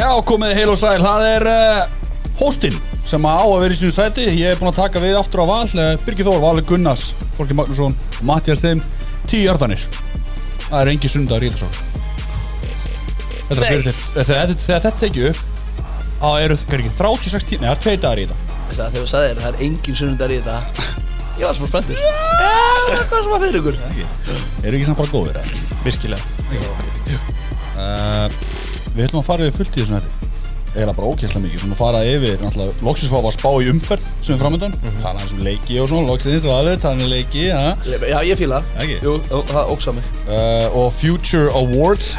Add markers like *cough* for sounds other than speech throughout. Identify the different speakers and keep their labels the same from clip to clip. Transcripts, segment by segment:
Speaker 1: Já, komið heil og sæl, það er uh, hóstinn sem á að vera í sínu sæti. Ég er búinn að taka við aftur á val. Uh, Birgir Þór, Valur Gunnars, Fólki Magnússon og Mattias Þeim, tíu hjartanir Það er engi sundagur í þessu Þetta er fyrir þetta Þegar þetta- upp þá eru það er ekki 36 tíma, neða, það er tvei dagar í þetta.
Speaker 2: Þegar þú sagðir það er engin sunnundar í þetta. Ég var smá spenntur. Já, hvað sem að fyrir ykkur?
Speaker 1: Eru ekki samt bara góðir eða?
Speaker 3: Virkilega
Speaker 1: við ætlum að fara yfir fullt í þessum þetta eiginlega bara ókjærslega mikið, við ætlum að fara yfir náttúrulega, loksins fá að spá í umferð sem er framöndan, mm -hmm. tala eins um leiki og svona loksins og alveg, tala um leiki ja.
Speaker 2: Já, ég fíla
Speaker 1: Ekki?
Speaker 2: Jú, það óksa mig.
Speaker 1: Uh, og Future Awards.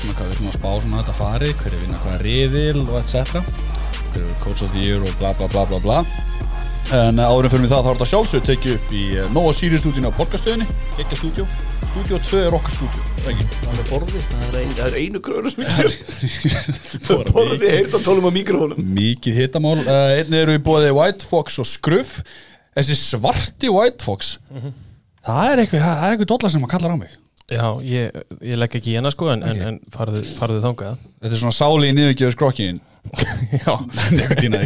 Speaker 1: Svona hvað við ætlum að spá svona þetta fari hver er vinna hvaða riðil og etc hver er Coach of the Year og bla bla bla bla bla en uh, áðurum fyrir mig það þá er þetta sjálfsög tekið upp í uh, Nova Sirius stúdíun á podcaststöðinni. Ekki stúdíu, stúdíu 2 er okkar stúdíu ekki, það er
Speaker 2: er, er einu kröður sem ekki Borði heyrta tólum á mikrofónum
Speaker 1: Mikið hitamál. Uh, Einnig eru við bóðið White Fox og Skruff Þessi svarti White Fox Það er eitthvað, það er eitthvað dollar sem maður kallar á mig.
Speaker 3: Já, ég, ég legg ekki í hana sko en, en, en farðu, farðu þangað.
Speaker 1: Þetta er svona sáli í niðurgjöður skrokkin *laughs*
Speaker 3: Já, *laughs*
Speaker 1: Eitthvað tína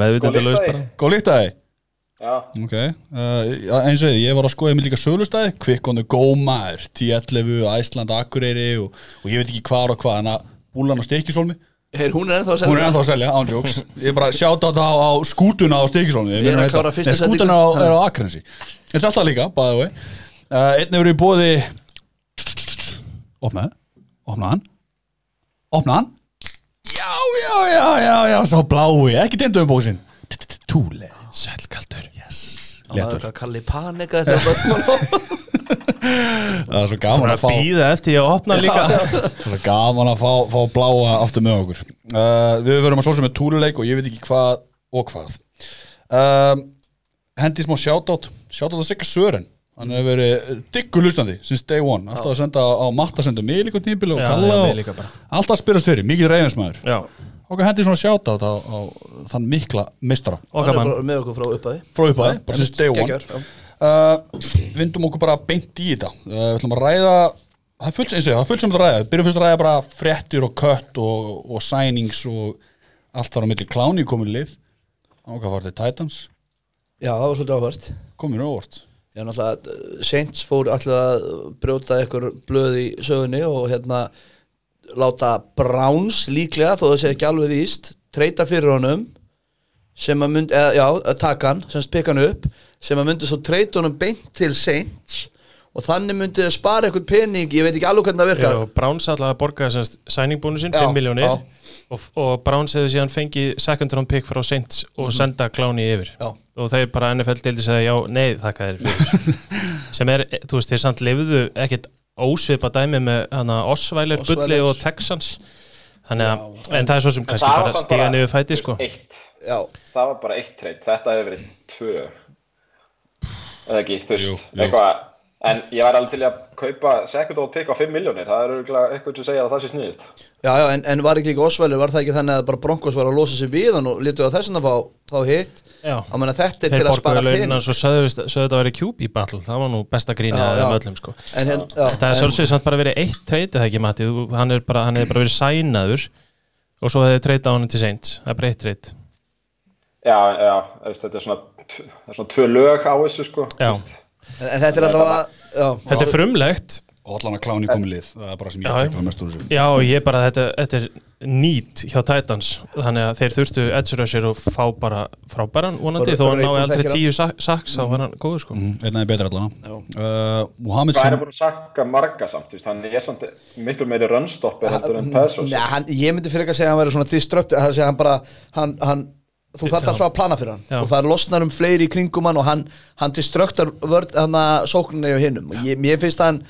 Speaker 3: meðvitandi bara.
Speaker 1: Góð líkt að þið
Speaker 4: Já,
Speaker 1: Ok, uh, eins og ég var að skoða mig líka sölustæði. Quick on the go maður. T11, Æsland, Akureyri og, og ég veit ekki hvað og hvað Þannig að búlan á stekisólmi
Speaker 2: Heyr, hún er ennþá að segja
Speaker 1: Hún er ennþá að selja, án jokes. Ég er bara að sjáta þetta á, á skútuna á stekisólmi
Speaker 2: Ég er að klára fyrstu setningu.
Speaker 1: Skútuna á, er á Akrensi En þetta alltaf líka, bæði vei uh, Einn hefur í bóði Opnaði Opnaði hann. Opnaði hann Já, já, já, já, Sá blái, ekki tindu um bóksinn Túle
Speaker 3: Sælkaldur
Speaker 1: Yes.
Speaker 2: Það
Speaker 1: Léttur
Speaker 2: Kalli panika þegar það smá *laughs*
Speaker 1: Það er svo gaman að
Speaker 3: Að
Speaker 1: fá
Speaker 3: býða eftir ég að opna líka.
Speaker 1: Það er svo gaman að fá, fá bláa aftur með okkur. Uh, Við verum að svolsum með túluleik og ég veit ekki hvað og hvað. Um, Hendi smá shoutout. Shoutout að Sigga Sören. Hann hefur verið diggur hlustandi since day one. Alltaf að senda á matta senda mig líka tímpil og kalla og alltaf að spyrast fyrir, mikið reyðinsmaður
Speaker 3: Já,
Speaker 1: Okkar hendi svona shoutout á, á þann mikla mistara
Speaker 3: okkar mann
Speaker 2: með okkur frá uppaði
Speaker 1: frá upphæði, bara since day one.
Speaker 2: Gekkjar, já.
Speaker 1: uh, Vindum okkur bara beint í þetta. Uh, Við ætlum að ræða Það er fullt, eins og ég, það er fullt sem þetta ræða. Við byrjum fyrst að ræða bara fréttir og kött og, og signings og allt þar á milli. Kláni komið lið. Ákvað var þetta Titans.
Speaker 2: Já, það var svolítið áhvert
Speaker 1: komið óvart.
Speaker 2: Já, náttúrulega, uh, Saints fór alltaf að brjóta ykkur blöð í sögunni og hérna láta Browns líklega, þó það sé ekki alveg víst treyta fyrir honum sem að myndi, eða, já, að taka hann sem spika hann upp, sem að myndi svo treyta honum beint til Saints og þannig myndi það spara eitthvað pening ég veit ekki alveg hvernig það virkar
Speaker 3: Já, Browns alltaf að borga semst sæningbónusinn,
Speaker 2: Já,
Speaker 3: 5 miljónir og, og Browns hefði síðan fengið second round pick frá Saints og senda kláni yfir.
Speaker 2: Já.
Speaker 3: og þeir bara NFL deildi segja já, nei, þakka þér *laughs* sem er, þú veist, þeir samt lifðu ekkit ósvipa dæmi með hana Osweiler. Bulli og Texans. Þannig að, en það er svo sem kannski bara stiga niður fæti sko.
Speaker 4: Eitt,
Speaker 2: Já,
Speaker 4: það var bara eitt treyt, þetta hefur verið tvö. Eða ekki, þú veist, eitthvað en ég væri alveg til að kaupa second round pick á 5 miljónir, það er örugglega eitthvað sem segja að það sé sniðist
Speaker 2: já, já en, en var ekki líka Osweiler, var það ekki þannig að bara Broncos var að losa sig við hann og lítu að þessum að fá, fá hitt?
Speaker 3: Já.
Speaker 2: á menna þetta er
Speaker 3: þeir
Speaker 2: til að spara
Speaker 3: borgaði
Speaker 2: pening.
Speaker 3: launin og svo sögðu þetta að vera QB battle. Það var nú besta af
Speaker 2: já.
Speaker 3: þeim öllum sko.
Speaker 2: En, hérna, já,
Speaker 3: Það er
Speaker 2: en-
Speaker 3: sjálfsögð samt bara verið eitt treytið það ekki Matti, hann er bara, hann hefði bara verið sænaður og svo hefði treytið á hann til Saints. Það er bara eitt treyt
Speaker 4: já, já, þetta er svona er svona tvö lög á þessu sko
Speaker 3: Já.
Speaker 4: veist.
Speaker 2: En, en þetta er alltaf að
Speaker 3: Þetta er frumlegt.
Speaker 1: Og allan að kláni komið lið. Það er bara sem ég tekla mest úr þessu.
Speaker 3: Já, og ég bara, þetta, þetta er nýtt hjá Titans, þannig að þeir þurftu edge rusher og fá bara frábæran vonandi,
Speaker 2: Bara-
Speaker 3: þó
Speaker 2: bara
Speaker 3: hann náði
Speaker 2: einn
Speaker 3: aldrei tíu sa- sacks, þá var hann góður sko.
Speaker 1: Mm, einn aðeins betur allan uh, Mohamed
Speaker 4: hvað er búin að sakka marga samt, þú veist, hann er samt miklu meiri runstopper heldur en
Speaker 2: hann, ég myndi fyrir ekki að segja að hann væri svona disrupt að segja hann bara hann, hann, þú þarf alltaf að plana fyrir hann.
Speaker 3: Já.
Speaker 2: og það losnar um fleiri í kringum hann og hann, hann distruktar vörd hann að sókninu og hinnum og ég, mér finnst hann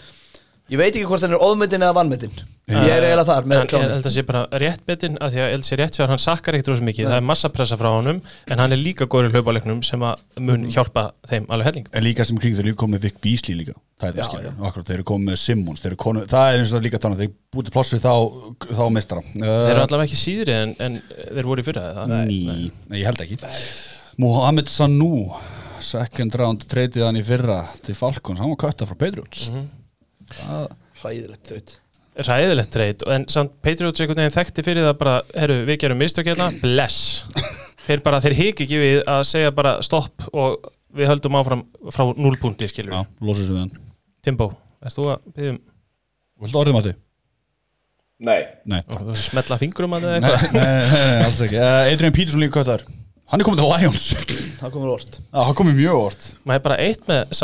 Speaker 2: ég veit ekki hvort hann er ofmyndin eða vannmyndin ég er eiginlega þar með
Speaker 3: Hann, ég held að sé bara rétt betinn að því að ég held að sé rétt fyrir að hann sakkar ekkert rosa mikið, það er massa pressa frá honum en hann er líka góður í hlaupaleiknum sem að mun hjálpa þeim alveg helling.
Speaker 1: En líka sem kring þeir eru komið með Vic Beasley líka það er það skilja, akkurat þeir eru komið með Simmons þeir eru komið, það er eins og það líka þannig þeir búið pláss við þá, þá mestara
Speaker 3: Þeir eru allavega ekki síðri en, en þeir voru í fyrra það
Speaker 1: second round treytið hann í fyrra til Falcons, hann var kötta frá Patriots.
Speaker 3: Mhm.
Speaker 1: það,
Speaker 2: hræðilegt treyt
Speaker 3: ræðilegt treyt en samt Patriots einhvern veginn þekkti fyrir það bara, herru, við gerum mistök hérna. Bless. *laughs* Þeir bara, þeir hiki ekki við að segja bara stopp og við höldum áfram frá núlpunkti skilur
Speaker 1: Já, losið sig við hann.
Speaker 3: Timbo, erst þú að byggjum
Speaker 1: Viltu orðið Matti?
Speaker 4: Nei,
Speaker 1: Nei.
Speaker 3: Smetla fingrum að það eitthvað?
Speaker 1: nei, nei, nei, alls ekki. Uh, Adrian Peterson líka köttar. Hann er komin til Lions.
Speaker 2: Það orð
Speaker 1: Já, hann komið mjög óvart
Speaker 3: maður er bara eitt með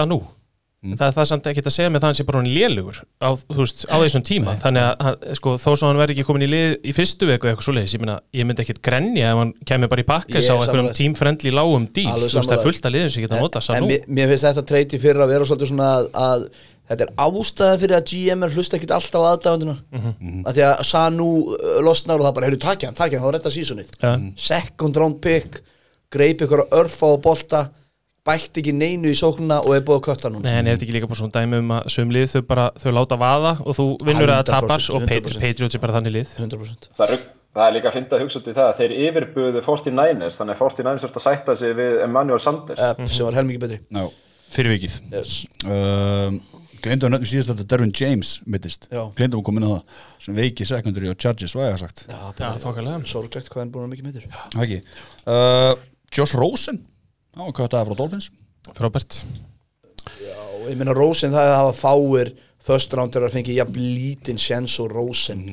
Speaker 3: Sanu það er það samt ekki að segja með það hann sé bara hann lélugur á, veist, á þessum tíma. þannig að sko, þó svo hann verði ekki komin í lið í fyrstu veku eitthvað svoleiðis, ég, meina, ég myndi ekkit grenja ef hann kemur bara í bakkes
Speaker 2: Ég
Speaker 3: á
Speaker 2: er
Speaker 3: einhverjum
Speaker 2: sammála.
Speaker 3: tímfrendli lágum
Speaker 2: Alveg
Speaker 3: þú veist, það er fullt að liðum sem geta að nota
Speaker 2: en
Speaker 3: Sanu
Speaker 2: mér, finnst þetta treyti fyrir að vera svolítið svona að, að þetta er ástæða fyrir að GM er hlusta ekkit alltaf á aðdáðundina
Speaker 3: Mhm.
Speaker 2: að því að Sanu uh, losnar og það bara, heyrðu, takja hann, takja hann, þá retta sísonið
Speaker 3: Ja.
Speaker 2: second round pick greip ykkur örfa á bolta bætt ekki neinu í sóknuna og er búið að kötta núna.
Speaker 3: Nei, en er þetta ekki líka bara svona dæmi um að söm lið þau bara, þau láta vaða og þú vinnur að
Speaker 2: 100%,
Speaker 3: tapar og
Speaker 2: 100%.
Speaker 3: Patriots er bara þannig lið.
Speaker 2: 100%
Speaker 4: það er, það er líka að finna að hugsa út í það að þeir yfirbuðu 49ers þannig að 49ers þurft að sætta sig við Emmanuel Sanders.
Speaker 2: Uh, sem var helmingi betri.
Speaker 1: Já, fyrir vikið.
Speaker 2: Yes.
Speaker 1: uh, Gleyndu að nöfnum síðast að Dervin James mittist.
Speaker 2: Já.
Speaker 1: Gleyndu að koma inn á það. Sem veiki secondary og charges, hvað ég að sagt.
Speaker 2: Já,
Speaker 3: þokkalega.
Speaker 2: sorglegt hvað hann búin að mikið
Speaker 1: ekki. Uh, Josh Rosen hann var köttaði frá Dolphins?
Speaker 3: Frábært.
Speaker 2: Og ég meina Rosen það hafa fáir first roundur að fengi jafn lítinn sjens og Rosen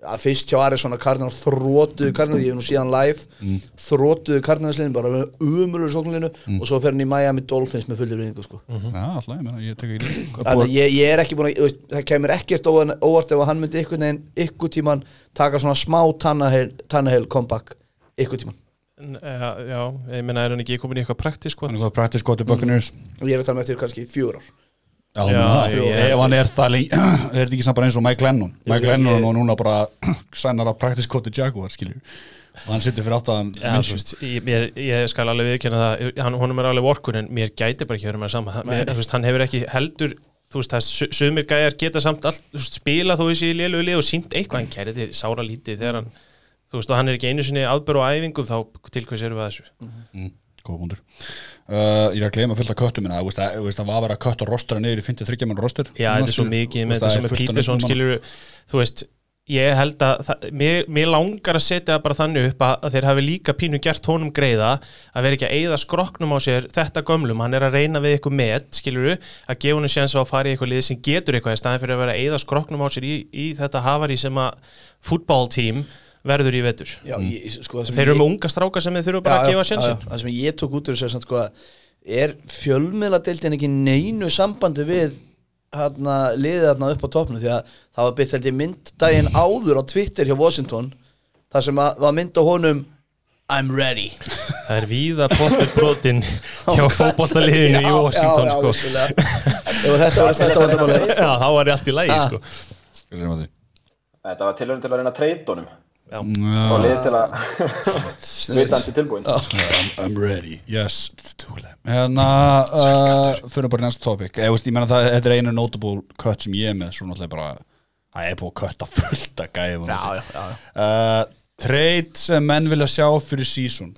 Speaker 2: að fyrst hjá Arizona Cardinal þrótuðu Cardinal, ég hef nú síðan live mm. þrótuðu Cardinalsliðin bara umulur sóknlinu og svo fer hann í Miami Dolphins með fullir viðingu sko.
Speaker 1: Já, alltaf, ég meina, ég tek ekki
Speaker 2: þannig að ég, ég er ekki búin að það kemur ekkert óvart ef að hann myndi ykkur neginn ykkur tíman taka svona smá Tannahill comeback ykkur tíman
Speaker 3: Já, já, ég meina er hann ekki komin í eitthvað praktísk sko?
Speaker 1: Hann er hvað practice gott í Buccaneers.
Speaker 2: Og ég er að tala með eftir kannski fjör ár
Speaker 1: Já,
Speaker 3: Já,
Speaker 1: já,
Speaker 3: ég-
Speaker 1: ef hann er það lengi *clears throat* er þetta ekki samt bara eins og Mike Lennon? Mike
Speaker 2: ég-
Speaker 1: Lennon og núna bara *clears throat* sænar að gott í Jaguar, skilju og hann sittur fyrir aftan
Speaker 3: Já, þú veist, ég, mér, ég skal alveg viðkjöna það hann, honum er alveg vorkun en mér gæti bara ekki verið með það sama mér, þú veist, hann hefur ekki heldur þú veist, það er su- sumir gæjar geta samt allt, þú veist, spila þó þessi í lélugu lið og sínt eitthvað, hann kæri þetta sára lítið þegar hann, þú veist, og hann er ekki einu sinni aðbör og æfingum, þá til hvers erum við að þessu?
Speaker 1: Mm, Góð punktur. Uh, Ég er að gleyma fullt af köttum minna þú veist, það var að vera að kötta rostara niður í 53 mann rostur
Speaker 3: Já, þetta er svo mikið með þetta sem er Peterson skilur, þú veist ég held að, það, mér, mér langar að setja bara þannig upp að, þeir hafi líka pínu gert honum greiða að vera ekki að eyða skroknum á sér þetta gömlum, hann er að reyna við eitthvað með skiluru, að gefa honum séns á að fara í eitthvað lið sem getur eitthvað í staðin fyrir að vera að eyða skroknum á sér í, í þetta hafari sem að fútbóltím verður í vetur.
Speaker 2: Já, ég, sko,
Speaker 3: þeir eru
Speaker 2: ég-
Speaker 3: með unga stráka sem þeir þurfa bara
Speaker 2: Já,
Speaker 3: að gefa
Speaker 2: já. það sem ég tók út úr er samt, sko, að er fjölmiðladeildin ekki neinu sambandi við hana, liðið þarna upp á toppnu því að það var byrkt held ég mynd daginn áður á Twitter hjá Washington þar sem að, var mynd á honum I'm ready.
Speaker 3: Það er víða pottur brotin *laughs* hjá fótboltaliðinu í Washington
Speaker 2: já, já,
Speaker 3: sko.
Speaker 2: þetta var stærsta *laughs* vandamáli
Speaker 3: já, þá var ég allt í lægi sko.
Speaker 4: Þetta var tilhörn til að reyna honum og
Speaker 1: Já,
Speaker 4: liði til að *laughs* vita hans í tilbúin
Speaker 1: I'm, I'm ready. Yes Hérna uh, Fyrir bara næsta topic. Ég, veist, ég meina það, þetta er einu notable cut sem ég er með Svo náttúrulega bara Það er búið að cutta fullt að gæða uh, Trade sem menn vilja sjá fyrir season.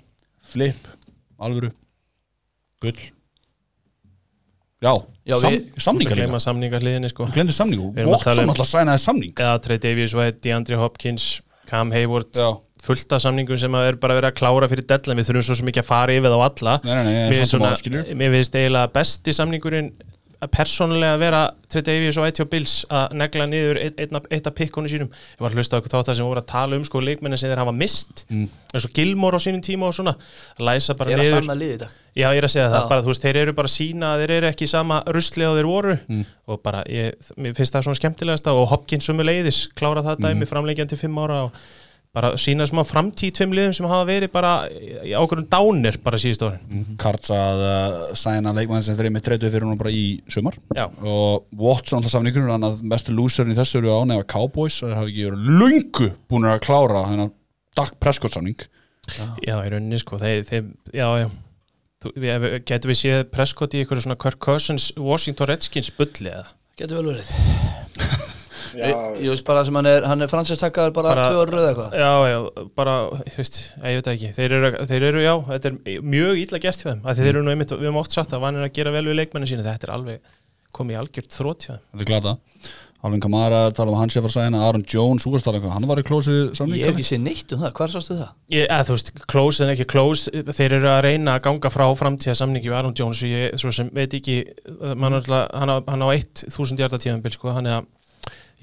Speaker 1: Flip Alvöru. Gull. Já,
Speaker 2: Já,
Speaker 1: Sam,
Speaker 2: við-
Speaker 1: samningar
Speaker 3: gleyma
Speaker 1: líka.
Speaker 3: samningarliðinni sko. Við erum að tala
Speaker 1: Watson
Speaker 3: um-
Speaker 1: alltaf sænaði samning.
Speaker 3: Eða Trey Davies White, DeAndre Hopkins Cam Hayward,
Speaker 1: Já.
Speaker 3: fullt af samningum sem er bara verið að klára fyrir dellan við þurfum svo ekki að fara yfir þá alla.
Speaker 1: Nei, nei, nei,
Speaker 3: mér finnst eiginlega besti samningurinn að persónulega vera Trey Davies og hjá Bills að negla niður eitt, af pikkunum sínum ég var að hlusta á eitthvað þátt að sem voru að tala um sko leikmennin sem þeir hafa mist
Speaker 1: Mm.
Speaker 3: eins og Gilmore á sínum tíma og svona læsa bara
Speaker 2: Ég er að
Speaker 3: niður
Speaker 2: sanna liðið í dag
Speaker 3: Já, ég er að segja það,
Speaker 2: Já.
Speaker 3: bara þú veist, þeir eru bara að sína að þeir eru ekki sama rusli og þeir voru
Speaker 1: Mm.
Speaker 3: og bara, ég, mér finnst það svona skemmtilegast og Hopkins sumu leiðis, klára það
Speaker 1: Mm.
Speaker 3: dæmi framleikjan til fimm ára og bara sína smá framtíð tveim liðum sem hafa verið bara í ákveðum dánir bara síðust árin.
Speaker 1: Karts að uh, sæna leikmann sem eru með 30 fyrir hún bara í sumar.
Speaker 3: Já.
Speaker 1: og Watson alltaf samningur hann að mestu lúsurinn í þessu eru ánefa Cowboys það hafi ekki verið lungu búin að klára þennan Dak Prescott samning.
Speaker 3: Já, í rauninni sko, þeir, þeir já, já. Þú, við, séð Prescott í einhverju svona Kirk Cousins Washington Redskins bulli eða?
Speaker 2: Getur vel verið *laughs* Ég ég veist bara sem hann er, hann er fransistakkaður bara,
Speaker 3: Bara-
Speaker 2: tvö orður eða eitthvað.
Speaker 3: Já, já, bara, ég veist, ég veit ekki. Þeir eru, þeir eru, já, þetta er mjög illa gert hjá þeim, af því þeir eru nú einmitt, við höfum oft sagt að vanir að gera vel við leikmennin sína, þetta er alveg komið í algjört þrótt hjá þeim.
Speaker 1: Þetta er glata Alvin Kamara tala um hans ég var að segja Aaron Jones, þú veist tala um hvað, hann var í klósi
Speaker 2: Ég hef ekki séð neitt um það, hvað sástu það?
Speaker 3: Ég, eða, þú veist, close en ekki close. Þeir eru að reyna að ganga frá framtíða samningi við Aaron Jones og ég svo sem veit ekki man, alltaf, hann, á, hann á 1000 hjarta tíðanbíl sko, hann er að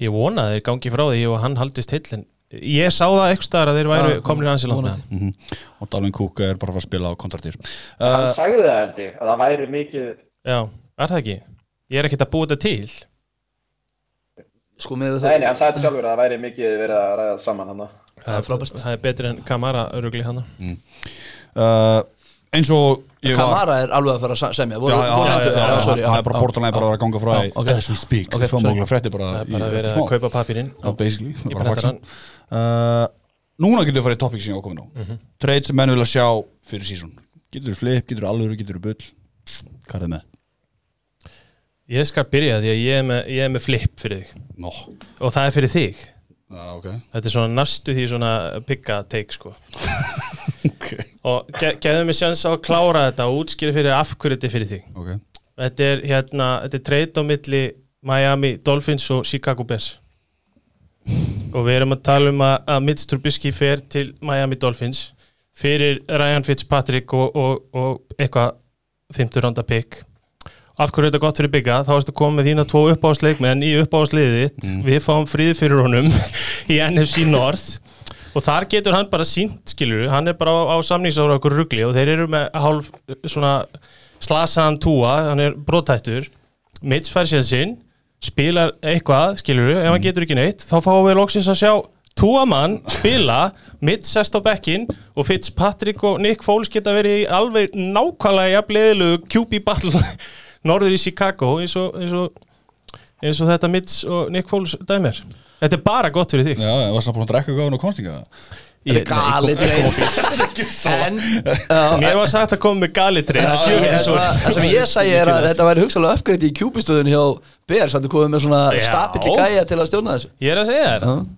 Speaker 3: ég vona að þeir gangi frá því og hann haldist heillin ég sá það eitthvað staðar að þeir væru
Speaker 2: Já,
Speaker 3: komin í hansi langt
Speaker 2: vonandi.
Speaker 1: mm -hmm. og Dalvin Cook er bara að spila á kontraktir
Speaker 4: Hann
Speaker 1: uh,
Speaker 4: sagði það held ég, að það væri mikið
Speaker 3: Já, er það ekki? Ég er ekkert að búa þetta til.
Speaker 2: Sko með
Speaker 4: Nei, nei, hann sagði þetta sjálfur að það væri mikið verið að ræða saman hann
Speaker 2: Það er frábært.
Speaker 3: Það er betri en Kamara örugli hann
Speaker 1: uh, eins og
Speaker 2: Kamara er alveg að fara að semja.
Speaker 1: Það er bara
Speaker 2: já,
Speaker 1: bortalega bara að vera að ganga frá
Speaker 2: ok.
Speaker 1: as we speak,
Speaker 3: Það er bara að vera að kaupa papirinn
Speaker 1: uh, Núna getur við farið í topic sem ég ákomin á. Trade sem menn vilja sjá fyrir sísón Getur við flip, getur við alvöru, getur við bull. Hvað er það með?
Speaker 3: Ég skal byrja því að ég er með, ég er með flip fyrir þig. Og það er fyrir þig.
Speaker 1: Ok.
Speaker 3: Þetta er svona næstu því svona pigga take sko. *laughs*
Speaker 1: Ok,
Speaker 3: og ge geðum mig sjans á að klára þetta og útskýra fyrir af hverju þetta er fyrir þig.
Speaker 1: Ok.
Speaker 3: Þetta er hérna, þetta er trade á milli Miami Dolphins og Chicago Bears. Og við erum að tala um að, að Mitch Trubisky fer til Miami Dolphins fyrir Ryan Fitzpatrick og, og, og eitthvað 50 randa pick. Af hverju er þetta gott fyrir bygga þá erstu komið með þína tvo uppáðsleikmenn í uppáðsliðið þitt. Við fáum frið fyrir honum *laughs* í NFC North og þar getur hann bara sínt skilur hann er bara á, á samningsára okkur rugli og þeir eru með hálf svona slasaðan túa, hann er brotættur Mitch fær sér sinn spilar eitthvað, skilur ef hann getur ekki neitt, þá fáum við loksins að sjá túamann spila Mitch sest á bekkin og Fitzpatrick og Nick Foles geta verið í alveg nákvæmlega jafnleðilegu QB battle *laughs* norður í Chicago eins og, eins og, eins og þetta Mitch og Nick Foles dæmir Þetta er bara gott fyrir þig.
Speaker 1: Já, ég var samt búin að drekka gáðun og konstinga
Speaker 2: Þetta er gali treyð En já,
Speaker 3: Mér var sagt að koma með skilur
Speaker 2: það sem- það sem ég segi er að þetta væri hugsalega uppgreitt í kjúbistöðun hjá Bears að þú komið með svona stapill í gæja til að stjórna þessu.
Speaker 3: Ég er að segja þér.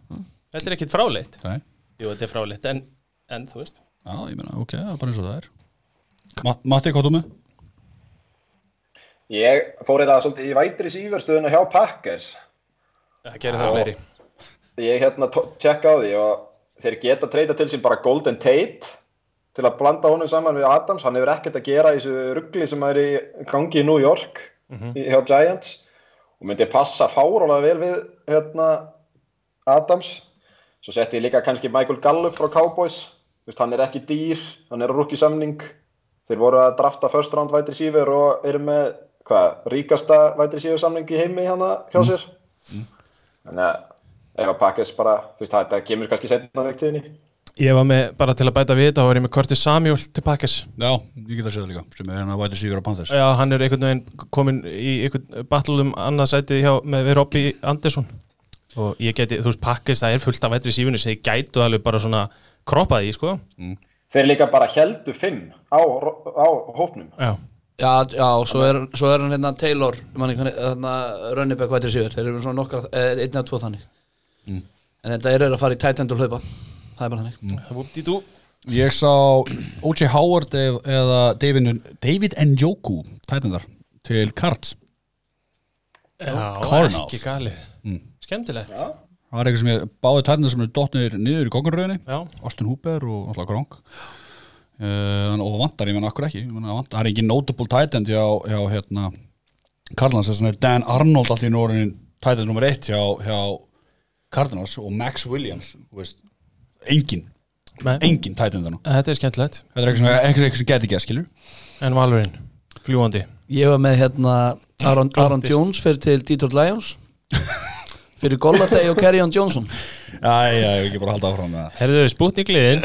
Speaker 3: Þetta er ekkit fráleitt.
Speaker 1: Nei,
Speaker 3: Jú, þetta er fráleitt En, en þú veist.
Speaker 1: Já, ég meina, ok, það er bara eins og það er. Ma Matti, hvað þú með?
Speaker 4: Ég fór þetta svolítið í vætri síverstöðuna hjá Packers.
Speaker 3: Það gerir það fleiri
Speaker 4: Ég hérna tjekka á því og þeir geta treyta til sín bara Golden Tate til að blanda honum saman við Adams. Hann hefur ekkert að gera í þessu ruggli sem er í gangi í New York í, hjá Giants. Og myndi passa fárólega vel við hérna, Adams. Svo setti ég líka kannski Michael Gallup frá Cowboys. Vist, hann er ekki dýr, hann er á rookie samning þeir voru að drafta first round vætri sífur og eru með hvað, ríkasta vætri sífur samning í heimi hérna hjá sér. Þannig að ef að Packers bara, þú veist, þetta kemur kannski setna veiktíðinni
Speaker 3: Ég var með, bara til að bæta við þetta, var ég með Curtis Samuel til Packers.
Speaker 1: Já, ég get að segja það líka sem er hérna að væti síður á Panthers.
Speaker 3: Já, hann er einhvern veginn komin í einhvern battle um annað sætið hjá, með Robby Andersson og ég geti, þú veist, Packers, það er fullt af vætri sífunni sem ég gætu alveg bara svona kroppað í, sko.
Speaker 4: Þeir líka bara heldu fimm á, á hópnum.
Speaker 3: Já,
Speaker 2: Já, já, svo er, svo er hann hérna Taylor, manni, hérna Rönnibæk vætri sigur, þeir eru svona nokkra eh, einn eða tvo þannig en þetta er að fara í tight end og hlaupa. Það er bara þannig.
Speaker 3: Whoop-dee-doo.
Speaker 1: Ég sá O.J. Howard eð- eða David, David Njoku tætendar til Cards.
Speaker 3: Já,
Speaker 1: Cardinals.
Speaker 3: ekki galið Skemmtilegt. Já,
Speaker 1: Það var eitthvað sem ég báði tætendar sem er dottnir niður í kongunröðinni
Speaker 3: já,
Speaker 1: Austin Hooper og alltaf Gronk. Uh, og vantar, ég menna akkur ekki? Það er ekki notable tight end hjá, hjá hérna Cardinals. Þess er Dan Arnold alltaf í norðin tight end nummer eitt hjá, hjá Cardinals og Max Williams þú veist, engin,
Speaker 3: Nei.
Speaker 1: engin tight end þarna.
Speaker 3: Þetta er skemmtilegt.
Speaker 1: Þetta er eitthvað sem, eitthvað, eitthvað sem geti ekki að skilur
Speaker 3: En Valurinn, fljúandi
Speaker 2: Ég var með hérna Aaron, Aaron Jones fyrir til Detroit Lions. *laughs* Fyrir Golladay og Kerryon Johnson.
Speaker 1: Já, já, ég vil ekki bara halda áfram með það.
Speaker 3: Herðu, spútningliðin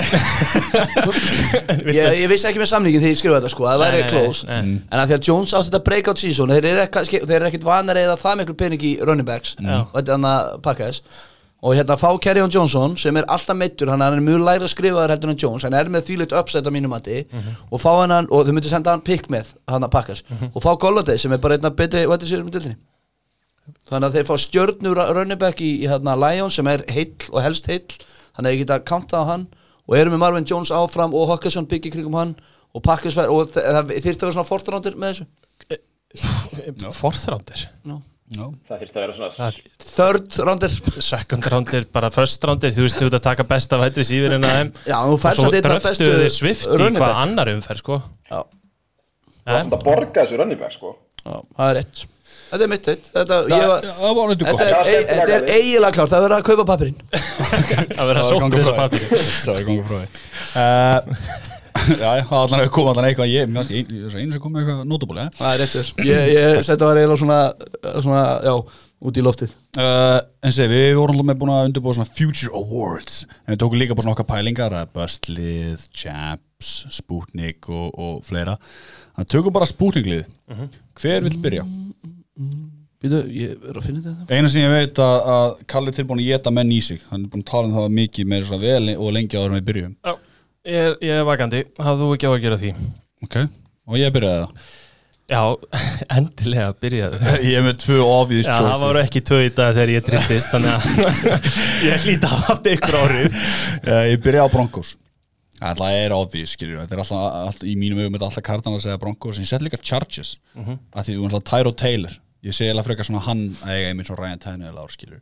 Speaker 3: *laughs*
Speaker 2: ég, ég vissi ekki með samlingin þegar ég skrifa þetta sko það væri close.
Speaker 3: Nei, nei.
Speaker 2: en að því að Jones átti þetta breakout season þeir eru ekki, þeir eru ekkit vanar eða það miklu pening í running backs. Og þetta er hann að pakka þess og hérna fá Kerryon Johnson sem er alltaf meittur hann er mjög læra skrifaður heldur en Jones hann er með þvíleitt upset á mínum mati. Og fá hann og þau myndir senda hann pick með hann að pakkas og fá Golladay sem er bara einna betri vætið sér um dildinni þannig að þeir fá stjörnur running back í, í hérna Lions sem er heill og helst heill. Þannig að ég geta kantað á hann. Og erum með Marvin Jones áfram og Hawkinson byggir kringum hann. Og pakkisverð og þ- það þyrfti að vera svona fortrándir með þessu.
Speaker 3: Forþrándir?
Speaker 2: Já.
Speaker 1: Já.
Speaker 4: Það þurfti að vera svona
Speaker 3: Það-
Speaker 2: Third roundir.
Speaker 3: Second roundir, bara first roundir þú veist, þú ert að taka besta vætris yfir en að þeim.
Speaker 2: Já, þú
Speaker 3: og
Speaker 2: færst
Speaker 3: svo
Speaker 2: að þetta
Speaker 3: dröftuðu þið svift í hvað annar umferð sko.
Speaker 2: Já,
Speaker 4: Það var svona að borga þessu running back sko.
Speaker 2: Já, það er rétt Þetta er mitt eitt. Þetta, var, þetta
Speaker 1: gott.
Speaker 2: Er,
Speaker 4: skemmtilega
Speaker 2: þetta er eiginlega klárt. Það er verið að kaupa pappirinn *laughs*
Speaker 3: að vera
Speaker 1: Það frá
Speaker 3: að
Speaker 1: því.
Speaker 3: papír
Speaker 1: Það var gangur frá því uh, *laughs* Já, já, það allan hefur komið allan eitthvað Ég, mér finnst ein- einu sem komið eitthvað notabúli eh?
Speaker 2: Það er rétt þér Ég, ég þetta var eiginlega svona, svona Já, út í loftið.
Speaker 1: Uh, En segi, við vorum alltaf með búin að undirbúa svona Future Awards. En við tókum líka bara svona okkar pælingar að Bustlið, Chaps, Sputnik og, og fleira. Þannig tökum bara Sputniklið. Hver vil byrja?
Speaker 2: Býtu, ég er að finna þetta.
Speaker 1: Eina sem ég veit að, að Kalli er tilbúin að geta menn í sig. Hann er búin að tala um það mikið meira svona vel og lengi áður en við byrjum
Speaker 3: Já, ég er, ég er vakandi, hafðu þú ekki á að gera því?
Speaker 1: Ok, og ég byrjaði það
Speaker 3: Já, *laughs* endilega byrjaðu.
Speaker 1: Ég er með tvö obvious
Speaker 3: Já, það voru ekki tvö í dag þegar ég trilltist þannig að *laughs* ég hlýta haft ykkur árið
Speaker 1: Uh, ég byrja á Broncos. Það er obvious, skiljur Þetta er alltaf, alltaf í mínum augum er þetta alltaf kartan að segja Broncos en ég set líka Chargers mm -hmm. því þú er alltaf Tyro Taylor. Ég segi alveg frekar svona hann að eiga einmitt svona Ryan Tannehill ár, skiljur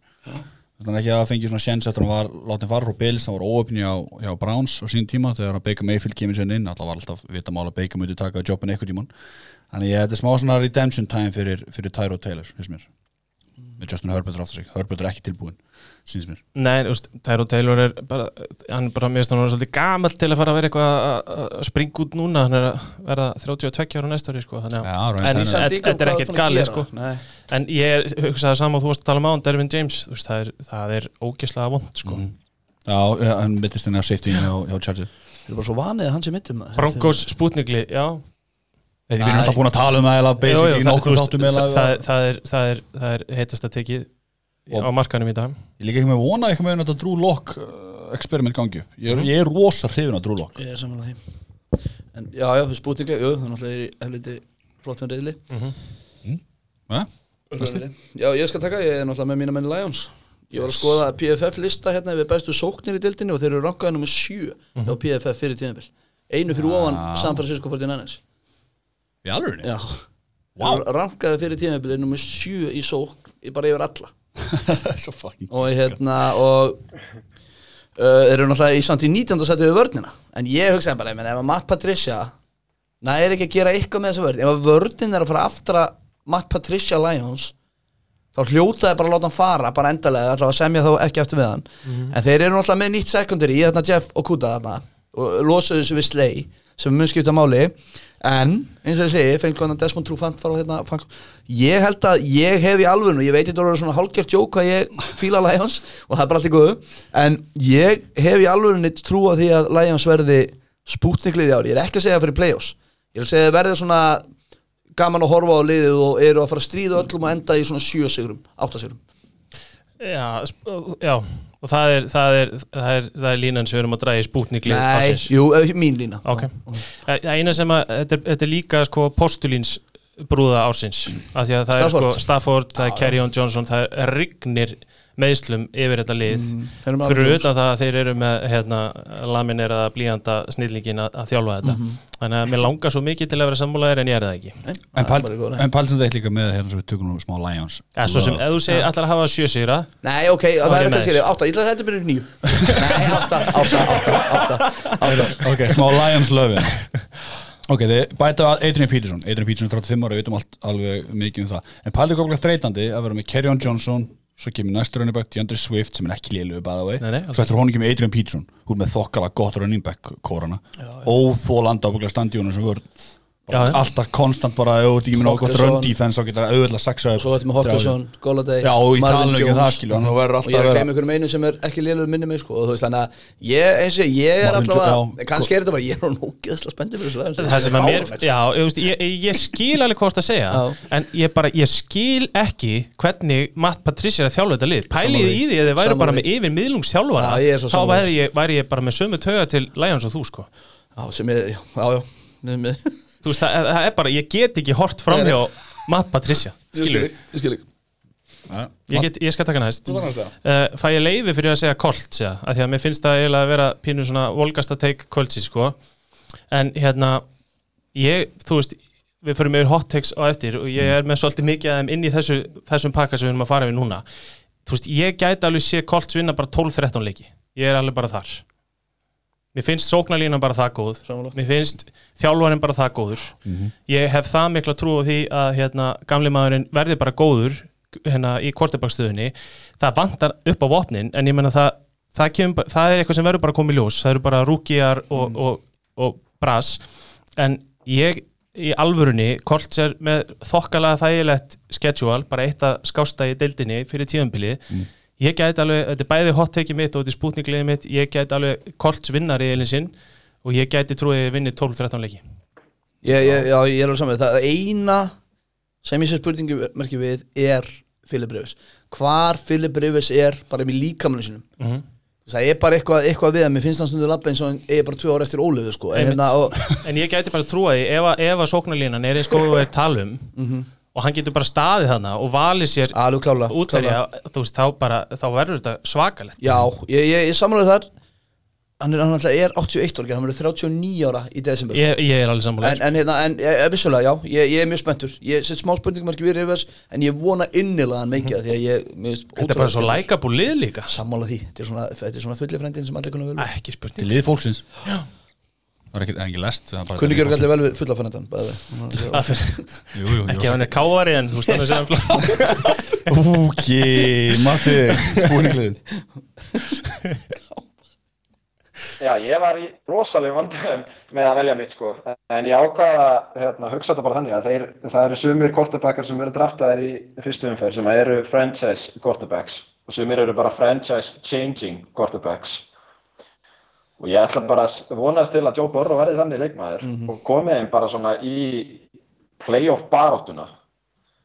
Speaker 1: Þannig ekki að fengi svona sjens eftir að hann var látið fara frá Bills, hann var óöfni á, hjá Browns á sín tíma þegar að Baker Mayfield kemur sér inn. Alltaf var alltaf vita mála að Baker myndi taka jobbin eitthvað tíman Þannig ég, þetta er smá svona redemption time fyrir, fyrir Tyro Taylor, finnst mér. Með Justin Herbert aftur sig, Herbert er ekki tilbúin síns mér.
Speaker 3: Nei, þú veist, Tyro Taylor er bara hann er bara, mér finnst hann er svolítið gamall til að fara að vera eitthvað að- springa út núna. Hann er að verða 32 ára næsta ári sko, þannig að
Speaker 1: Já, Ryan
Speaker 3: En Þetta- er ekkert
Speaker 2: gera.
Speaker 3: sko.
Speaker 2: Nei.
Speaker 3: En ég er- hugsaði saman og þú varst að tala um á Dervin James, þú veist, það er, það er ógeðslega vond sko.
Speaker 1: Já, ja, hann mittist henni á safety hjá, Chargers
Speaker 2: Þeir eru bara svo vanið að hann sé mittum
Speaker 3: Broncos Sputnikli, já.
Speaker 1: Við erum alltaf búin að tala um það
Speaker 3: það- það, það, það, er, það, er, það er heitast að tekið.
Speaker 1: Og-
Speaker 3: á markanum í dag.
Speaker 1: Ég líka ekki með vona eitthvað með þetta Drew Lock experiment gangi upp. Ég er, ég er rosa hrifin af Drew Lock.
Speaker 2: Ég er samanlega því. En já, já, spútinga, jú, það er náttúrulega í helviti flott með reyðli
Speaker 1: ja?
Speaker 2: Já, ég skal taka, ég er náttúrulega með mína menni Lions. Ég var að skoða PFF lista hérna við bestu sóknir í dildinni og þeir eru rankaði nummer 7 á PFF fyrir tímabil. Einu fyrir ofan San Francisco 49ers.
Speaker 1: Í alveg
Speaker 2: Já, wow. rankaði fyrir tímabil nummer 7 í sókn bara yfir alla *laughs* og hérna og uh, eru náttúrulega í samt í 19. seti við vörnina. En ég hugsaði bara, ég meina, ef að Matt Patricia næri ekki að gera eitthvað með þessa vörn ef að vörnin er að fara aftur að Matt Patricia Lions þá hljótaði bara að láta hann fara, bara endalega allavega semja þá ekki eftir við hann. En þeir eru náttúrulega með nýtt secondary í þarna Jeff og Kuda þarna og losuðu þessu við Slay sem mun skipta máli en eins og ég segi, fengið hann Desmond Trufant fara á hérna fang, ég held að ég hef í alvörinu, ég veit þetta voru svona hálfgjört jók að ég fíla Lions og það er bara allt í góðu en ég hef í alvörinu trú á því að Lions verði spútniklið í ári, ég er ekki að segja fyrir play-offs. Ég er að segja að verði svona gaman að horfa á liðið og eru að fara að stríða öllum og enda í svona sjö sigurum, átta sigurum
Speaker 3: Já, já og það er, það er, það er, það er línan sem við erum að draga í spútnikli
Speaker 2: Nei, jú, mín lína
Speaker 3: Ok. Það eina sem að, þetta er, þetta er líka sko postulíns brúða ársins það
Speaker 2: Stafford.
Speaker 3: er sko Stafford, það er Kerryon Johnson það er rignir meðslum yfir þetta lið.
Speaker 2: Þeir með
Speaker 3: fyrir utan það að þeir eru með hérna, lamineraða blíjanda snillingin að, að þjálfa þetta.
Speaker 2: Mhm.
Speaker 3: þannig að mér langar svo mikið til að vera sammálaðir en ég er það ekki.
Speaker 1: En
Speaker 2: það er
Speaker 1: en pælsum þetta líka með hérna svo við tökum nú smá Lions.
Speaker 3: Eða, svo sem, ef þú segir allar að hafa sjö sigra
Speaker 2: Nei, ok, það er
Speaker 3: nice.
Speaker 2: ekki sér Átta, ég ætla að þetta byrja nýju Nei, átta, átta, átta, átta, átta.
Speaker 1: Ok, smá Lions löfin. Ok, þið bæta að Adrian Peterson. Adrian Peterson er 35 ára, við veitum allt alveg mikið um það. En pælið komlega þreytandi að vera með Kerryon Johnson Svo kemur næstu running back DeAndre Swift sem er ekki lélugu by the way.
Speaker 3: Nei, nei, alls
Speaker 1: Svo eftir honum kemur Adrian Peterson Hún með þokkala gott running back kórana. Óþólanda ábygglega standi honum sem
Speaker 3: já.
Speaker 1: Alltaf konstant bara ert ekki með nokkuð
Speaker 2: Hawkinson.
Speaker 1: run defense Þá getur það auðvitað saxa
Speaker 2: Svo þetta með
Speaker 1: og í
Speaker 2: Marvin
Speaker 1: um
Speaker 2: Jones.
Speaker 1: verður
Speaker 2: Og
Speaker 1: alltaf
Speaker 2: ég er
Speaker 1: að
Speaker 2: gleyma einhverjum einu sem er ekki lélur minni mig sko og þú veist þannig að ég, eins og ég er
Speaker 1: Marvin
Speaker 2: allavega, kannski er þetta bara, ég er fyrir þessu lag,
Speaker 3: það sem að mér,
Speaker 2: fáránlegt,
Speaker 3: já, ég, ég, ég skil alveg hvort að segja en ég bara, ég skil ekki hvernig Matt Patricia er að þjálfa þetta lið. Pælið í
Speaker 2: því.
Speaker 3: að þið væri bara með yfir miðlungsþjálfara
Speaker 2: Já, ég er svo
Speaker 3: þá væri ég, væri ég bara með sömu töga til Lions og þú sko.
Speaker 2: Já, sem er, já, já, já með-
Speaker 3: þú veist, það, það er bara, ég get ekki hort fram hjá Matt Patricia
Speaker 2: Ég skil
Speaker 3: skilur,
Speaker 2: ekki, ég
Speaker 3: get, ég skal taka næst. Uh, fæ ég leiði fyrir að segja Colt ja, að því að mér finnst það eiginlega að vera pínu svona volgasta take Coltsi sko. En hérna ég, þú veist við förum yfir hot takes á eftir og ég er með svolítið mikið af þeim inn í þessu, þessum pakka sem við erum að fara við núna. Þú veist, ég gæti alveg sé Colts vinna bara 12-13 leiki, ég er alveg bara þar mér finnst sóknarlínan bara það góð.
Speaker 2: Sammála.
Speaker 3: mér finnst þjálfarinn bara það góður. Ég hef það mikla trú á því að hérna, gamli maðurinn verði bara góður hérna, í kortebakstöðunni það vantar upp á vopnin en ég menna það það, kemur, það er eitthvað sem verður bara að koma í ljós. Það eru bara rúkjar og, og, og bras en ég í alvörunni, Colts er með þokkalega þægilegt schedule bara eitt að skásta í deildinni fyrir tíðanbili ég gæti alveg, þetta er bæði hot take mitt og þetta er spútnikliðið mitt, ég gæti alveg Colts vinnar í eilin sinn og ég gæti trúið að vinni 12-13 leiki.
Speaker 2: Ég, ég, Já, ég er alveg saman Það eina sem ég sé spurningu merki við er Philip Rivers. Hvar Philip Rivers er bara með líkamannu sinum
Speaker 3: Mhm.
Speaker 2: Það er bara eitthvað, eitthvað við að mér finnst hann stundur labba eins og hann er bara tvö ára eftir óliðu sko. en, hérna, og,
Speaker 3: En ég gæti bara því ef, að- sóknarlínan er eins og er talum og hann getur bara staðið þarna og valið sér
Speaker 2: klála
Speaker 3: útverja, þú veist, þá bara þá verður þetta svakalegt.
Speaker 2: Já, ég, ég, ég samanlega þar. Hann er, hann er 81 ára, hann verður 39 ára í desember sko.
Speaker 3: ég, ég er alveg sammála
Speaker 2: En, en, hérna, en e, vissulega, já, ég, ég er mjög spenntur. Ég set smá spurningmarki við Rivers En ég vona innilega hann mikið Því að
Speaker 3: Þetta er bara svo
Speaker 2: ótrúlega-
Speaker 3: lækabú lið líka.
Speaker 2: Sammála því, þetta er svona, þetta er svona fulli frændin sem allir kunna vel við.
Speaker 3: Ekki
Speaker 1: Til
Speaker 3: spurning
Speaker 1: lið fólksins Það er ekki, ekki lest
Speaker 2: Kunni gjör allir vel við fulla *laughs*
Speaker 1: jú, jú
Speaker 3: Ekki að hann er káari en þú sem *laughs* flá
Speaker 1: Úki, Matti, spúningliðin
Speaker 4: Já, ég var í rosalegum vandræðum með að velja mitt sko, en ég ákvaða hérna, hugsa þetta bara þannig að þeir, það eru sumir quarterbackar sem verður draftaðir í fyrstu umferð sem eru franchise quarterbacks og sumir eru bara franchise changing quarterbacks og ég ætla bara að vonast til að Joe Burrow verði þannig leikmaður og komið þeim bara svona í playoff baráttuna.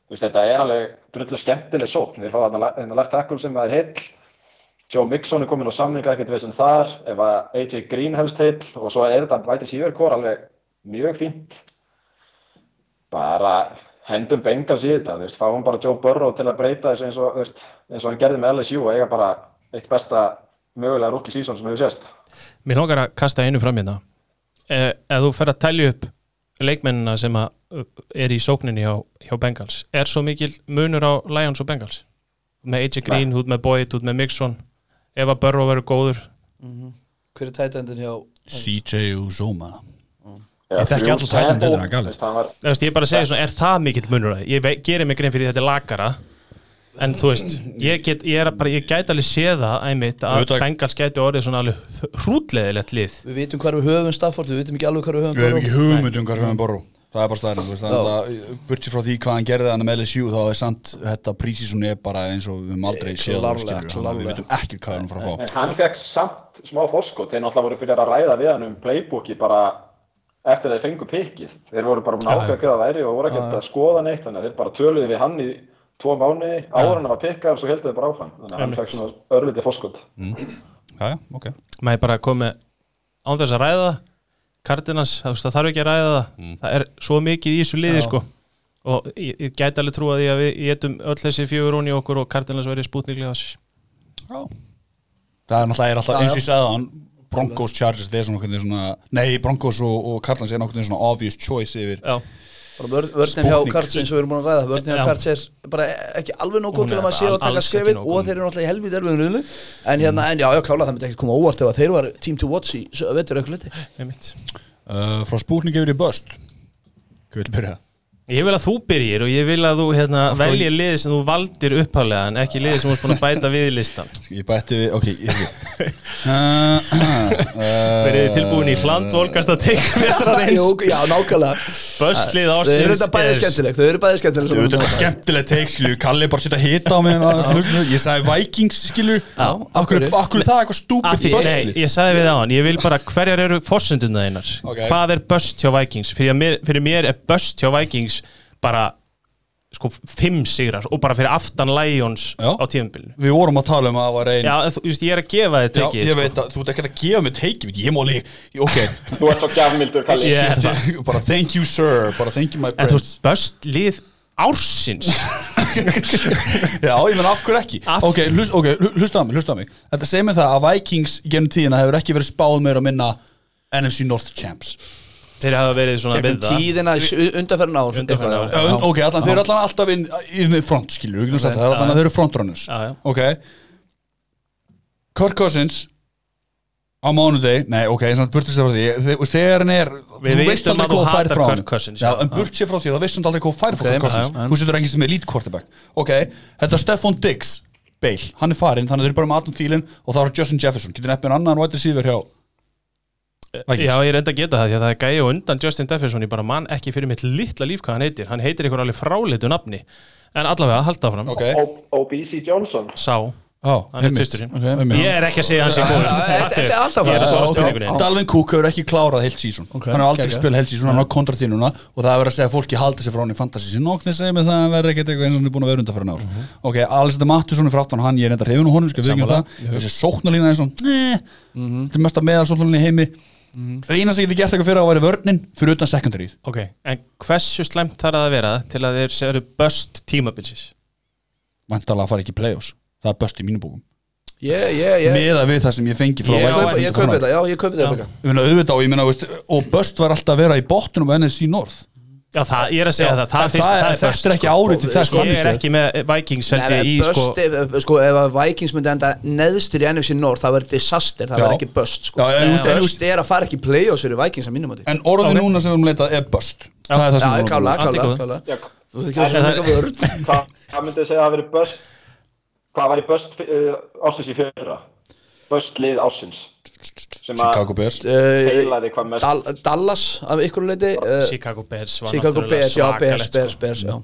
Speaker 4: Þú veist, þetta er alveg drullu skemmtileg sókn, þeir fá þarna left tackle sem er heill. Joe Mixon er komin á samninga ekkert við sem þar. Ef að AJ Green hefst heill og svo er þetta væti síður kór alveg mjög fínt. Bara hendum Bengals í þetta, þú veist, fáum bara Joe Burrow til að breyta þessu eins og, þú veist, eins og hann gerði með LSU og eiga bara eitt besta mögulega rookie season sem hefur sést
Speaker 3: Mér langar að kasta einu fram hérna. Eh, Ef þú fer að telja upp leikmennina sem að uh, er í sókninni hjá, hjá Bengals er svo mikil munur á Lions og Bengals? Með AJ Green, út með Boyd, út með Mixon. Ef að Burrow verður góður.
Speaker 2: Hver er tætendin hjá
Speaker 1: CJ Uzoma
Speaker 4: Já,
Speaker 1: Ég þekki alla tight end
Speaker 4: Sample,
Speaker 1: deildina, galið.
Speaker 3: ég er bara að segja svona, er það mikill munur? Ég gerir mig grein fyrir því að þetta er lakara en þú veist, ég, get, ég, er bara, ég gæti alveg séð það einmitt að Bengals gæti orðið svona alveg hrútleðilegt lið.
Speaker 2: Við vitum hvar við höfum Stafford, við vitum ekki alveg hvar við höfum
Speaker 1: Við hefum
Speaker 2: Burrow.
Speaker 1: ekki hugmynd um hvað við borru Það er bara staðarinn, þú veist,
Speaker 2: Já.
Speaker 1: þannig að burtsi frá því hvað hann gerði hann með LSU þá er sant, þetta prísísun er bara eins og við höfum aldrei séð það,
Speaker 2: Klárlega,
Speaker 1: skilur, að við veitum ekki hvað hann fara að fá.
Speaker 4: En hann fekk samt smá fórskot, þeir náttúrulega voru byrjar að ræða við hann um playbooki bara eftir að þeir fengu pikkið. Þeir voru bara búin að ákveða hvað það væri og voru ekkert að skoða neitt, þannig að þeir bara töluði við hann í tvo mánuði, áður en hann var pikkað og svo heldur þeir bara áfram. Þannig að hann fekk svona örlítið fórskot.
Speaker 1: Já, já, ok.
Speaker 3: Maður bara komið án þess að ræða. Cardinals, þú veist, það þarf ekki að ræða það. Það er svo mikið í þessu liði sko. Og ég, ég gæti alveg trúa því að við getum öll þessi fjögur hún í okkur og Cardinals verið
Speaker 1: Já. Það er náttúrulega er alltaf,
Speaker 2: Já,
Speaker 1: eins og ég sagði hann Broncos, Chargers, er svona, Nei, Broncos og, og Cardinals er náttúrulega svona obvious choice yfir
Speaker 3: Já,
Speaker 2: vörn- vörnin hjá. Karts eins og við erum búin að ræða. Vörnin hjá
Speaker 3: Já.
Speaker 2: Karts er bara ekki alveg nóg góð til að maður sé að taka skrefið og þeir eru náttúrulega í helvið erfiðum riðli. En hérna, en já, já, klála það myndi ekkert koma óvart ef að þeir var team to watch í liti
Speaker 3: einmitt.
Speaker 1: Uh, Frá spútning yfir í Bust. Hvað vil byrja?
Speaker 3: Ég vil að þú byrjir og ég vil að þú hérna,
Speaker 1: hverju-
Speaker 3: velji liðið sem þú valdir upphálega en ekki liðið sem þú ert búin að bæta við í listan *laughs*
Speaker 1: Ég bætti við, ok ég, *laughs* uh, uh,
Speaker 3: þið tilbúin í hland volkast að teikna *laughs* þetta
Speaker 2: Jú,
Speaker 3: eins
Speaker 2: Já, nákvæmlega.
Speaker 3: Böstlið
Speaker 2: Þau eru
Speaker 3: ásins
Speaker 2: þetta bæðið skemmtilegt, þau eru bæðið skemmtilegt
Speaker 1: Þú veit, þetta er skemmtileg teik, skilju, Kalli bara setja hita á mig Ég sagði Vikings, skilju
Speaker 2: Já,
Speaker 1: Akkur
Speaker 2: hverju?
Speaker 1: er það eitthvað
Speaker 3: því, nei, ég sagði við á hann, ég vil bara hverjar eru forsenduna þeinar
Speaker 1: Ok.
Speaker 3: Hvað er böst hjá Vikings? Fyrir mér er böst hjá Vikings bara sko fimm sigrar og bara fyrir aftan Lions
Speaker 1: Já.
Speaker 3: á tíðumbilinu
Speaker 1: Við vorum að tala um að það var ein
Speaker 3: Já, þú veist, ég er að gefa
Speaker 1: Já,
Speaker 3: tekið
Speaker 1: ég
Speaker 3: sko.
Speaker 1: veit að þú ert ekki að gefa mig teiki Ég líka, ok *laughs*
Speaker 4: Þú ert svo gafmildur, Kalli.
Speaker 3: Það. *laughs*
Speaker 1: Bara thank you sir, bara thank you my
Speaker 3: En þú veist, böst lið ársins *laughs*
Speaker 1: Já, ég menn af hverju ekki
Speaker 3: Af-
Speaker 1: Ok, hlust, okay hlusta á mig, hlusta á mig Þetta segir mig það að Vikings gennum tíðina hefur ekki verið spáð meira að minna NFC North Champs
Speaker 3: þeir hafa verið svona við
Speaker 2: Gegnum tíðina undanferðin ár
Speaker 3: Undanfarin
Speaker 2: eitthvað,
Speaker 3: ár.
Speaker 2: Já,
Speaker 1: ok, allan, þeir eru allan alltaf inn í front, skilur, við getum sagt það, er allan að þeir eru frontrunners.
Speaker 3: Já, já.
Speaker 1: ok. Kirk Cousins á mánudegi, nei, ok, eins og burtist frá því þe- þegar hann er,
Speaker 3: Við
Speaker 1: þú veist aldrei hvað
Speaker 3: hatar
Speaker 1: frá hann
Speaker 3: Cousins,
Speaker 1: já, en burt sér frá því, það veist aldrei hvað þú færð frá Kirk Cousins, þú setur enginn sem er lead quarterback. Ok, þetta Stefan Diggs Bale, hann er farinn, þannig að þeir eru bara með Adam Thielen og það er Justin Jefferson, getur nefnir annan wide receiver hjá Vikings?
Speaker 3: Já, ég reynda að geta það því að það er gæi og undan Justin Jefferson ég bara man ekki fyrir mitt litla líf hvað hann heitir. Hann heitir ykkur alveg fráleitu nafni. En allavega, halda áfram.
Speaker 1: Ok,
Speaker 4: O- OBC Johnson.
Speaker 3: Sá,
Speaker 1: já,
Speaker 3: hann er
Speaker 1: einmitt.
Speaker 3: tvisturinn.
Speaker 1: Ok, einmitt.
Speaker 3: Ég er ekki að segja hans í
Speaker 2: já, þetta er alltaf
Speaker 3: Ég að
Speaker 2: bara-
Speaker 3: svara
Speaker 2: já,
Speaker 3: spurningunni.
Speaker 2: Já.
Speaker 1: Dalvin Cook hefur ekki klárað heilt sísón
Speaker 2: Ok,
Speaker 1: hann hefur aldrei spilað heilt sísón, hann á kontraktið núna og það er verið að segja að fólki haldi sér frá hann í fantasy sín og þeir segja mig það verður ekkert eitthvað eins og hann er búin að vera undan fyrir ár er fráttan og hann, ég það að eina sem getur gert eitthvað fyrir að væri vörnin fyrir utan sekundaríð
Speaker 3: Ok, en hversu slæmt þarf það að vera til að þeir séu bust tímabilsis?
Speaker 1: vantalega að fara ekki í play-offs. Það er best í mínu bókum.
Speaker 2: Ég, ég, ég
Speaker 1: meða við það sem ég fengi frá
Speaker 2: Ég kaupi- þetta, já, ég kaupi þetta
Speaker 1: og ég meina, veist, og bust var alltaf að vera í bottunum á NFC North
Speaker 3: Já, það, ég er að segja
Speaker 1: Já,
Speaker 3: það, það, fyrst,
Speaker 1: það er-
Speaker 3: það er
Speaker 1: þetta
Speaker 3: bust
Speaker 1: er ekki
Speaker 3: sko.
Speaker 1: árið til þess
Speaker 3: Sko, Ég er ekki með Vikings held ég í sko.
Speaker 2: ef, sko, ef að Vikings myndi enda neðstir í NFC North það verður disaster, það verður ekki bust sko.
Speaker 1: Veist,
Speaker 2: Bust er að fara ekki í play-offs fyrir Vikings að mínum átti
Speaker 1: en orðið
Speaker 3: Ok.
Speaker 1: núna sem við erum leitað er bust. Það er það sem
Speaker 2: Já,
Speaker 1: við
Speaker 3: góðu.
Speaker 2: klála
Speaker 4: Já,
Speaker 2: Þú veit ekki að það er eitthvað vörð
Speaker 4: hvað, myndið segja að verið bust hvað var í bust uh, ásins í fyrra? Bust lið ásins sem að
Speaker 1: Chicago Bears.
Speaker 4: Heilaði hvað mest.
Speaker 2: Dal- Dallas af ykkur leiti uh,
Speaker 3: Chicago Bears var
Speaker 2: Chicago Bears, já, Bears, Bears,
Speaker 3: sko.
Speaker 2: Bears, já.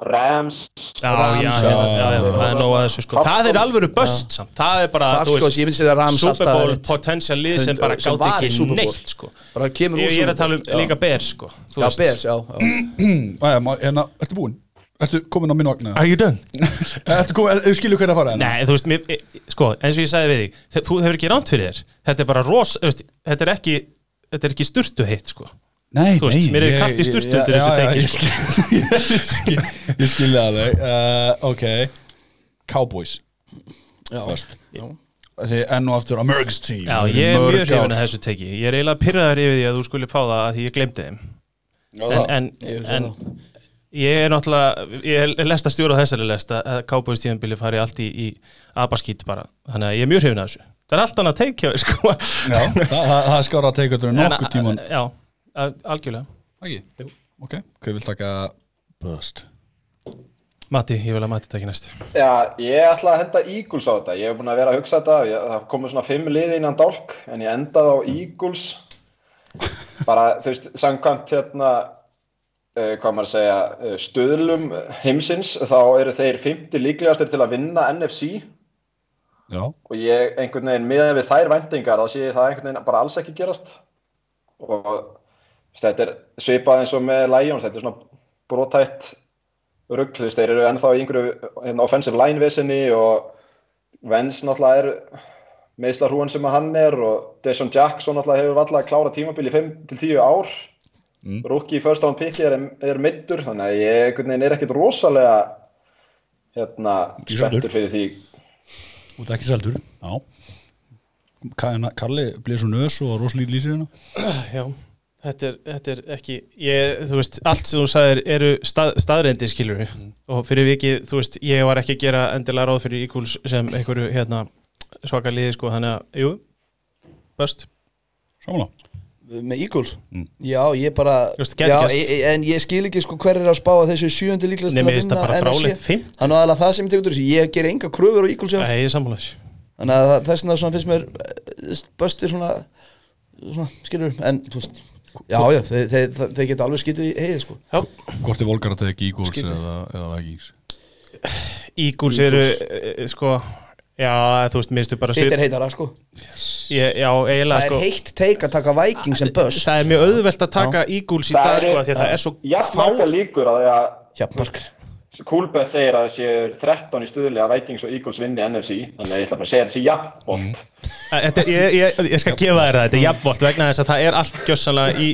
Speaker 4: Rams.
Speaker 3: Það er sko. Það er alvöru bust samt, það er bara, þú
Speaker 2: Falcons, ég myndi segja Rams
Speaker 3: Super
Speaker 2: alltaf
Speaker 3: Bowl
Speaker 2: rétt.
Speaker 3: potential lið sem bara gátt ekki neitt sko.
Speaker 2: Bara kemur úr
Speaker 3: Ég ég er að tala um líka Bears sko þú
Speaker 2: Já. Bears, já,
Speaker 1: ma- *clears throat* hérna, ertu búinn? Ertu komin á minn vagn?
Speaker 3: Are you done? *laughs*
Speaker 1: Ertu komin, er- skilur hvernig að fara? hérna?
Speaker 3: Nei, þú veist, mér, e- sko, eins og ég sagði við þig þe- Þú hefur ekki ránt fyrir þér Þetta er bara ros, þú veist, þetta er ekki Þetta er ekki sturtu hitt, sko
Speaker 1: Nei,
Speaker 3: Þú veist,
Speaker 1: nei,
Speaker 3: mér er
Speaker 1: ég-
Speaker 3: kalt í sturtu undir þessu
Speaker 1: já, já,
Speaker 3: teki,
Speaker 1: ég
Speaker 3: sko.
Speaker 1: skil- Ég *laughs* skil- ég skil það alveg uh, Ok, Cowboys
Speaker 2: já.
Speaker 1: First. Þið enn og aftur America's team
Speaker 3: Já,
Speaker 1: Það
Speaker 3: ég er mjög hrifin að þessu teki Ég er eiginlega pyrraður yfir því að þú skulle fá það að því ég glemdi þeim
Speaker 1: Já,
Speaker 3: En,
Speaker 1: það-
Speaker 3: en,
Speaker 2: Ég hugsa
Speaker 3: en ég er náttúrulega Ég er lest að stjóra þessari lest að- að Cowboys tíðanbili fari allt í, í abaskít bara. Þannig að ég er mjög hrifin að þessu. Það er allt annað teikja, sko.
Speaker 1: Já, það, það, skára að þetta
Speaker 3: En,
Speaker 1: nokkuð tíman
Speaker 3: Já, algjörlega.
Speaker 1: Ekki? Ok, hvað vil taka Bust?
Speaker 3: Matti, ég vil að Matti taki næst.
Speaker 4: Já, ég ætla að henda Eagles á þetta. Ég hef búin að vera að hugsa þetta. Ég, það komið svona fimm liði innan dálk en ég endaði á Eagles. Bara, þú veist, samkvæmt hérna hvað maður að segja uh, stöðlum heimsins þá eru þeir 50 líklegastir til að vinna NFC
Speaker 1: Já,
Speaker 4: og ég einhvern veginn miðað við þær væntingar þá sé ég það einhvern veginn bara alls ekki gerast. Og þetta er svipað eins og með Lions þetta er svona brotætt rugg, þú veist, þeir eru ennþá í einhverju hérna, offensive line vissinni og Vens náttúrulega er meðslar hrúan sem hann er og Deshaun Jackson náttúrulega hefur vallað að klára tímabil í 5-10 ár mm. rookie first down picki er, er middur þannig að ég er ekkit rosalega hérna
Speaker 1: saddur.
Speaker 4: fyrir því.
Speaker 1: Út ekki seldur Já. Ka- Kalli bleið svo nös og rosalítið lýsir hérna. *clears throat*
Speaker 3: Já, þetta er, þetta er ekki ég, þú veist, allt sem þú sagðir eru stað, staðreindi skilur og fyrir vikið, þú veist, ég var ekki að gera endilega ráð fyrir Eagles sem einhverju hérna, svaka liði sko, þannig að, jú bust,
Speaker 1: Samanlega
Speaker 2: með Eagles.
Speaker 1: Mm.
Speaker 2: já ég bara
Speaker 3: gæti
Speaker 2: já, e- en ég skil ekki sko hver er að spá að þessu sjöundi líklegast
Speaker 3: það bara frálegt fimm.
Speaker 2: þannig að það sem ég tekur þessu ég ger enga kröfur á Eagles
Speaker 3: ég
Speaker 2: þannig að það- þess vegna svona finnst mér eh, Bösti svona, svona skilur en veist já já þeir, þeir, þeir, þeir geta alveg skitið í heiði sko.
Speaker 3: Já,
Speaker 1: Hvort er volgar að teka Eagles
Speaker 2: Skipti.
Speaker 1: eða, eða Vikings
Speaker 3: Eagles eru, e, sko já, þú veist, minnstu bara svip
Speaker 2: er heitara sko.
Speaker 3: Ég, Já, eiginlega,
Speaker 2: það
Speaker 3: sko.
Speaker 2: er heitt teik að taka Vikings sem Böst
Speaker 3: Það er mjög auðvelt að taka Eagles í dag, sko, af því að það er svo
Speaker 4: jafn marga líkur að því að
Speaker 2: Jafnmark
Speaker 4: Coolbet segir að það séu 13 í stuðli að Vikings og Eagles vinni NFC þannig að ég ætla bara að segja þessi
Speaker 3: Þetta, ég, ég, ég skal gefa þér það, þetta er jafnvolt vegna þess að það er allt gjössanlega í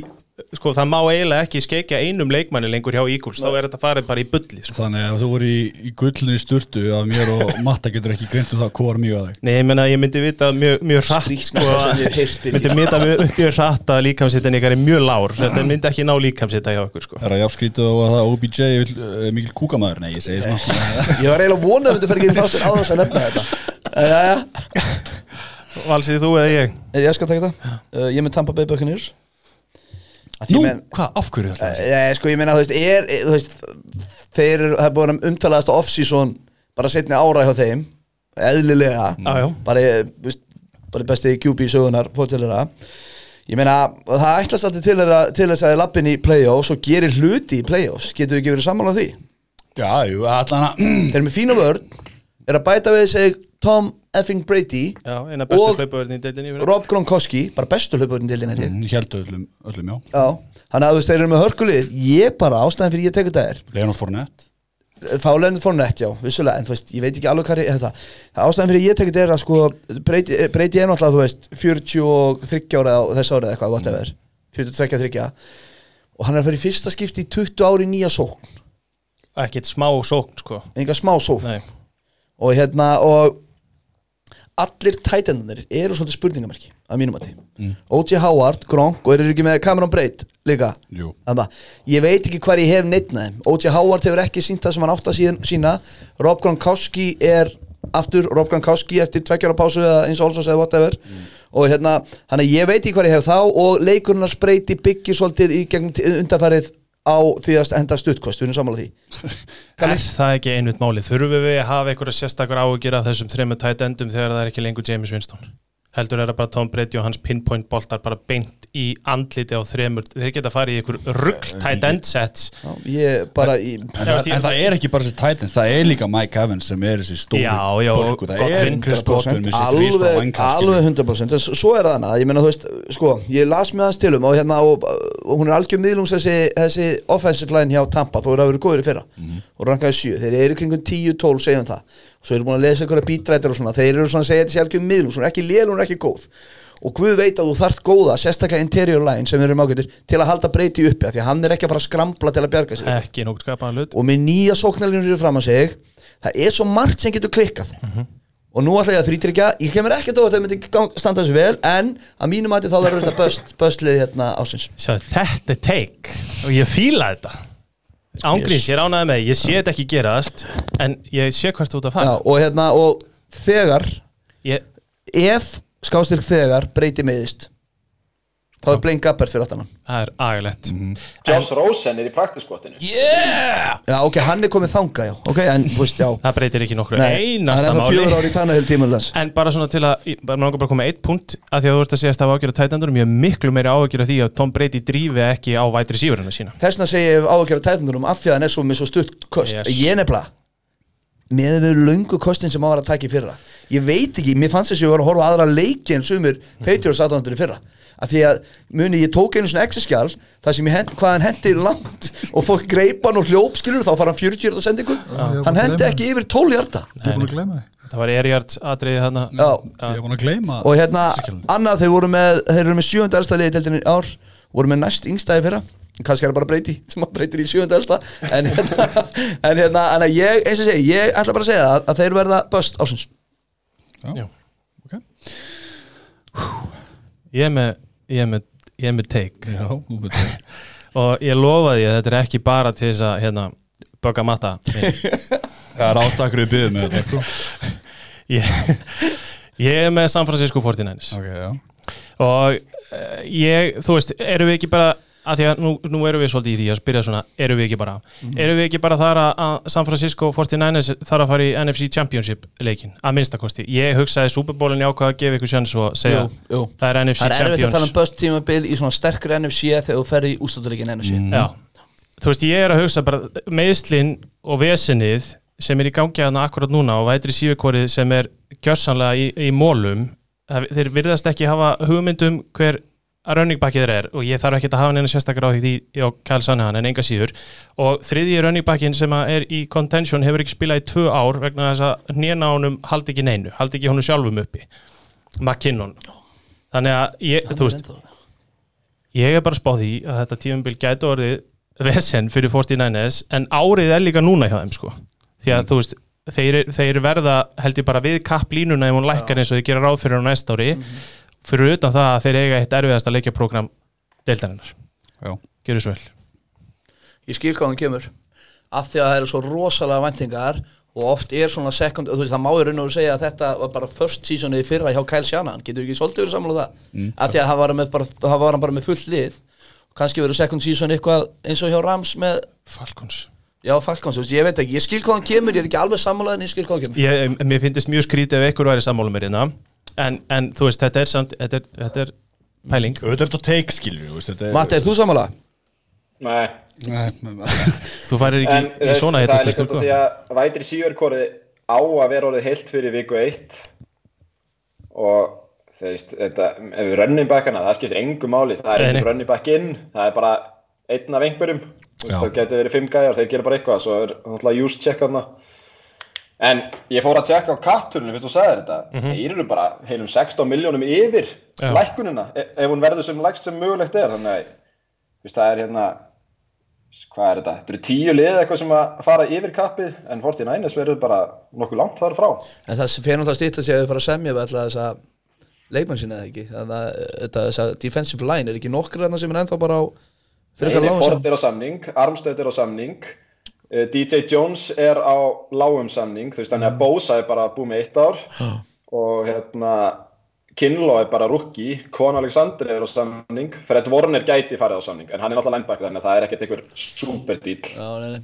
Speaker 3: sko það má eiginlega ekki skeikja einum leikmanni lengur hjá Eagles, þá er þetta farið bara í bulli sko.
Speaker 1: Þannig að þú voru í, í gullinu sturtu af mér og *laughs* Matta getur ekki greint um það hvað var mjög að þig.
Speaker 3: Nei, ég menna ég myndi vita mjög, mjög hratt sko,
Speaker 2: ég
Speaker 3: myndi vita mjög, mjög hratt að líkamsittin ykkar er mjög lár. Þetta myndi ekki ná líkamsitta hjá okkur sko.
Speaker 1: Er það jafnskrítið og að það OBJ er uh, mikil kúkamæður? Nei, ég segi svona
Speaker 2: Ég var eiginlega vonað að þú *laughs*
Speaker 1: Nú,
Speaker 2: men-
Speaker 1: hvað, af hverju þetta?
Speaker 2: Eh, eh, sko ég meina þú veist, er, eh, þú veist þeir það er búin að umtalaðast á off-season bara setni ára hjá þeim eðlilega
Speaker 3: já.
Speaker 2: bara, veist, bara besti QB sögunar fóttilera ég meina það ætlast alltaf til, til þess að þið lappin í play-offs og gerir hluti í play-offs getur við ekki verið sammála því
Speaker 1: Já, jú, allan að
Speaker 2: þeir eru með fína vörn er að bæta við sig Tom effing Brady
Speaker 3: Já,
Speaker 2: Og- Rob Gronkowski, bara bestu hlaupurinn til þín
Speaker 1: Hjældu öllum, öllum, já.
Speaker 2: Já, þannig að þú veist, þeir eru með hörkulið. Ég bara, ástæðan fyrir ég tekur þetta er
Speaker 1: Leonard Fournette.
Speaker 2: Fáleginn fór nett, já, vissulega En þú veist, ég veit ekki alveg hvað er það Það. Ástæðan fyrir ég tekur þetta er að sko Breyti, breyti er náttúrulega, þú veist, 43 ára á þess árið eitthvað, whatever. 42 þryggja Og hann er að fara í fyrsta skipti í 20 ári nýja sókn.
Speaker 3: Ekkert smá sókn sko.
Speaker 2: Enga smá sókn.
Speaker 3: Nei.
Speaker 2: Og hérna, og Allir tætendunir eru svolítið spurningamerki Að mínum að því O.J. Howard, Gronk og eru ekki með Cameron Braid líka
Speaker 1: Jú.
Speaker 2: Þannig að ég veit ekki hvar ég hef neittna þeim O.J. Howard hefur ekki sínt það sem hann átt að síðan, sína Rob Gronkowski er aftur Rob Gronkowski eftir tveggjara pásu eða eins og Olsons eða whatever og hérna, hann að ég veit ekki hvar ég hef þá og leikurinn að spreyti byggir svolítið í gegnum undanfarið á því að henda stuttkost, við erum sammála því *laughs*
Speaker 3: Er það ekki einmitt málið? Þurfum við að hafa einhverja sérstakar áhugir af þessum þremur tætt endum þegar það er ekki lengur James Winston? Heldur er það bara Tom Brady og hans pinpoint boltar bara beint í andliti á þremur. Þeir geta farið í einhver rugg tætt end sets.
Speaker 2: Já, ég bara í,
Speaker 1: En, það, en það er ekki bara þessi Titans, það er líka Mike Evans sem er þessi stóri
Speaker 3: Já, já,
Speaker 1: bölku, það
Speaker 3: gott
Speaker 1: er
Speaker 3: vinn,
Speaker 1: Chris Godwin með sitt
Speaker 2: alveg,
Speaker 1: rísta vangkast
Speaker 2: alveg 100% En s- svo er það hana, ég meina þú veist sko, ég las með hans tilum og hérna og, og hún er algjör miðlungs þessi, þessi offensive line hjá Tampa, þó er að vera góður í fyrra og rankaði 7, þeir eru kringum 10-12 segjum það, svo eru búin að lesa einhverja bítrættir og svona, þeir eru svona að segja þessi algjör miðlungs, hún er ekki lél, er ekki góð. Og Guð veit að þú þarft góða, sérstaklega interior line sem við erum ágættir, til að halda breyti uppi af því að hann er ekki að fara að skramla til að bjarga sig
Speaker 3: ekki
Speaker 2: og með nýja sóknarlinur fyrir fram að sig það er svo margt sem getur klikkað. Og nú ætla ég að þrýtryggja ég kemur á að það myndi standa þessu vel en að mínum mati þá verður þetta böst, böstlið hérna ásins
Speaker 3: Sjá, þetta er take. Og ég fíla þetta Ángríns, ég ránaði með, ég sé þetta ekki gerast en ég sé hvert þú ert að
Speaker 2: Já,
Speaker 3: fara
Speaker 2: og hérna og þegar
Speaker 3: ég,
Speaker 2: ef skástyrk þegar breyti meðist þá er Blaine Gabbert fyrir aftan hann.
Speaker 3: Það er agalett
Speaker 4: Josh Rosen er í praktiskvottinu
Speaker 1: Yeah!
Speaker 2: já ok, hann er komið þanga já. Ok, en þú veist já.
Speaker 3: Það breytir ekki nokkru. Einasta
Speaker 2: er
Speaker 3: máli. En bara svona til að, bara langar bara að koma með eitt punkt að því að þú ert að segja að það var ágjör á tætandurum ég er miklu meiri ágjör af því að Tom Brady drífi ekki á vætri sífurina sína.
Speaker 2: Þessna segi ég áhugjör á tætnunum af því að hann er svo með svo stutt kost.
Speaker 3: Yes.
Speaker 2: ég nefnilega með við löngu kostin sem á að taka í fyrra. Ég veit ekki, mér fannst þess að ég var að horfa aðra leiki en sumir Patriots aðdándur í fyrra af því að muni ég tók einu svona exaskjál þar sem ég hend, hvað hann hendi langt og fólk greipa hann og hljóp skilur þá fara hann 40 hjarta sendingu.
Speaker 5: Var
Speaker 2: hann
Speaker 5: að
Speaker 2: hendi ekki yfir 12 hjarta.
Speaker 5: Að
Speaker 3: Það var Erjards atriði
Speaker 2: Já.
Speaker 1: Að gleyma
Speaker 2: og hérna, annað þeir voru með þeir eru með sjönda deildinni í ár voru með næst yngstaði fyrra. Kannski er það bara breyti sem að breytir í sjönda elsta. En hérna, *laughs* en hérna en að ég, eins og segi, ég ætla bara að segja að, að þeir verða böst ásins
Speaker 3: Já.
Speaker 1: Ok.
Speaker 3: Ég er með, ég er með, ég er með take.
Speaker 1: Já, betur *laughs*
Speaker 3: og ég lofa því að þetta er ekki bara til þess að hérna, bögga matta. *laughs*
Speaker 1: Það er ástakkur við byggðum með þetta. *laughs*
Speaker 3: Ég, ég er með San Francisco 49ers
Speaker 1: Ok, já.
Speaker 3: Og uh, ég, þú veist, erum við ekki bara að því að nú, nú erum við svolítið í því að spyrja svona, erum við ekki bara? Erum við ekki bara þar að, San Francisco 49ers þarf að fara í NFC Championship leikin, að minnstakosti, ég hugsaði Superbólin jákvæða að gefa ykkur sjans og segja
Speaker 2: jú.
Speaker 3: það er NFC
Speaker 2: það er erfitt að tala um
Speaker 3: Champions
Speaker 2: böst tímabil í svona sterkur NFC þegar þú ferði í ústáttuleikin NFC
Speaker 3: Já, þú veist, ég er að hugsa bara meðslinn og vesenið sem er í gangi að akkurat núna og vætri sífikórið sem er gjörsanlega í, í mólum þeir virðast ekki hafa hugmyndum hver að rönningbakið þeir er og ég þarf ekki að hafa neina sérstakar á því á Kyle Sanahan en enga síður. Og þriðji rönningbakinn sem að er í contention hefur ekki spilað í tvö ár vegna þess að nýjana honum haldi ekki neinu, haldi ekki honum sjálfum uppi. McKinnon. Þannig að ég, þú veist, ég er bara spáð því að þetta tífumbil gæti orðið vesen fyrir 49ers en árið er líka núna hjá þeim sko. Því að þú veist þeir, þeir verða held ég bara við kapplínuna ef hún lækkar eins og þeir gera ráð fyrir á næsta ári fyrir utan það að þeir eiga eitt erfiðasta leikjaprógram deildarinnar.
Speaker 1: Já.
Speaker 3: Gjörðu svo vel.
Speaker 2: Ég skil hvað hann kemur. Af því að það eru svo rosalega væntingar og oft er svona second, þú veist það má í raun og segja að þetta var bara first seasonið í fyrra hjá Kyle Shanahan, getur ekki svolítið verið sammála það? Mm, af því að hann var, með bara, hann var hann bara með fullt lið. Kannski verið second season eitthvað eins og hjá Rams með,
Speaker 3: Falcons.
Speaker 2: Já Falcons, ég veit ekki. Ég skil hvað hann kemur, ég er ekki alveg sammála en ég skil hvað hann kemur.
Speaker 3: Ég, Mér finnst mjög skrítið ef einhver væri sammála mér hérna en, en þú veist, þetta er samt þetta er, þetta er pæling.
Speaker 1: Auðvitað er þetta take skilur þetta er-
Speaker 2: Matti, er þú sammála?
Speaker 4: Nei,
Speaker 1: Nei,
Speaker 3: Þú færir ekki
Speaker 4: en
Speaker 3: í, svona
Speaker 4: það er líka því að vætri síverkórið á að vera orðið heilt fyrir viku 1 og þú veist, þetta, ef við running backana, það skiptir engu máli, það er
Speaker 3: Nei, nei.
Speaker 4: ekki running back inn, það er bara einn af einhverjum, það getur verið fimm gæjar, þeir gera bara eitthvað, svo er náttúrulega use check þarna. En ég fór að checka á kapturinu, fyrst þú sagðir þetta, þeir eru bara heilum 16 miljónum yfir
Speaker 3: Já.
Speaker 4: lækkunina, e- ef hún verður sem lægst sem mögulegt er, þannig að, veist, það er hérna, hvað er þetta, þetta eru tíu lið eitthvað sem að fara yfir kappið, en 49ers verður bara nokkuð langt þar frá.
Speaker 2: En það fyrir náttúrulega stýtt að segja að þau fara að semja við alltaf þessa leikmann sinna eða ekki? Þannig að þetta, þessa defensive line er ekki nokkur þarna sem er ennþá bara á fyrir
Speaker 4: Nei,
Speaker 2: eitthvað lágum
Speaker 4: Ford er á samning, Armstead er á samning, DJ Jones er á lágum samning, þú veist, þannig að Bosa er bara búið með eitt ár og hérna, Kinlaw er bara rookie, Kon Alexander er á samning, Fred Warner gæti farið á samning, en hann er náttúrulega linebacker, þannig að það er ekkert einhver super deal.
Speaker 2: Já, nei, nei.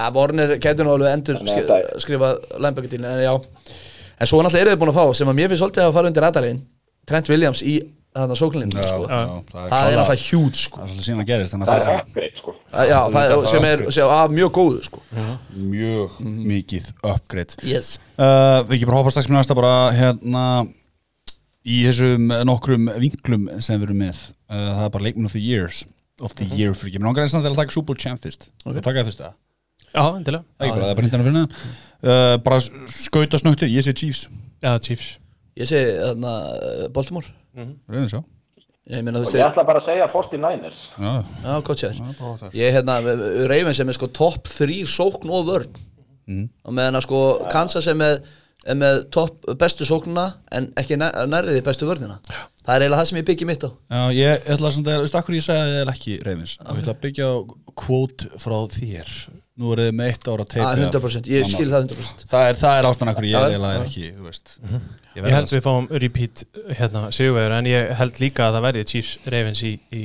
Speaker 2: Að Warner nú alveg endur skri,
Speaker 4: að þetta-
Speaker 2: skrifa linebacker-dílin en já. En svo náttúrulega eru þið búin að fá sem að mér finnst svolítið að fara undir radarinn Trent Williams í þarna sóklinni sko.
Speaker 1: já,
Speaker 2: það er alltaf hjút sko.
Speaker 1: Það er síðan að gerist þannig
Speaker 4: Það
Speaker 1: að það
Speaker 4: er upgrade, sko.
Speaker 2: Að- já, það er, sem er sem er af mjög góðu sko.
Speaker 1: er mjög mikið upgrade.
Speaker 2: Yes.
Speaker 1: uh, Við ekki bara hoppa strax með næsta bara hérna í þessum nokkrum vinklum sem við erum með. Uh, það er bara leikminn of the years of the year fyrir ekki, mér langar eins og það að taka Super Bowl champ fyrst. Og taka það fyrst það
Speaker 3: Já, endilega.
Speaker 1: Það er bara, það er hindan að finna uh, bara skauta snögtu, ég sé Chiefs.
Speaker 3: Já, Chiefs
Speaker 2: ég segi þarna Baltimore.
Speaker 1: Rauðin svo.
Speaker 2: Ég meina veist
Speaker 4: ég ætla bara að segja 49ers.
Speaker 1: Já,
Speaker 2: já, gott sér
Speaker 1: það er það
Speaker 2: ég hérna, Ravens er með sko topp þrý sókn og vörn.
Speaker 1: Mhm.
Speaker 2: og meðan að sko Kansas er með, er með topp bestu sóknuna en ekki nær- nærriði bestu vörnina. Það er eiginlega það sem ég byggi mitt á.
Speaker 1: Já, ég ætla að, þú veist, akkur ég segja að ég er ekki Ravens? Og ég ætla að byggja quote frá þér. Nú er þið með eitt ára teipi
Speaker 2: að 100% ég skil það 100%
Speaker 1: Það er, það er ástæðan akkur ég
Speaker 2: Já,
Speaker 1: er eiginlega
Speaker 2: já.
Speaker 1: er ekki, þú veist
Speaker 3: Ég held við fáum repeat hérna sigurvegur en ég held líka að það verði Chiefs Ravens í, í,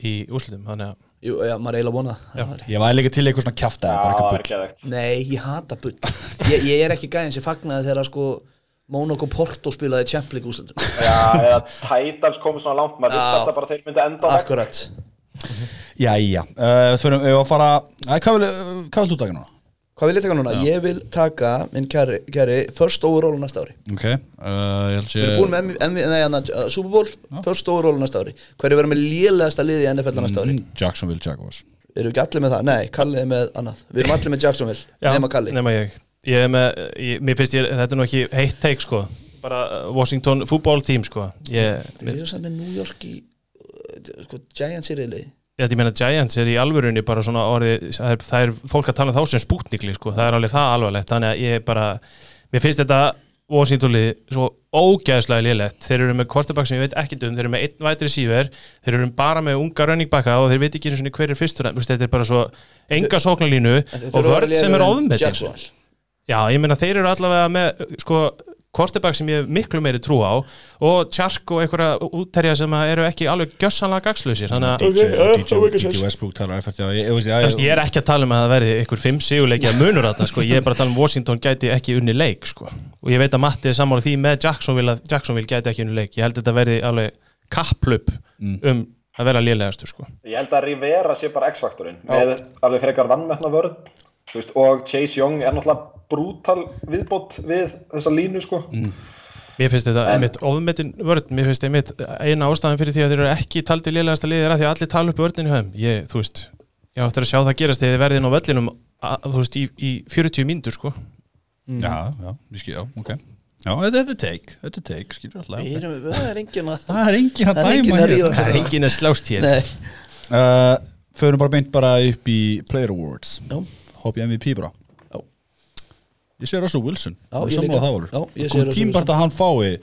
Speaker 3: í úrslutum þannig að
Speaker 2: Jú, já, maður er eiginlega vonað
Speaker 3: Já.
Speaker 1: Ég væri líka til eitthvað svona
Speaker 4: Já, er aðeitt.
Speaker 2: Nei, ég hata bull ég, ég er ekki gæðin sem fagnaði þegar sko Monaco Porto spilaði Champions League úrslutum
Speaker 4: Já, eða Titans komið svona langt, maður vissi
Speaker 2: Já.
Speaker 4: alltaf bara að þeir myndi enda.
Speaker 2: Akkurat
Speaker 1: Jæja, uh, þurfum við að fara Æ, hvað vil þú taka núna?
Speaker 2: Hvað vil ég taka núna? Ég vil taka minn kæri, kæri first overall næsta ári.
Speaker 1: Ok, uh, ég held sé
Speaker 2: Við erum búin með M- M- nei, hana, uh, Super Bowl first overall næsta ári. Hverju verður með lélegasta liði í NFL næsta ári?
Speaker 1: Mm, Jacksonville Jaguars.
Speaker 2: Erum við ekki allir með það? Nei, Kalli er með annað. Við erum allir með Jacksonville, *laughs*
Speaker 3: Já,
Speaker 2: nema Kalli.
Speaker 3: nema ég. Ég er með, ég, mér finnst ég, þetta er nú ekki heitt teik sko. Bara uh, Washington football team sko. Ég,
Speaker 2: Við erum samt með New York í uh, sko, Giants í reyli
Speaker 3: ég, meina Giants er í alvörunni bara svona orðið, það er, það er fólk að tala um þá sem spútnikli sko, það er alveg það alvarlegt. Þannig að ég bara, mér finnst þetta Washingtonlið svo ógæðslega lélegt, þeir eru með quarterback sem ég veit ekki um, þeir eru með einn vætri síver þeir eru bara með unga running backa og þeir veit ekki einu svona hver er fyrstur, þetta er bara svo enga sóknarlínu og vörð sem er
Speaker 2: Jacksonville.
Speaker 3: Já, ég meina þeir eru allavega með sko quarterback sem ég hef miklu meiri trú á og Tjark og einhverja útterja sem að eru ekki alveg þannig að
Speaker 1: DJ,
Speaker 2: það.
Speaker 1: Westbrook talar Já, ég,
Speaker 3: er ekki að tala um að það verði einhver fimm sigurleiki að munur þarna, sko, ég er bara að tala um Washington gæti ekki unni leik, sko. Og ég veit að Matti er sammála því með Jacksonville að Jacksonville gæti ekki unni leik, ég held að þetta verði alveg kapplup um að vera lélegastu, sko.
Speaker 4: Ég held að Rivera sé bara X-faktorinn með alveg frekar vannmettna vörð og Chase Young er náttúrulega brútal viðbót við þessa línu sko.
Speaker 3: Mér finnst þetta
Speaker 4: En-
Speaker 3: einmitt ofmetin vörn, mér finnst einmitt eina ástæðan fyrir því að þeir eru ekki taldi lélegasta liðir að því að allir tala upp vörninu höfum, ég, þú veist ég áttur að sjá það gerast þegar þið verðið inn á vellinum að, þú veist, í, í 40 mínútur, sko.
Speaker 1: Já, já, ég skil, já, ok. Já, þetta er take, þetta er take, skilur alltaf.
Speaker 2: Það er engin að
Speaker 1: Það er engin að dæma hér
Speaker 3: Það er enginn að slást hér.
Speaker 2: Nei.
Speaker 1: Uh, Förum bara beint bara upp í Player Awards. Í MVP bara. Ég sé Russell Wilson.
Speaker 2: Já,
Speaker 1: Ég
Speaker 2: líka. Já, ég sé
Speaker 1: Kom
Speaker 2: Russell
Speaker 1: tímbart að hann fái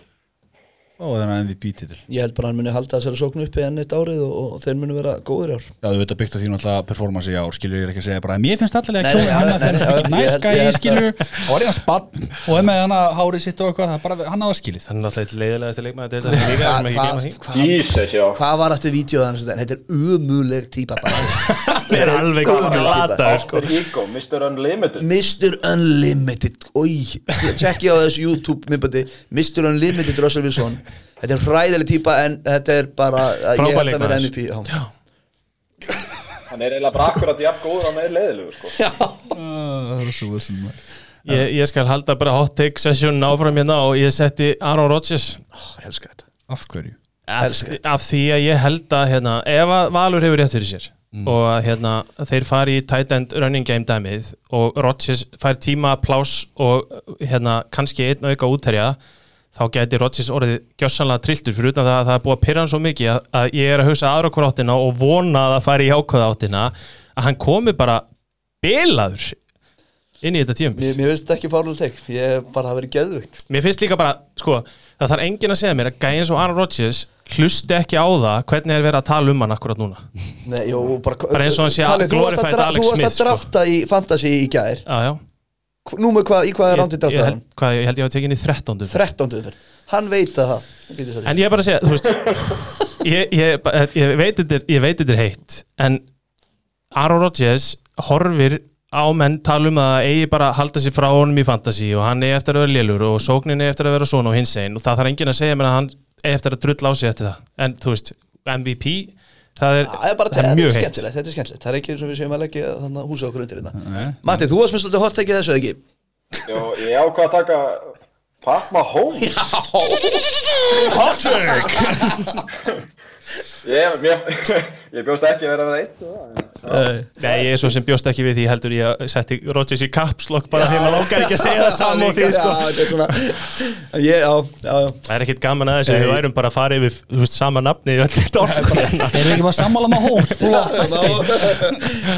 Speaker 1: fái þennan MVP-titil
Speaker 2: Ég held bara að hann muni halda þessari sóknu uppi enn eitt árið og, og þeir muni vera góður í ár.
Speaker 1: Já, þú veit að byggt á því náttúrulega performance í ár skilur ég er ekki að segja bara Mér finnst
Speaker 2: Nei,
Speaker 1: að kjóða hann að það er mikið
Speaker 2: held- ég
Speaker 1: næska í skilur og var eina spann. Og er með hann að hárið sitt og eitthvað það er bara, hann hafa skilið
Speaker 3: Það er Þetta er sem ekki gleyma því.
Speaker 2: Hvað var aftur vídeo þannig að þetta er umuleg típa bara. *laughs*
Speaker 3: Það er alveg sko.
Speaker 4: Ego, Mr. Unlimited
Speaker 2: Þetta er hræðileg típa en þetta er bara að ég held að vera. MVP já.
Speaker 4: Hann er eiginlega bara akkurat jafn góður á með leiðilegur sko.
Speaker 2: Já.
Speaker 1: Russell Wilson
Speaker 3: ég, ég skal halda bara hot take session áfram hérna og ég setti Aaron Rodgers
Speaker 2: Ó, ég elska þetta
Speaker 1: Af hverju?
Speaker 3: af, af því að ég held að hérna, ef að Valur hefur rétt fyrir sér og að hérna, þeir fari í tight end running game dæmið og Rodgers fær tíma plás og hérna, kannski einn auka útherja þá geti Rodgers orðið gjössanlega trilltur fyrir utan það að það er búið að pyrra hann svo mikið að, að ég er að hugsa aðra okkur áttina og vona að það fari í ákvæða áttina að hann komi bara bilaður inn í þetta tíum
Speaker 2: Mér, mér finnst þetta ekki fárlega tek Ég hef bara verið geðvikt
Speaker 3: Mér finnst líka bara, sko, það þarf enginn að segja mér að gæðin svo Aaron Rodgers hlusti ekki á það hvernig er verið að tala um hann akkurat núna.
Speaker 2: Nei, jú, bara,
Speaker 3: Bara eins og hann sé
Speaker 2: að
Speaker 3: glorified
Speaker 2: dra-
Speaker 3: Alex
Speaker 2: Þú varst
Speaker 3: Smith,
Speaker 2: að
Speaker 3: sko.
Speaker 2: drafta í fantasy í Hv- Nú með hvað, í hvað er rándið
Speaker 3: ég,
Speaker 2: draftaði
Speaker 3: held,
Speaker 2: hann?
Speaker 3: hvað, ég held ég að tekið inn í 13.
Speaker 2: 13. umferð Hann veit að það.
Speaker 3: En ég er bara að segja, þú veist *laughs* ég, ég, ég, veit þetta er, ég heitt en Aaron Rodgers horfir á menn tala um að eigi bara að halda sér frá honum í fantasy og hann eigi eftir að vera lélur og sóknin eigi eftir að vera svona og hins einn og það þarf enginn að segja mér að hann eigi eftir að drulla á sig eftir það en þú veist, MVP það er,
Speaker 2: Það er bara
Speaker 3: það er
Speaker 2: er
Speaker 3: mjög heitt.
Speaker 2: skemmtilegt, þetta er skemmtilegt. Það er ekki eins og við séum að leggja húsa okkur undir þetta
Speaker 1: Nei.
Speaker 2: Matti, þú varst með svolítið hot ekki þessu ekki?
Speaker 4: Jó, ég ákvað að taka Pat Mahomes.
Speaker 2: Hot take *laughs*
Speaker 4: Ég, mér, *laughs* ég bjóst ekki að vera að vera eitt
Speaker 3: Nei, ég er svo sem bjóst ekki við því heldur ég að setti Rodgers í kapslokk bara því að maður langar ekki að segja það saman og því sko.
Speaker 2: Er
Speaker 3: Það er ekkit gaman að þessu, við værum bara að fara yfir þú veist, sama nafni.
Speaker 1: Erum við ekki bara sammála með Holmes? Flott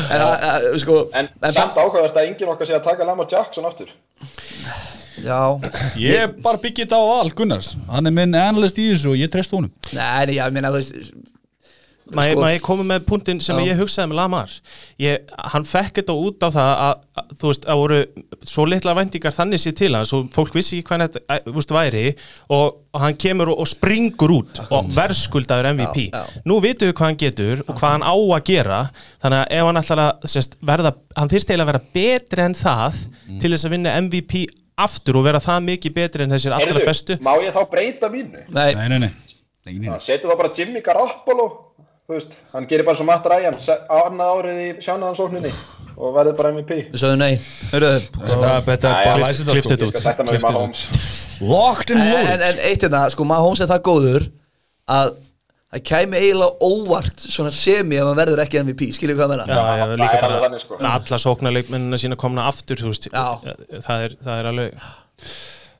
Speaker 2: En, að- að,
Speaker 4: samt ákvæðast að enginn okkar sé að taka Lamar Jackson aftur
Speaker 2: Já,
Speaker 1: Ég bara byggja þetta á Val Gunnars. Hann er minn analyst í þessu og ég treyst honum.
Speaker 2: Nei, nei, ég meina, þú veist
Speaker 3: Má
Speaker 2: Sko-
Speaker 3: koma með punktin sem
Speaker 2: Já.
Speaker 3: ég hugsaði með Lamar? Ég, Hann fekk þetta út á það að, að þú veist, að voru svo litla væntingar þannig sér til hans og fólk vissi ekki hvað þetta að, þú veist, væri og, og hann kemur og, og springur út og verðskuldaður MVP
Speaker 2: Já, já.
Speaker 3: Nú vitum við hvað hann getur og hvað hann á að gera þannig að ef hann ætlar að sérst, verða, hann þyrst eiginlega að vera betri en það til þess að vinna MVP aftur og vera það mikið betri en þessir allra
Speaker 4: Heyrðu,
Speaker 3: bestu?
Speaker 4: má ég þá breyta mínu?
Speaker 2: Nei,
Speaker 1: Nei, nei, nei. Nei, nei.
Speaker 4: Setu þá bara Jimmy Garoppolo Þú veist, hann gerir bara svo Matt Ryan se- annað árið í sjánaðansókninni og verður bara MVP
Speaker 2: við sögðum nei.
Speaker 1: Þetta er bara
Speaker 4: klift-
Speaker 1: læsið
Speaker 3: klift
Speaker 1: þetta
Speaker 3: þetta
Speaker 4: Ég
Speaker 3: út.
Speaker 1: Locked and
Speaker 2: en,
Speaker 1: loaded
Speaker 2: en, en eitt hérna, sko, Mahomes er það góður að það kæmi eiginlega óvart svona semi ef hann verður ekki MVP, skiljið hvað að
Speaker 3: Já,
Speaker 2: menna
Speaker 3: já,
Speaker 4: það
Speaker 3: líka bara
Speaker 4: þannig, sko.
Speaker 3: alla sóknarleikmennina sína komna aftur þú veist,
Speaker 2: Já.
Speaker 3: það, er, það er alveg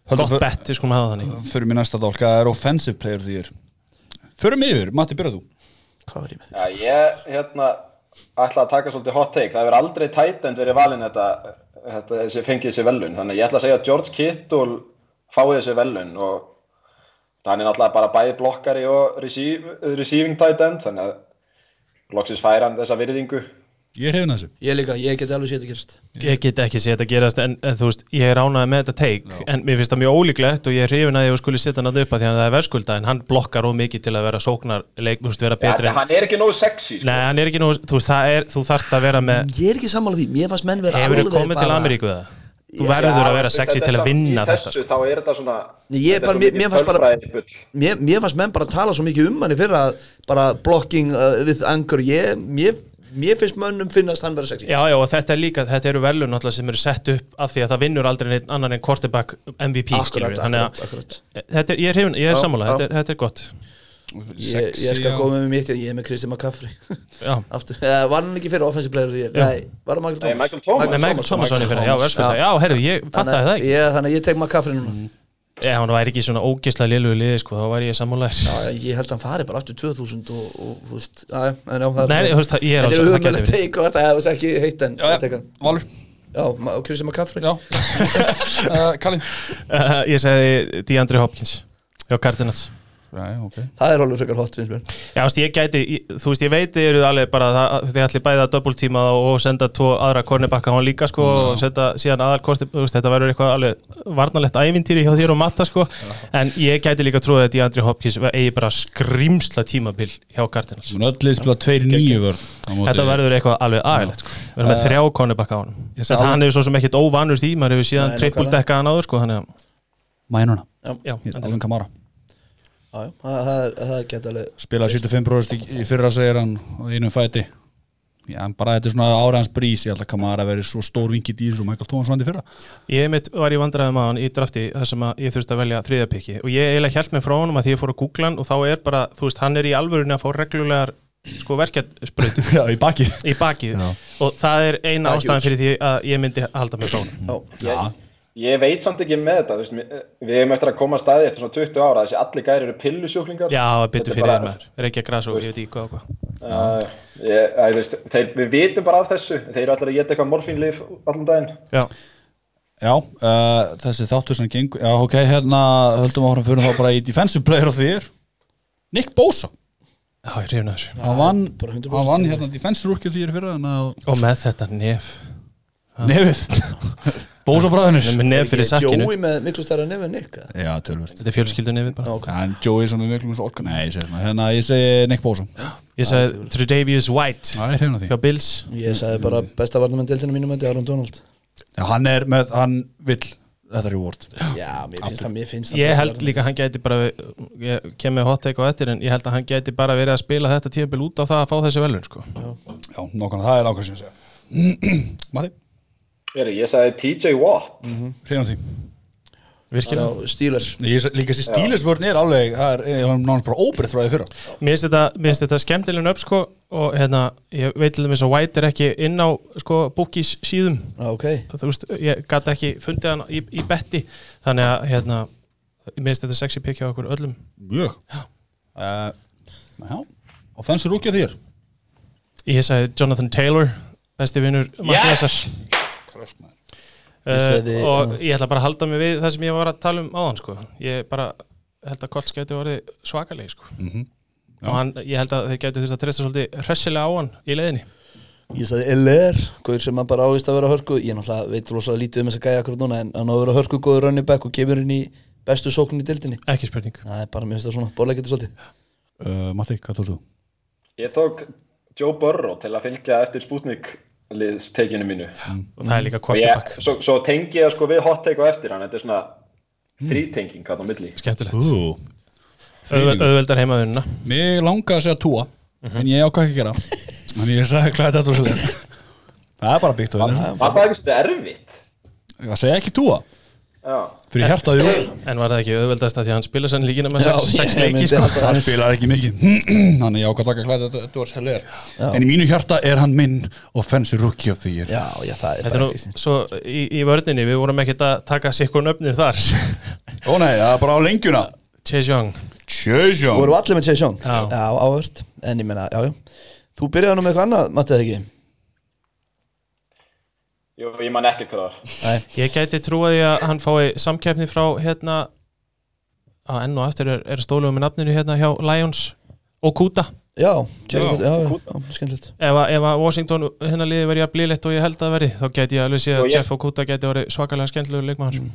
Speaker 1: Höldum
Speaker 3: gott
Speaker 1: fyr-
Speaker 3: bett, við skulum hafa það þannig
Speaker 1: Förum í næsta dálk Hvað er offensive player því er Förum yfir, Matti, byrja þú
Speaker 2: Hvað var ég með?
Speaker 4: Já, ég, hérna, ætla að taka svolítið hot take. Það hefur aldrei tight end verið valinn þetta, þetta þessi fengið þessi velun. Þannig að ég ætla að segja að George Kittle fái þessi velun og hann er náttúrulega bara bæði blokkari og receive, receiving tight end. Þannig að loksins fær hann þessa virðingu.
Speaker 1: Ég er hefðin þessu
Speaker 2: Ég líka, ég geti alveg séð þetta gerst
Speaker 3: ég get ekki séð þetta gerast en, en þú veist, ég er ánægð með þetta take en mér finnst það mjög ólíklegt og ég er hrifin að ég skulle setja hann að upp að því að það er verðskulda en hann blokkar of mikið til að vera sóknarleik þú veist, vera betri
Speaker 4: Ja,
Speaker 3: en
Speaker 4: hann er ekki nógu sexy, sko.
Speaker 3: Nei, hann er ekki nú, þú veist, það er, þú þarft að vera með
Speaker 2: Ég er ekki sammála því, mér fannst menn vera alveg bara-?
Speaker 3: Þú verður að vera sexy
Speaker 4: þetta
Speaker 3: til að vinna
Speaker 4: í
Speaker 3: þetta.
Speaker 4: þessu þá er þetta svona
Speaker 2: Nei, ég
Speaker 4: þetta er
Speaker 2: bara-
Speaker 4: svo
Speaker 2: mér- fannst bara- mér, mér fannst menn bara tala svo mikið um hann í fyrra að bara blocking uh, with anger ég, mér, mér finnst mönnum finnast hann vera sexy.
Speaker 3: Já, já, og þetta er líka, þetta eru velun náttúrulega sem eru sett upp af því að það vinnur aldrei neitt annan en quarterback MVP, skilur
Speaker 2: akkurat,
Speaker 3: við, þannig
Speaker 2: akkurat, akkurat.
Speaker 3: að þetta er, ég er, er
Speaker 2: Já,
Speaker 3: sammála,
Speaker 2: já.
Speaker 3: þetta, þetta er gott
Speaker 2: ég, ég skal koma með mitt ég er með Kristi McCaffrey
Speaker 3: Já,
Speaker 2: aftur, eh, var hann ekki fyrir offensive player?
Speaker 3: Já.
Speaker 2: nei, var hann Michael
Speaker 4: Nei,
Speaker 2: Thomas?
Speaker 4: Michael Thomas.
Speaker 3: Nei, Michael Thomas í fyrir, já,
Speaker 2: Já.
Speaker 3: já, herru, ég fattaði það ekki.
Speaker 2: ég, þannig að ég tek McCaffrey núna.
Speaker 3: Ef hann væri ekki svona ógeðslega lélugu liði sko, þá væri ég
Speaker 2: Já, ég held að hann fari bara aftur 2000 og, og þú veist, já, já, já,
Speaker 3: Nei, er
Speaker 2: Þetta er
Speaker 3: verið.
Speaker 2: teik og þetta, er ekki heitt en
Speaker 1: Já, já, Valur?
Speaker 2: Já, Kristján McCaffrey
Speaker 1: Já. Uh, *laughs* Kalli?
Speaker 3: Uh, Ég segi DeAndre Hopkins hjá Cardinals
Speaker 1: Já, ok.
Speaker 2: Það er alveg frekar hot, finnst mér.
Speaker 3: Já, þú veist, ég gæti, ég- þú veist, ég veit þið eru alveg bara það, þið ætli bæði að doppeltíma það og senda tvo aðra kornibakka hann líka sko og senda síðan aðal korti, þetta verður eitthvað alveg varnalegt ævintýri hjá þér og matta sko. En ég gæti líka trúið að DeAndre Hopkins eigi bara skrimsla tímabil hjá
Speaker 1: á móti-
Speaker 3: Þetta verður eitthvað alveg aðeinlegt sko. Við erum með þrjá kornibakka á hann
Speaker 1: Ég
Speaker 3: Þetta hann er svo sem ekkit óvanur því, maður hefur síðan
Speaker 2: Nei,
Speaker 3: triple
Speaker 2: nákvæmlega.
Speaker 3: dekka hann áður sko þannig að,
Speaker 1: Mænuna
Speaker 3: já,
Speaker 2: það, það, er- það geta alveg
Speaker 1: Spilaði 75% í, í fyrra segir hann og einum fæti. Já, en bara þetta er svona áræðans brís Ég held að Kamara verið svo stór vingi dýr og Michael Thomas vandi fyrra.
Speaker 3: Ég mitt var í vandræðum á hann í drafti þar sem að ég þurfti að velja þriðapiki og ég eiginlega hjælt mig frá honum að því ég fór að googla hann og þá er bara, þú veist, hann er í alvörunni að fá reglulegar sko verkefnsbreytu *laughs*
Speaker 1: Já, í baki
Speaker 3: í bakið.
Speaker 1: Já.
Speaker 3: og það er eina ástæðan fyrir því að ég myndi halda mig frá honum.
Speaker 2: Já,
Speaker 1: Já,
Speaker 4: Ég veit samt ekki með þetta, þú veist, mér- við hefum eftir að koma að staði eftir svona 20 ára, þessi allir gæri eru pillusjúklingar.
Speaker 3: Já, byttu fyrir ekki að grasa og ég veit ekki hvað og hvað.
Speaker 4: Uh, ég, þú veist, þeir, við vitum bara af þessu, þeir eru allir að geta eitthvað morfínlif allan daginn.
Speaker 3: Já,
Speaker 1: já uh, þessi þáttur sem gengur Já, ok, hérna höldum áfram fyrir þá bara í defensive player of the year. Nick Bosa.
Speaker 3: Já, ég reyna þessu.
Speaker 1: Hann vann,
Speaker 2: bara 100%.
Speaker 1: hann vann hérna defensive rookie of the year fyrra en að
Speaker 3: Og með þetta nef.
Speaker 1: Nefið *laughs* Bósa bræðinir
Speaker 3: með nef fyrir sakkinu.
Speaker 2: Jói með miklu stærra nefn en Nick eða?
Speaker 1: Já, tölvöld
Speaker 3: Þetta er fjölskyldu nefið bara.
Speaker 2: Já, ok.
Speaker 1: En Joey sem er miklu mjög orka Nei, ég segi svona Hérna, ég segi Nick Bosa
Speaker 3: Ég sagði Tredavious White
Speaker 1: Það er hefna því.
Speaker 3: hjá Bills.
Speaker 2: Ég sagði bara besta varnamenn deltinu mínum þetta Aaron Donald.
Speaker 1: Já, hann er með, hann vill Þetta reward.
Speaker 2: Já, mér finnst það, mér finnst það
Speaker 3: Ég held líka hann gæti bara ég kem með hot take á eftir en ég held að hann gæti bara verið að spila þetta tímabil út á það að fá þessi velun sko.
Speaker 1: Já, nákvæmlega, það er ákvæmst *clears throat* ég
Speaker 4: sagði TJ Watt,
Speaker 1: hreina því. Seg- Líka þessi stílisvörn er alveg Það er, nánast bara óbreytt frá því fyrra.
Speaker 3: Mér finnst þetta, skemmtilegn upp sko, og hérna, ég veit til dæmis að White er ekki inn á sko, bookies síðum.
Speaker 2: Já, ok.
Speaker 3: Þú veist, ég gæti ekki fundið hann í, í betti. Þannig að hérna, mér finnst þetta sexy pick hjá okkur öllum.
Speaker 1: Mjög. Uh, Já. Offensive rookie of the year.
Speaker 3: Ég sagði Jonathan Taylor besti vinnur
Speaker 4: Yes!
Speaker 2: Sagði-
Speaker 3: uh, og ég ætla bara að halda mig við það sem ég var að tala um áðan sko. ég bara held að Colts geti orðið svakalegi sko.
Speaker 1: Mhm.
Speaker 3: og hann, ég held að þeir geti þurft að treysta svolítið hressilega á hann í leiðinni
Speaker 2: Ég sagði LR, hvað sem hann bara ávist að vera hörku Ég náttúrulega veit rosalega lítið um þess að gæja akkur núna En hann á að vera hörku góður running back og gefur inn í bestu sókn í dildinni
Speaker 3: ekki spurning
Speaker 2: Það er bara, mér finnst það svona, borlega getur svolítið
Speaker 1: uh, Matti, hvað tókst þú?
Speaker 4: ég tók Joe Burrow til að fylgja eftir Sputnik liðstekinu mínu.
Speaker 3: og það er líka quarterback
Speaker 4: svo, svo tengi ég það sko við hot take og eftir hann, þetta er svona þrítenging hann á milli.
Speaker 3: skemmtilegt. Auðveldar heimaðunna
Speaker 1: Mér langaði að segja túa En ég ákvað ekki að gera. Þannig ég sagði klæði þetta og svo *laughs* Það er bara byggt á henni
Speaker 4: Var það svolítið erfitt?
Speaker 1: Ég segja ekki túa. Fyrir hjartaði jú
Speaker 3: en var það ekki auðveldast að því að hann spila sann líkina með
Speaker 2: Já,
Speaker 3: sex, sex
Speaker 2: ég
Speaker 3: leiki
Speaker 2: myndi
Speaker 3: sko.
Speaker 1: Hann spilar ekki mikið. *clears throat* Þannig ég ákvað að taka klæði þetta varst helgar En í mínu hjarta er hann minn Offensive rookie of the year.
Speaker 2: Já, já, það er
Speaker 3: Þetta er
Speaker 2: bara sín
Speaker 3: svo í, í vörninni, við vorum ekkert að taka sikkur nöfnir þar.
Speaker 1: Ó nei, það er bara á lengjuna.
Speaker 3: Chase Young.
Speaker 2: Þú
Speaker 1: Tjöjjón
Speaker 2: voru allir með Chase Young?
Speaker 3: Já.
Speaker 2: já áhört. En ég meina, já, já. Þú byrjaði nú með eitthvað annað, Matti, eða ekki?
Speaker 4: Jú, ég man ekkert hvað það var.
Speaker 2: Nei,
Speaker 3: Ég gæti trúið að hann fái samkeppni frá hérna að enn og aftur er, er stólum með nafninu hérna hjá Lions og Kuta
Speaker 2: já, skemmtilegt.
Speaker 3: Ef, að- ef að Washington hérna liði verið að blíðlegt og ég held að verði þá gæti ég alveg séð
Speaker 4: Og
Speaker 3: að Jeff og Kuta gæti verið svakalega skemmtilegur leikmaður.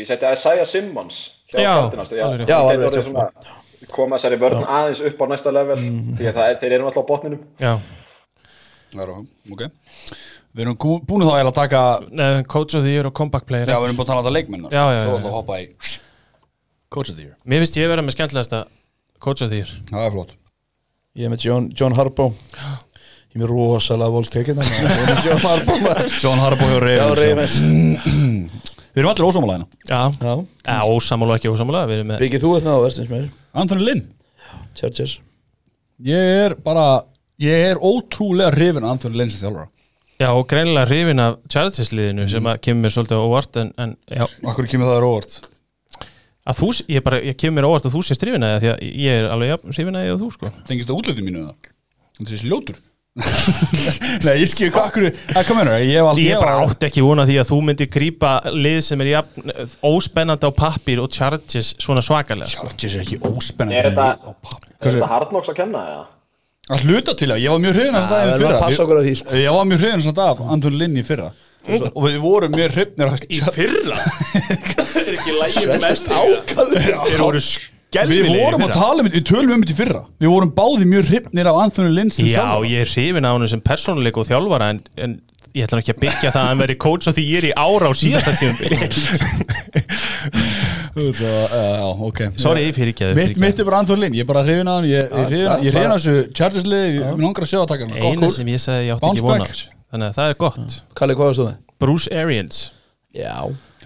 Speaker 4: Ég seti Isaiah Simmons hjá
Speaker 3: Já,
Speaker 4: að
Speaker 3: alveg
Speaker 4: koma þessari vörn aðeins upp á næsta level því að það er, þeir eru alltaf á botninum.
Speaker 3: Já,
Speaker 1: Ok Við erum búin þá að taka
Speaker 3: Nei, coach of the year og comeback player
Speaker 1: Já, við erum búin að tala um þetta leikmenn
Speaker 3: Já, já,
Speaker 1: Svo
Speaker 3: já.
Speaker 1: ætla að hoppa í Coach of the year.
Speaker 3: Mér finnst ég vera með skemmtilegasta coach of the year.
Speaker 1: Það er flott.
Speaker 2: Ég er með John, John Harbaugh. Ég er með rosalega volt tekið þannig Ég er með John Harbaugh maður.
Speaker 1: John Harbaugh hjá
Speaker 2: Já,
Speaker 1: Ravens. Við erum allir ósámála hérna.
Speaker 3: Já,
Speaker 2: Já,
Speaker 3: ja, ósamála ekki ósamála Við erum með
Speaker 2: byggið þú þetta á verðsins mér.
Speaker 1: Anthony Lynn.
Speaker 2: Chargers.
Speaker 1: Ég er bara Ég er ótrúlega hrifin af Anthony Lynn sem þjálfara
Speaker 3: Já, og greinilega hrifin af Chargers liðinu sem að kemur mér svolítið óvart en, en
Speaker 1: Akkur kemur það óvart
Speaker 3: að þú, ég bara, ég kemur mér óvart að þú sést hrifinaði því að ég er alveg jafn hrifinaði og þú sko
Speaker 1: Tengist það útlöfið mínu það? Það þessi ljótur *laughs* Nei, ég skil hvað Það hérna, ég
Speaker 3: ég bara átti ekki vona því að þú myndir grípa lið sem er jafn óspennandi á pappir og charges svona svakalega sko.
Speaker 1: Chargers er ekki óspennandi
Speaker 4: Er þetta-. Er hardnóks að kenna, eða?
Speaker 1: Að hluta til það, ég var mjög hrifin að það í
Speaker 2: að
Speaker 1: fyrra.
Speaker 2: passa okkur á því, sko.
Speaker 1: Ég var mjög hrifin að það af Anton Linn í fyrra. Og við vorum mjög hrifnir að
Speaker 3: fyrra? *laughs* Er ekki
Speaker 2: ákallu
Speaker 3: þeir voru
Speaker 1: Við vorum að tala um þetta, við tölum um þetta í fyrra. Við vorum báði mjög hrifnir af Anthony Linn sem
Speaker 3: Já, ég er hrifin á hann sem persónuleik og þjálfara en, en ég ætla ekki að byggja það að hann veri coach af því ég er í ára á síðasta tíum
Speaker 1: Svo, Já, ok.
Speaker 3: Sorry, fyrir ekki að
Speaker 1: Mitt, mitt er bara Anthony Linn, ég er bara hrifin að hann Ég hrifin ég að þessu Chargers lið Ég er langar að sjá að taka hann. Gott
Speaker 3: Einu sem ég sagði ég átti ekki vona Þannig að það er gott.
Speaker 2: Kalli, hvað varst þú með?
Speaker 3: Bruce Arians.
Speaker 2: Já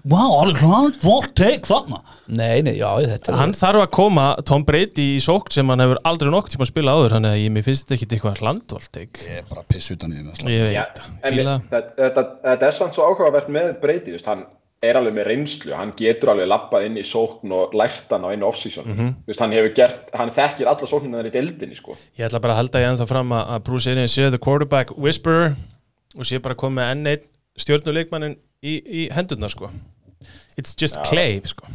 Speaker 1: Vá, alveg hlant, volt take þarna.
Speaker 2: Nei, nei, já, þetta er
Speaker 3: Hann þarf að koma Tom Brady í sókt sem hann hefur aldrei nokk tíma að spila áður Þannig að ég, mér finnst þetta ekki eitthvað hlandvolt
Speaker 1: Ég er bara piss utan í
Speaker 3: fíla.
Speaker 4: við- þetta, þetta, þetta er samt svo áhugavert með Brady, þú veist, hann er alveg með reynslu, hann getur alveg lappað inn í sókn og lært hann á einu off-season. Þú veist, hann hefur gert, hann þekkir alla sóknirnar í deildinni, sko.
Speaker 3: Ég ætla bara að halda ég ennþá fram að Bruce Arians sé the quarterback whisperer og sé bara komið með enn einn stjórnuleikmannin í, í hendurna sko. It's just clay sko.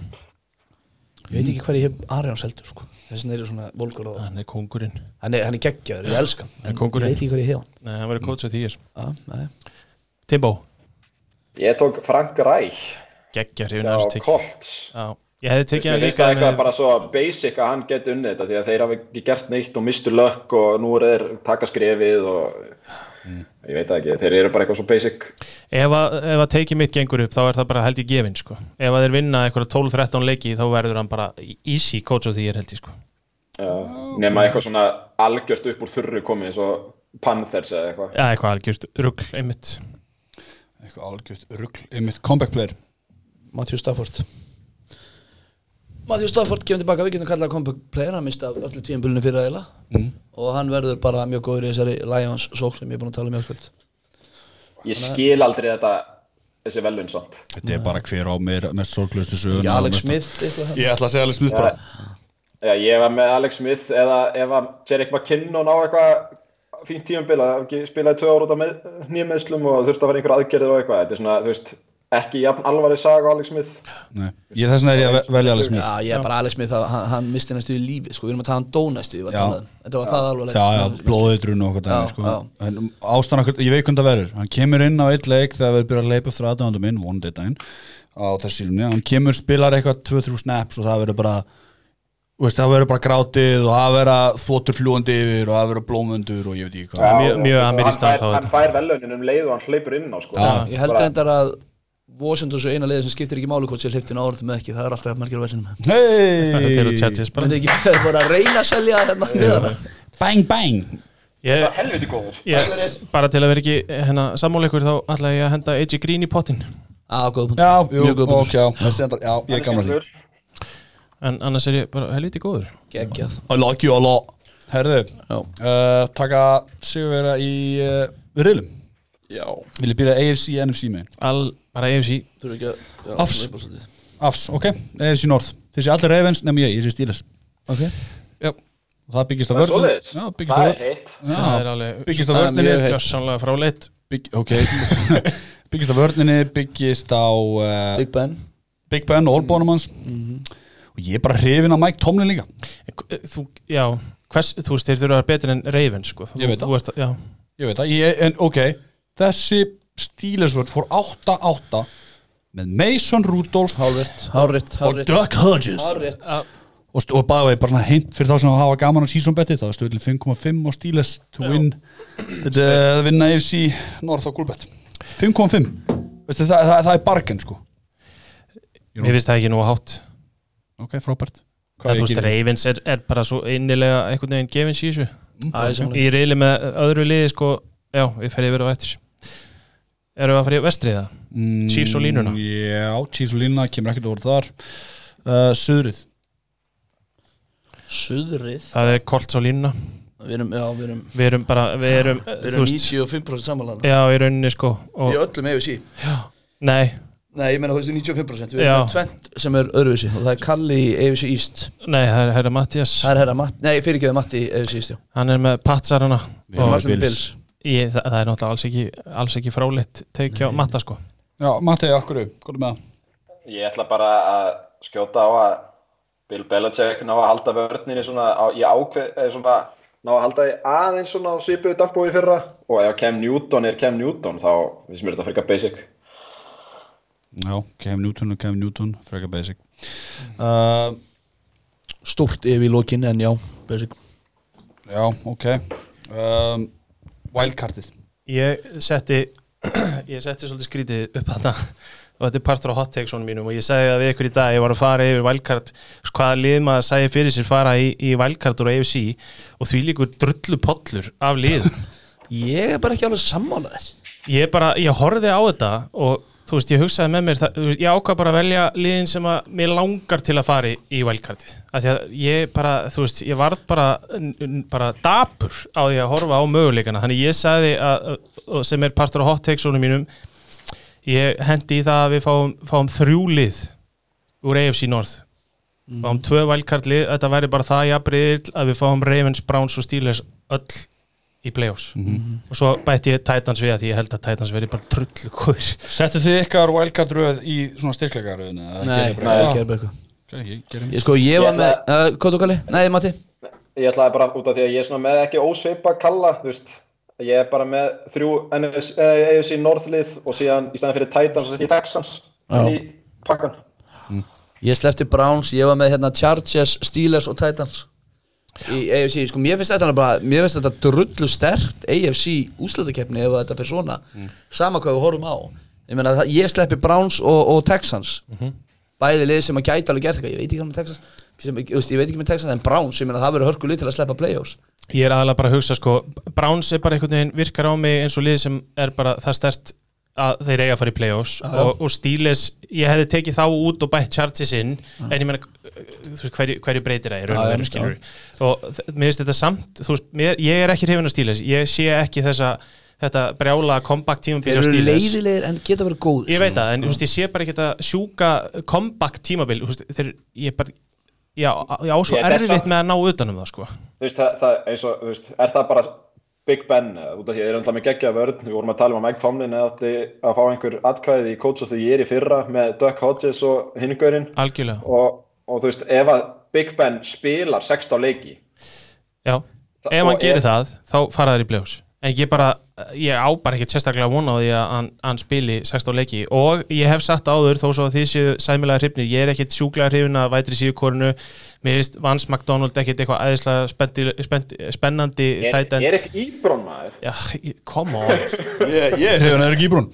Speaker 2: Ég veit ekki hvað ég hef Arjón seldur sko. Þessin er svona volkur það
Speaker 3: Hann er kongurinn
Speaker 2: Hann er, hann er geggjaður, ég elska hann En
Speaker 3: kóngurinn.
Speaker 2: ég veit ekki hvað ég hef hann.
Speaker 3: Nei, hann verður coach af því er
Speaker 2: Já, nei
Speaker 3: Timbo,
Speaker 4: ég tók Frank Reich.
Speaker 3: Geggja hrifin
Speaker 4: á
Speaker 3: hans tekið.
Speaker 4: Colts.
Speaker 3: Já, ég hefði tekið
Speaker 4: Mér
Speaker 3: hann
Speaker 4: finnst
Speaker 3: líka
Speaker 4: það eitthvað
Speaker 3: með
Speaker 4: bara svo basic að hann geti unnið þetta því að þeir hafa ekki gert neitt og mistu lökk og nú er þeir taka skrefið og ég veit það ekki, þeir eru bara eitthvað svo basic.
Speaker 3: Ef að, ef að tekið mitt gengur upp þá er það bara held í gefin sko. Ef að þeir vinna eitthvað 12-13 leiki þá verður hann bara easy coach af því er held ég sko.
Speaker 4: Nema eitthvað svona algjört upp úr þurru komið eins og Panthers eða eitthvað.
Speaker 3: Já, eitthvað algjört rugl einmitt.
Speaker 1: Eitthvað algjört rugl Einmitt. Comeback player
Speaker 2: Matthew Stafford Matthew Stafford kemur tilbaka, við getum kallað comeback player hann misti af öllu tíðanbölunni fyrir aðeila mm. og hann verður bara mjög góður í þessari Lions sók sem ég er búin að tala um mjög
Speaker 4: Ég skil aldrei þetta þessi velun samt.
Speaker 1: Þetta er bara hver á meir, mest sorglustu söguna
Speaker 2: Ekki Alex Smith eitthvað
Speaker 1: Ég ætla að segja Alex Smith bara.
Speaker 4: Já, ég var með Alex Smith eða ef að Jerick McKinnon á eitthvað fínt tíumbil að ekki spilaði tvö ára út af nýjameðslum og þurfti að vera einhver aðgerðir og eitthvað þetta er svona, þú veist, ekki jafn alvarleg saga á Alex Smith
Speaker 1: Nei, ég þess vegna er ég að ve- velja Alex Smith
Speaker 2: Já, ég er bara Alex Smith, að hann, hann misti næstu í lífi sko, við erum að tala um dónæstu
Speaker 1: Já.
Speaker 2: Þetta var það alveg
Speaker 1: Já, já, blóðitrun og okkur sko.
Speaker 2: já.
Speaker 1: En ástæðan okkur, ég veit hvernig það verður Hann kemur inn á eitt leik þegar við byrjum að leipa eftir aðdáðandum inn, one day daginn á þessu sísunni, hann kemur, spilar eitthvað 2-3 snaps og það verður bara þú veist, það verður bara grátið og það verður þóttur fljúandi yfir og það verður blómundur og ég veit ekki
Speaker 3: Já,
Speaker 1: hvað
Speaker 4: hann
Speaker 3: að þetta.
Speaker 4: hann fær velunin um leið og hann hleypur inn á sko.
Speaker 1: Já.
Speaker 2: Ég held reyndar að Washington svo eina liði sem skiptir ekki máli hvort sér hliftin áratum með ekki, það er alltaf margir á vesinu
Speaker 3: Þetta eru
Speaker 1: Hei,
Speaker 3: Chargers bara
Speaker 2: ekki það er bara *laughs* að reyna að selja hérna? Miðana?
Speaker 1: bang bang
Speaker 3: ég,
Speaker 4: Það er helviti góður.
Speaker 3: ég, Bara til að vera ekki hérna, sammála ykkur þá ætla ég að henda AJ Green í pottin
Speaker 1: Já, jú,
Speaker 2: Mjög góð punkt
Speaker 1: ég er gamla því
Speaker 3: En annars er ég bara helviti góður.
Speaker 2: Geggjað.
Speaker 1: I like you a lot. Herðu, uh, taka sigurvera í uh, riðlum
Speaker 2: Já.
Speaker 1: Vil ég byrja AFC, NFC með?
Speaker 3: All, Bara AFC
Speaker 2: Þú eru ekki að
Speaker 1: Afs. Afs, ok, AFC North. Þessi allir Ravens nefnum ég, ég sé Steelers.
Speaker 2: Ok.
Speaker 3: Já,
Speaker 1: Og það byggist á
Speaker 4: Það er
Speaker 1: vörn
Speaker 4: svoleiðis,
Speaker 1: Já, byggist á
Speaker 4: það er heitt
Speaker 3: það er alveg
Speaker 1: Byggist á
Speaker 2: það er
Speaker 1: vörninni.
Speaker 2: mjög heitt.
Speaker 3: Gjössanlega fráleitt
Speaker 1: bygg, Ok. *laughs* Byggist á vörninni, byggist á uh,
Speaker 2: Big Ben.
Speaker 1: Big Ben og Olbónum hans. Og ég er bara hrifin af Mike Tomlin líka.
Speaker 3: Þú, já. Hvers, þú veist, þeir þurfa að vera betur en Ravens sko.
Speaker 1: Ég veit
Speaker 3: Þú-
Speaker 1: það.
Speaker 3: þú ert, Já,
Speaker 1: Ég veit það, ég, en ok Þessi Steelers vörn fór 8-8 Með Mason Rudolph
Speaker 2: Hárrétt. Hárrétt
Speaker 1: og
Speaker 2: Hárrétt.
Speaker 1: Duck Hodges.
Speaker 2: Hárrétt.
Speaker 1: Og, og bæði bara hint fyrir þá sem hafa gaman á season betið, það er stöðlega 5,5 og Steelers to win. Þetta að vinna AFC North á Gulbett 5,5 Veistu, það, það, það er bargain sko.
Speaker 3: Mér finnst það ekki nú að hátt.
Speaker 1: Ok, frábært.
Speaker 3: Það, þú veist, Ravens er, er bara svo innilega einhvern veginn gefins í þessu.
Speaker 2: Sammála.
Speaker 3: Í reyli með öðru liði sko, já, við ferðum yfir á eftir Erum við að fara í vestrið það?
Speaker 1: mm,
Speaker 3: Chiefs og línuna?
Speaker 1: já, Chiefs og línuna, kemur ekkert orð þar. Uh, Suðrið.
Speaker 2: Suðrið?
Speaker 3: Það er Colts á línuna.
Speaker 2: Við erum, já, við erum
Speaker 3: Við erum bara, við erum,
Speaker 2: Við erum
Speaker 3: veist
Speaker 2: 95% samanlega
Speaker 3: Já, í rauninni sko
Speaker 2: Í
Speaker 3: og,
Speaker 2: öllum EFC
Speaker 3: Nei,
Speaker 2: Nei, ég meina þú veist 95% Við
Speaker 3: Já.
Speaker 2: erum tvent sem er öðruvísi og það er Kalli í AFC East.
Speaker 3: Nei, það er herra Mattias
Speaker 2: Það er herra Matt, nei fyrirgeðu Matti í AFC East já.
Speaker 3: Hann er með patsarana
Speaker 1: Við erum
Speaker 3: og
Speaker 1: með
Speaker 2: Allir með
Speaker 1: Bills.
Speaker 3: Ég, það, það er náttúrulega alls ekki, alls ekki fráleitt tekja á Matta sko.
Speaker 1: Já, Matti, akkur, hvað er með það?
Speaker 4: Ég ætla bara að skjóta á að Bill Belichick ná að halda vörninni svona á, í ákveð, eða svona ná að halda því aðeins svona á svipuðu í fyrra. Og ef Cam Newton er Cam Newton þá finnst mér þetta frekar basic.
Speaker 1: Já, Cam Newton og Cam Newton, freka basic. Uh,
Speaker 2: Stort yfir í lokin en já basic.
Speaker 1: Já, ok. Um, Wildcardið.
Speaker 3: Ég setti *clears throat* ég setti svolítið skrítið upp þarna. *laughs* Og þetta er partur á hot take svona mínum og ég sagði það við ykkur í dag, ég var að fara yfir wildcard hvaða lið maður sagði fyrir sér fara í, í wildcard úr AFC og því líkur drullu pollur af lið *laughs*
Speaker 2: Ég er bara ekki alveg sammálaðir
Speaker 3: ég bara, ég horfði á þetta og þú veist, ég hugsaði með mér það, ég ákvað bara að velja liðin sem að mér langar til að fara í, í wildcardið. Af því að ég bara, þú veist, ég varð bara bara dapur á því að horfa á möguleikana, þannig ég sagði að, að sem er partur á hot take svona mínum ég hendi í það að við fáum, fáum þrjú lið úr AFC North. Fáum tvö wildcard lið, þetta væri bara það jafnriðil að við fáum Ravens, Browns og Steelers öll í playoffs. Og svo bætti ég Titans við að því ég held að Titans veri bara trullu góður
Speaker 1: Settu þið ykkar wildcard röð í svona styrklegaröðin?
Speaker 2: Nei, ekki bara eitthvað.
Speaker 1: Ég
Speaker 2: Ég sko, ég
Speaker 4: Ég
Speaker 2: var með, uh, hvað þú Kalli? Nei, Matti?
Speaker 4: Ég ætlaði bara út af því að ég er svona með ekki ósveipa kalla, þú veist. Ég er bara með þrjú NS, eh, AFC Northlið og síðan í staðan fyrir Titans og þetta í Texans í pakkan
Speaker 2: Ég slefti Browns, ég var með hérna Chargers, Steelers og Titans í AFC, sko mér finnst þetta bara mér finnst þetta drullu stert AFC úslutakefni ef þetta fyrir svona. Sama hvað við horfum á. Ég meina, það, ég sleppi Browns og, og Texans. Bæði lið sem að gæta alveg gert eitthvað, ég veit ekki hvað með Texans sem, ég, ég veit ekki með Texans, en Browns, ég meina það verður hörku lið til að sleppa playoffs.
Speaker 3: Ég er aðalega bara að hugsa sko Browns er bara einhvern veginn virkar á mig eins og lið sem er bara það stert að þeir eiga að fara í playoffs
Speaker 2: Já.
Speaker 3: og, og Steelers, ég hefði tekið þá út og bætt Chargers inn en ég meina þú veist, hverju, hverju breytir það veru
Speaker 2: já.
Speaker 3: skilur og mér finnst þetta samt þú veist, mér, ég er ekki hrifin af Steelers ég sé ekki þessa þetta brjála comeback tímabil
Speaker 2: þeir
Speaker 3: á
Speaker 2: eru leiðilegir en geta verið góð
Speaker 3: Ég veit það, en þú veist, ég sé bara ekki þetta sjúka comeback tímabil þú veist, þeir, ég bara já, ég á svo
Speaker 4: er
Speaker 3: erfitt með að ná utanum það sko.
Speaker 4: Þú veist, það, það, eins og, þú veist, er það bara Big Ben, út af því að ég er alltaf með geggja vörn, við vorum að tala um að Mike Tomlin eða að fá einhver atkvæði í Coach of the Year í fyrra með Duck Hodges og
Speaker 3: algjörlega,
Speaker 4: og, og þú veist, ef að Big Ben spilar 16 leiki
Speaker 3: já
Speaker 4: Það-
Speaker 3: ef hann gerir það, þá fara þær í playoffs. En ég bara, ég á bara ekki sérstaklega vona á því að hann, hann spili 16 leiki. Og ég hef sagt áður þó svo að þið séu sæmilega hrifnir, ég er ekkit sjúklega hrifin að vætri síðu korunu mér finnst Vance McDonald ekkit eitthvað aðeinslega spendi, spendi, spennandi
Speaker 4: er,
Speaker 3: tight end.
Speaker 4: er ekki íbrón maður.
Speaker 3: Já, ég- come on. *laughs*
Speaker 1: Ég, ég er ekki íbrún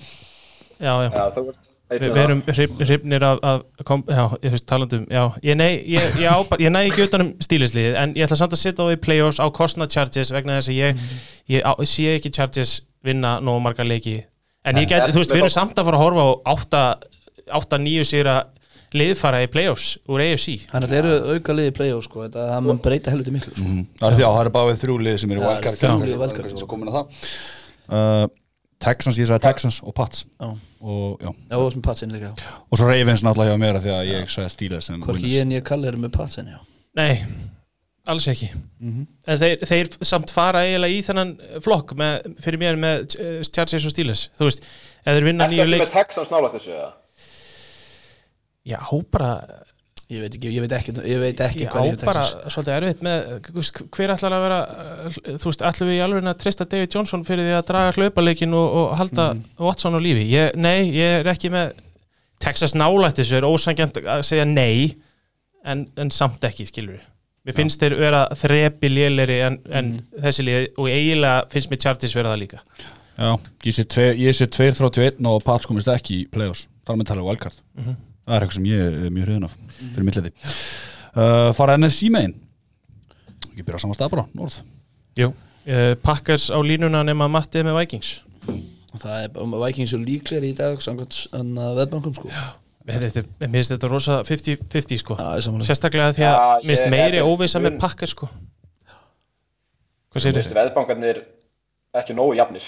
Speaker 3: já, já.
Speaker 4: Já,
Speaker 3: við erum hrif- hrifnir af, af kom, já, ég finnst talandum já, ég, nei, ég, ég, á, ég næ ekki utanum stílisliðið en ég ætla samt að setja á í playoffs á kostnað Chargers vegna þess að ég, ég, á, ég sé ekki Chargers vinna nógu marga leiki en ég get, þú veist, við erum samt að fara að horfa á 8-9 sýra liðfara í playoffs úr AFC
Speaker 2: Þannig eru auka liði play-off sko, þetta það mun breyta helviti miklu sko.
Speaker 1: Það er því að það er bara við þrjú lið sem eru wildcard
Speaker 2: þrjú
Speaker 1: Já.
Speaker 2: lið wildcard.
Speaker 1: Svo komin að það uh, Texans, ég sagði Texans og Pats.
Speaker 2: Já,
Speaker 1: og, já.
Speaker 2: já, og sem Patsin líka já.
Speaker 1: og svo Ravens náttúrulega hjá mér af því að ég sagði Steelers sem
Speaker 2: Hvorki ég en ég kalli eru með Patsin, já.
Speaker 3: Nei, alls ekki. En þeir, þeir samt fara eiginlega í þennan flokk með, fyrir mér með uh, Chargers og Steelers. Þú veist, ef þeir vinna
Speaker 4: Ertu
Speaker 3: nýju
Speaker 4: ekki
Speaker 3: leik
Speaker 4: með Texans nála þessu eða?
Speaker 3: já, bara
Speaker 2: Ég veit ekki, ég veit ekki, ég veit ekki
Speaker 3: Ég á
Speaker 2: hvað ég hef
Speaker 3: bara
Speaker 2: Texas.
Speaker 3: svolítið erfitt með hver ætlar að vera þú veist, ætlum við í alveg að treysta David Johnson fyrir því að draga hlaupaleikin og, og halda Watson á lífi? Ég, nei, ég er ekki með Texas nálægt þessu er ósangjant að segja nei en, en samt ekki, skilur við mér finnst þeir vera þrepi léleri en, en þessi lið og eiginlega finnst mér Chargers vera það líka.
Speaker 1: Já, ég sé tve- ég sé 2-31 og Pats komist ekki í playoffs. Þar með tala um wildcard það er eitthvað sem ég er mjög hrifin af fyrir milleti uh, fara NFC megin. Ekki byrja á sama stað bara, norð.
Speaker 3: Jú. Uh, Packers á línuna nema Matti með Vikings.
Speaker 2: Og Það er bara Vikings og líklegir í dag samkvæmt veðbankum sko. Já,
Speaker 3: Þetta, er- mér finnst þetta rosa 50-50 sko.
Speaker 2: Samanlega
Speaker 3: Sérstaklega því að
Speaker 4: Já,
Speaker 3: mér finnst meiri óvisa með pakkar sko. Hvað
Speaker 4: veist,
Speaker 3: þið?
Speaker 4: veðbankarnir ekki nógu jafnir.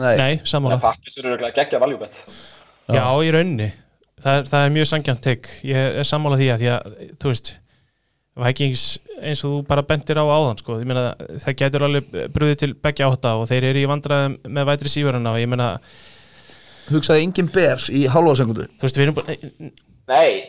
Speaker 2: Nei,
Speaker 3: Nei, sammála.
Speaker 4: En pakkis eru örugglega geggja valjúbett
Speaker 3: Já, í rauninni það það er mjög sangjant tek ég er sammálað því að því að þú veist Vikings eins og þú bara bendir á áðan sko. meina, það getur alveg brúðið til begja átta og þeir eru í vandraðum með vætri síverðana og ég meina
Speaker 2: hugsaði engin bers í halvásengundu
Speaker 3: þú veist við erum búin
Speaker 4: Nei,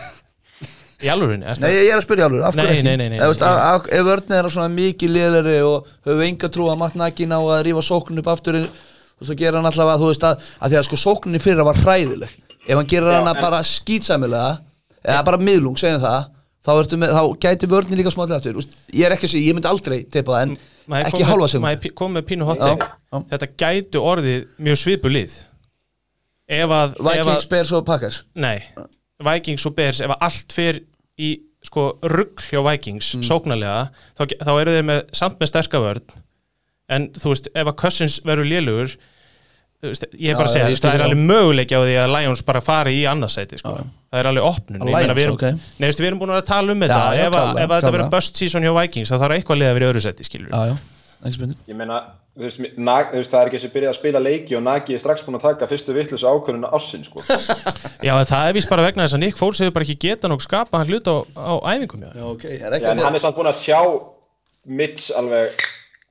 Speaker 4: *laughs*
Speaker 3: í alvörinni
Speaker 2: Nei, ég er að spyrja alveg, af hverju
Speaker 3: Nei,
Speaker 2: ekki?
Speaker 3: nei, nei, nei,
Speaker 2: Ef, að- að- vörðin er svona mikið liðari og höfum enga trú að matnækin á að rífa sóknin upp aftur og svo gera hann allavega, þú veist að, að því að sko sóknin fyrra var hræðileg ef hann gerir hana
Speaker 4: en-
Speaker 2: bara skýtsæmilega eða bara miðlung, segjum það þá, með, þá gæti vörðin líka smálega aftur. Ég er ekki að segja, ég myndi aldrei teipa það en
Speaker 3: Maður
Speaker 2: ekki halva segundu
Speaker 3: maður kom með pínu
Speaker 2: já.
Speaker 3: þetta gætu orðið mjög svipu lið. Ef að,
Speaker 2: Vikings,
Speaker 3: að
Speaker 2: Bears og Packers?
Speaker 3: Nei, Vikings og Bears ef að allt fer í sko rugg hjá Vikings
Speaker 2: Mm.
Speaker 3: sóknarlega þá, þá eru þeir með, samt með sterka vörn. En þú veist, ef að Cousins verður veist, ég er bara
Speaker 2: Já,
Speaker 3: að segja, það er alveg möguleiki á því að Lions bara fari í annarsæti sko. það er alveg opnun Ég meina,
Speaker 2: Lions,
Speaker 3: við erum,
Speaker 2: ok.
Speaker 3: nei, veistu, við erum búin að tala um
Speaker 2: Já,
Speaker 3: þetta
Speaker 2: já,
Speaker 3: ef, að-
Speaker 2: klárlega,
Speaker 3: ef að þetta verður bust season hjá Vikings þá þarf eitthvað lið að vera í öðru sæti
Speaker 2: Já, já,
Speaker 4: ég meina þú veist, nag, þú veist, það er ekki sem byrjað að spila leiki og Nagi er strax búin að taka fyrstu vittlusu ákvörðuna ásinn sko. *laughs*
Speaker 3: Já, það er vist bara vegna þess að Nick Foles hefur bara ekki getað nokkuð skapa hann hlut á, á æfingum já.
Speaker 2: Já, ok, er
Speaker 4: Já,
Speaker 2: ekki
Speaker 4: en hann er samt búin að sjá Mitch alveg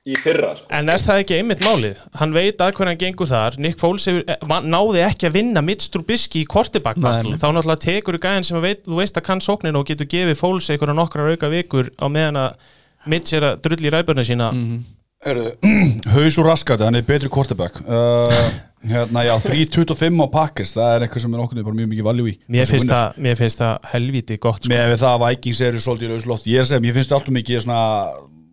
Speaker 4: í fyrra sko.
Speaker 3: En er það ekki einmitt málið? Hann veit að hvernig hann gengur þar Nick Foles hefur, eh, náði ekki að vinna Mitch Trubisky í
Speaker 2: Nei.
Speaker 3: þá náttúrulega tekur þú gæðin sem veit, þú veist að kann sóknin og getur gefið Foles einhverja nokkrar auka vikur á meðan að Mitch er að drulli í ræbörna sína
Speaker 2: Mhm.
Speaker 1: Hörðu, *clears throat* haus og raskati, hann er betri quarterback uh, Hérna, já, 3.25 á Packers Það er eitthvað sem er okkur bara mjög mikið valjú í
Speaker 3: mér finnst, það, mér finnst það helviti gott sko.
Speaker 1: Með við það að Vikings eru svolítið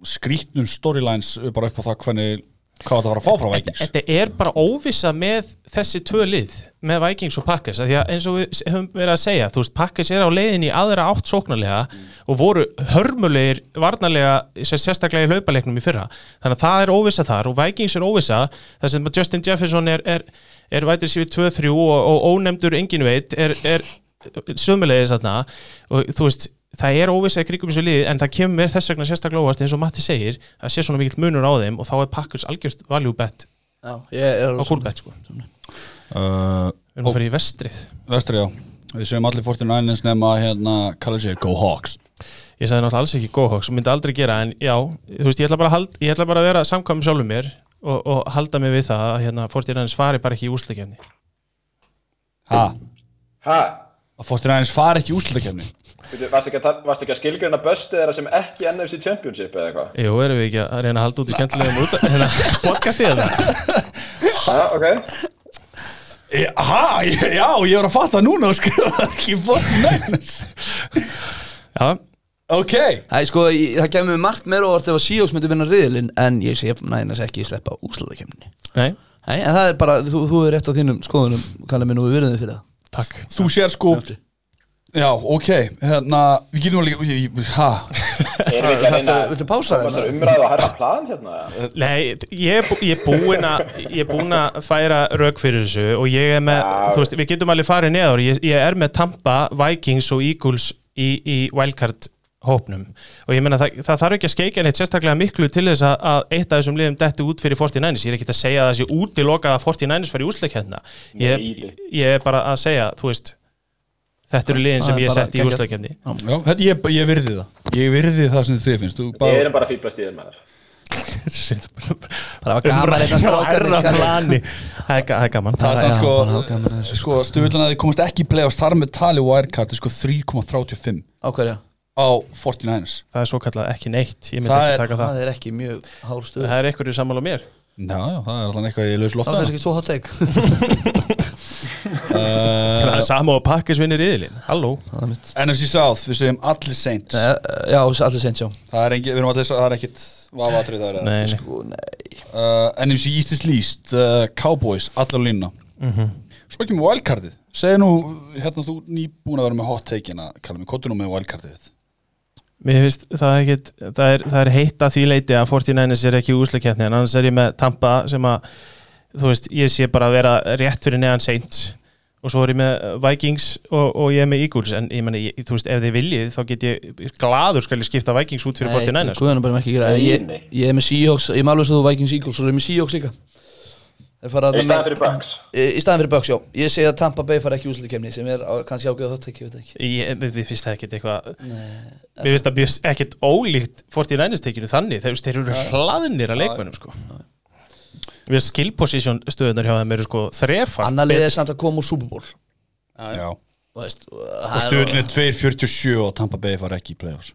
Speaker 1: skrítnum storylines bara upp á það hvernig hvað það var að fá frá Vikings.
Speaker 3: Þetta er bara óvissa með þessi tvö lið með Vikings og Packers því að eins og við höfum verið að segja veist, Packers er á leiðin í aðra átt sóknarlega og voru hörmulegir varnarlega, sér- sérstaklega í hlaupaleiknum í fyrra, þannig að það er óvissa þar og Vikings er óvissa, þar sem Justin Jefferson er, er, er vætir sér 2-3 og, og ónefndur engin veit er, er sömulegis þarna og þú veist það er óvissa í krigum þessu liði en það kemur mér þess vegna sérstaklega óvart eins og Matti segir að sé svona mikill munur á þeim og þá er Packers algjörst value bet
Speaker 2: Já, ég
Speaker 3: á bet sko.
Speaker 1: uh,
Speaker 3: Við erum að fara í vestrið.
Speaker 1: Vestri, já. Við segjum allir 49ers nema hérna Kalla sér Go Hawks.
Speaker 3: Ég sagði náttúrulega alls ekki GoHawks og myndi aldrei gera en já, þú veist, ég ætla bara að, hald, ég ætla bara að vera samkvæmum sjálfum mér og, og halda mig við það að hérna, Fortinandis fari bara ekki í úsleikefni
Speaker 1: Ha,
Speaker 4: ha,
Speaker 1: að 49ers fari ekki í úslutakefni
Speaker 4: Varstu ekki að, ekki að skilgreina böstið þeirra sem ekki NFC Championship eða eitthvað?
Speaker 3: Jú, erum við ekki að reyna að halda út í skemmtilegum út hérna, podcastið þetta?
Speaker 4: Já, ok.
Speaker 1: Ha, já, ég var að fatta núna og skrifa *laughs* ekki 49ers
Speaker 3: Já,
Speaker 1: Ok.
Speaker 2: Æ, sko, ég, það kemur margt meira orð ef að Seahawks myndi vinna riðilinn en ég sé næðinast ekki sleppa úsladakemni
Speaker 3: nei,
Speaker 2: Nei, en það er bara, þú, þú er rétt á þínum skoðunum kallið mér nú við virðum fyrir það.
Speaker 3: Takk.
Speaker 1: Þú sér sko Já, ok, hérna Við getum alveg, ég- ég- ha
Speaker 4: Erum við ekki að reyna
Speaker 2: viltu pása þetta?
Speaker 4: þessar umræðu að herra plan hérna?
Speaker 3: Nei, ég er, er búinn að ég er búinn að færa rauk fyrir þessu og ég er með,
Speaker 4: Já.
Speaker 3: þú veist, við getum alveg farið neður, ég, ég er með Tampa, Vikings og Eagles í, í wildcard hópnum og ég meina það, það þarf ekki að skeika neitt sérstaklega miklu til þess að, að eitt af þessum liðum detti út fyrir 49ers, ég er ekki að segja að það sé útilokað að 49ers fari úsleik hérna ég, ég er bara að segja, þú veist þetta eru liðin sem
Speaker 2: er
Speaker 3: ég setti í
Speaker 1: þetta, ég, ég virði það. Ég virði það sem þið finnst. Þú
Speaker 4: Við
Speaker 1: bara,
Speaker 4: erum bara fýblast í þér með þér *laughs*
Speaker 2: Það var gaman eitthvað strákar *laughs*
Speaker 3: plani. Það er er gaman.
Speaker 1: Það er sko,
Speaker 2: gaman þessu.
Speaker 1: sko stuðlan að þið komast ekki í play-offs þar með tali wildcard er sko 3,35
Speaker 2: Á hverja?
Speaker 1: á 49ers
Speaker 3: það er svo kallað ekki neitt. Ég myndi
Speaker 1: Það
Speaker 3: ekki
Speaker 1: er-
Speaker 3: taka það.
Speaker 2: Það er ekki mjög hár stuð
Speaker 3: það er einhverju sammála mér
Speaker 1: Já, já, það er alltaf eitthvað í laus
Speaker 2: Það var kannski ekki svo hot take. *laughs*
Speaker 3: Það er sama og pakkis vinnir yðlin halló
Speaker 2: er
Speaker 1: NFC South, við segjum allir Saints.
Speaker 2: Eh, eh, Já, allir sent sjá
Speaker 1: Það er engin, við erum allir, það er ekkit vafatrið það er.
Speaker 2: Sko, nei.
Speaker 1: Uh, NFC East is least uh, Cowboys, allar línna Svo ekki með wildcardið. Segðu nú, hérna þú nýbúin að vera með hot take-ina Kallum við, kottu nú með wildcardið þitt
Speaker 3: mér finnst það er ekkit það er, það er heitt að því leiti að 49ers er ekki úsleikefni en annars er ég með Tampa sem að þú veist, ég sé bara að vera rétt fyrir neðan Saints og svo er ég með Vikings og, og ég er með Eagles en ég meni, ég, þú veist, ef þið viljið þá get ég gladur skal ég skipta Vikings út fyrir 49ers
Speaker 2: Guðan er bara ekki að gera
Speaker 4: Nei,
Speaker 2: ég,
Speaker 4: nei.
Speaker 2: ég er með Seahawks, ég er með alveg svo þú Vikings Eagles og ég er með Seahawks líka
Speaker 4: Í staðan fyrir Bucks.
Speaker 2: Í í staðan fyrir Bucks, já. Ég segi að Tampa Bay fara ekki úslutikemni sem er á- kannski ágæð þátt ekki, ég veit ekki.
Speaker 3: Ég, við við finnst það ekkert eitthvað Mér finnst það ekkert ólíkt 49ers tekinu þannig, þeir, þeir eru hlaðnir að leikmennum sko. Við skill position stöðunar hjá þeim eru sko þrefast
Speaker 2: Annar liðið er samt að koma úr Super Bowl.
Speaker 1: Já. Og stöðun er 2.47 og Tampa Bay fara ekki í playoffs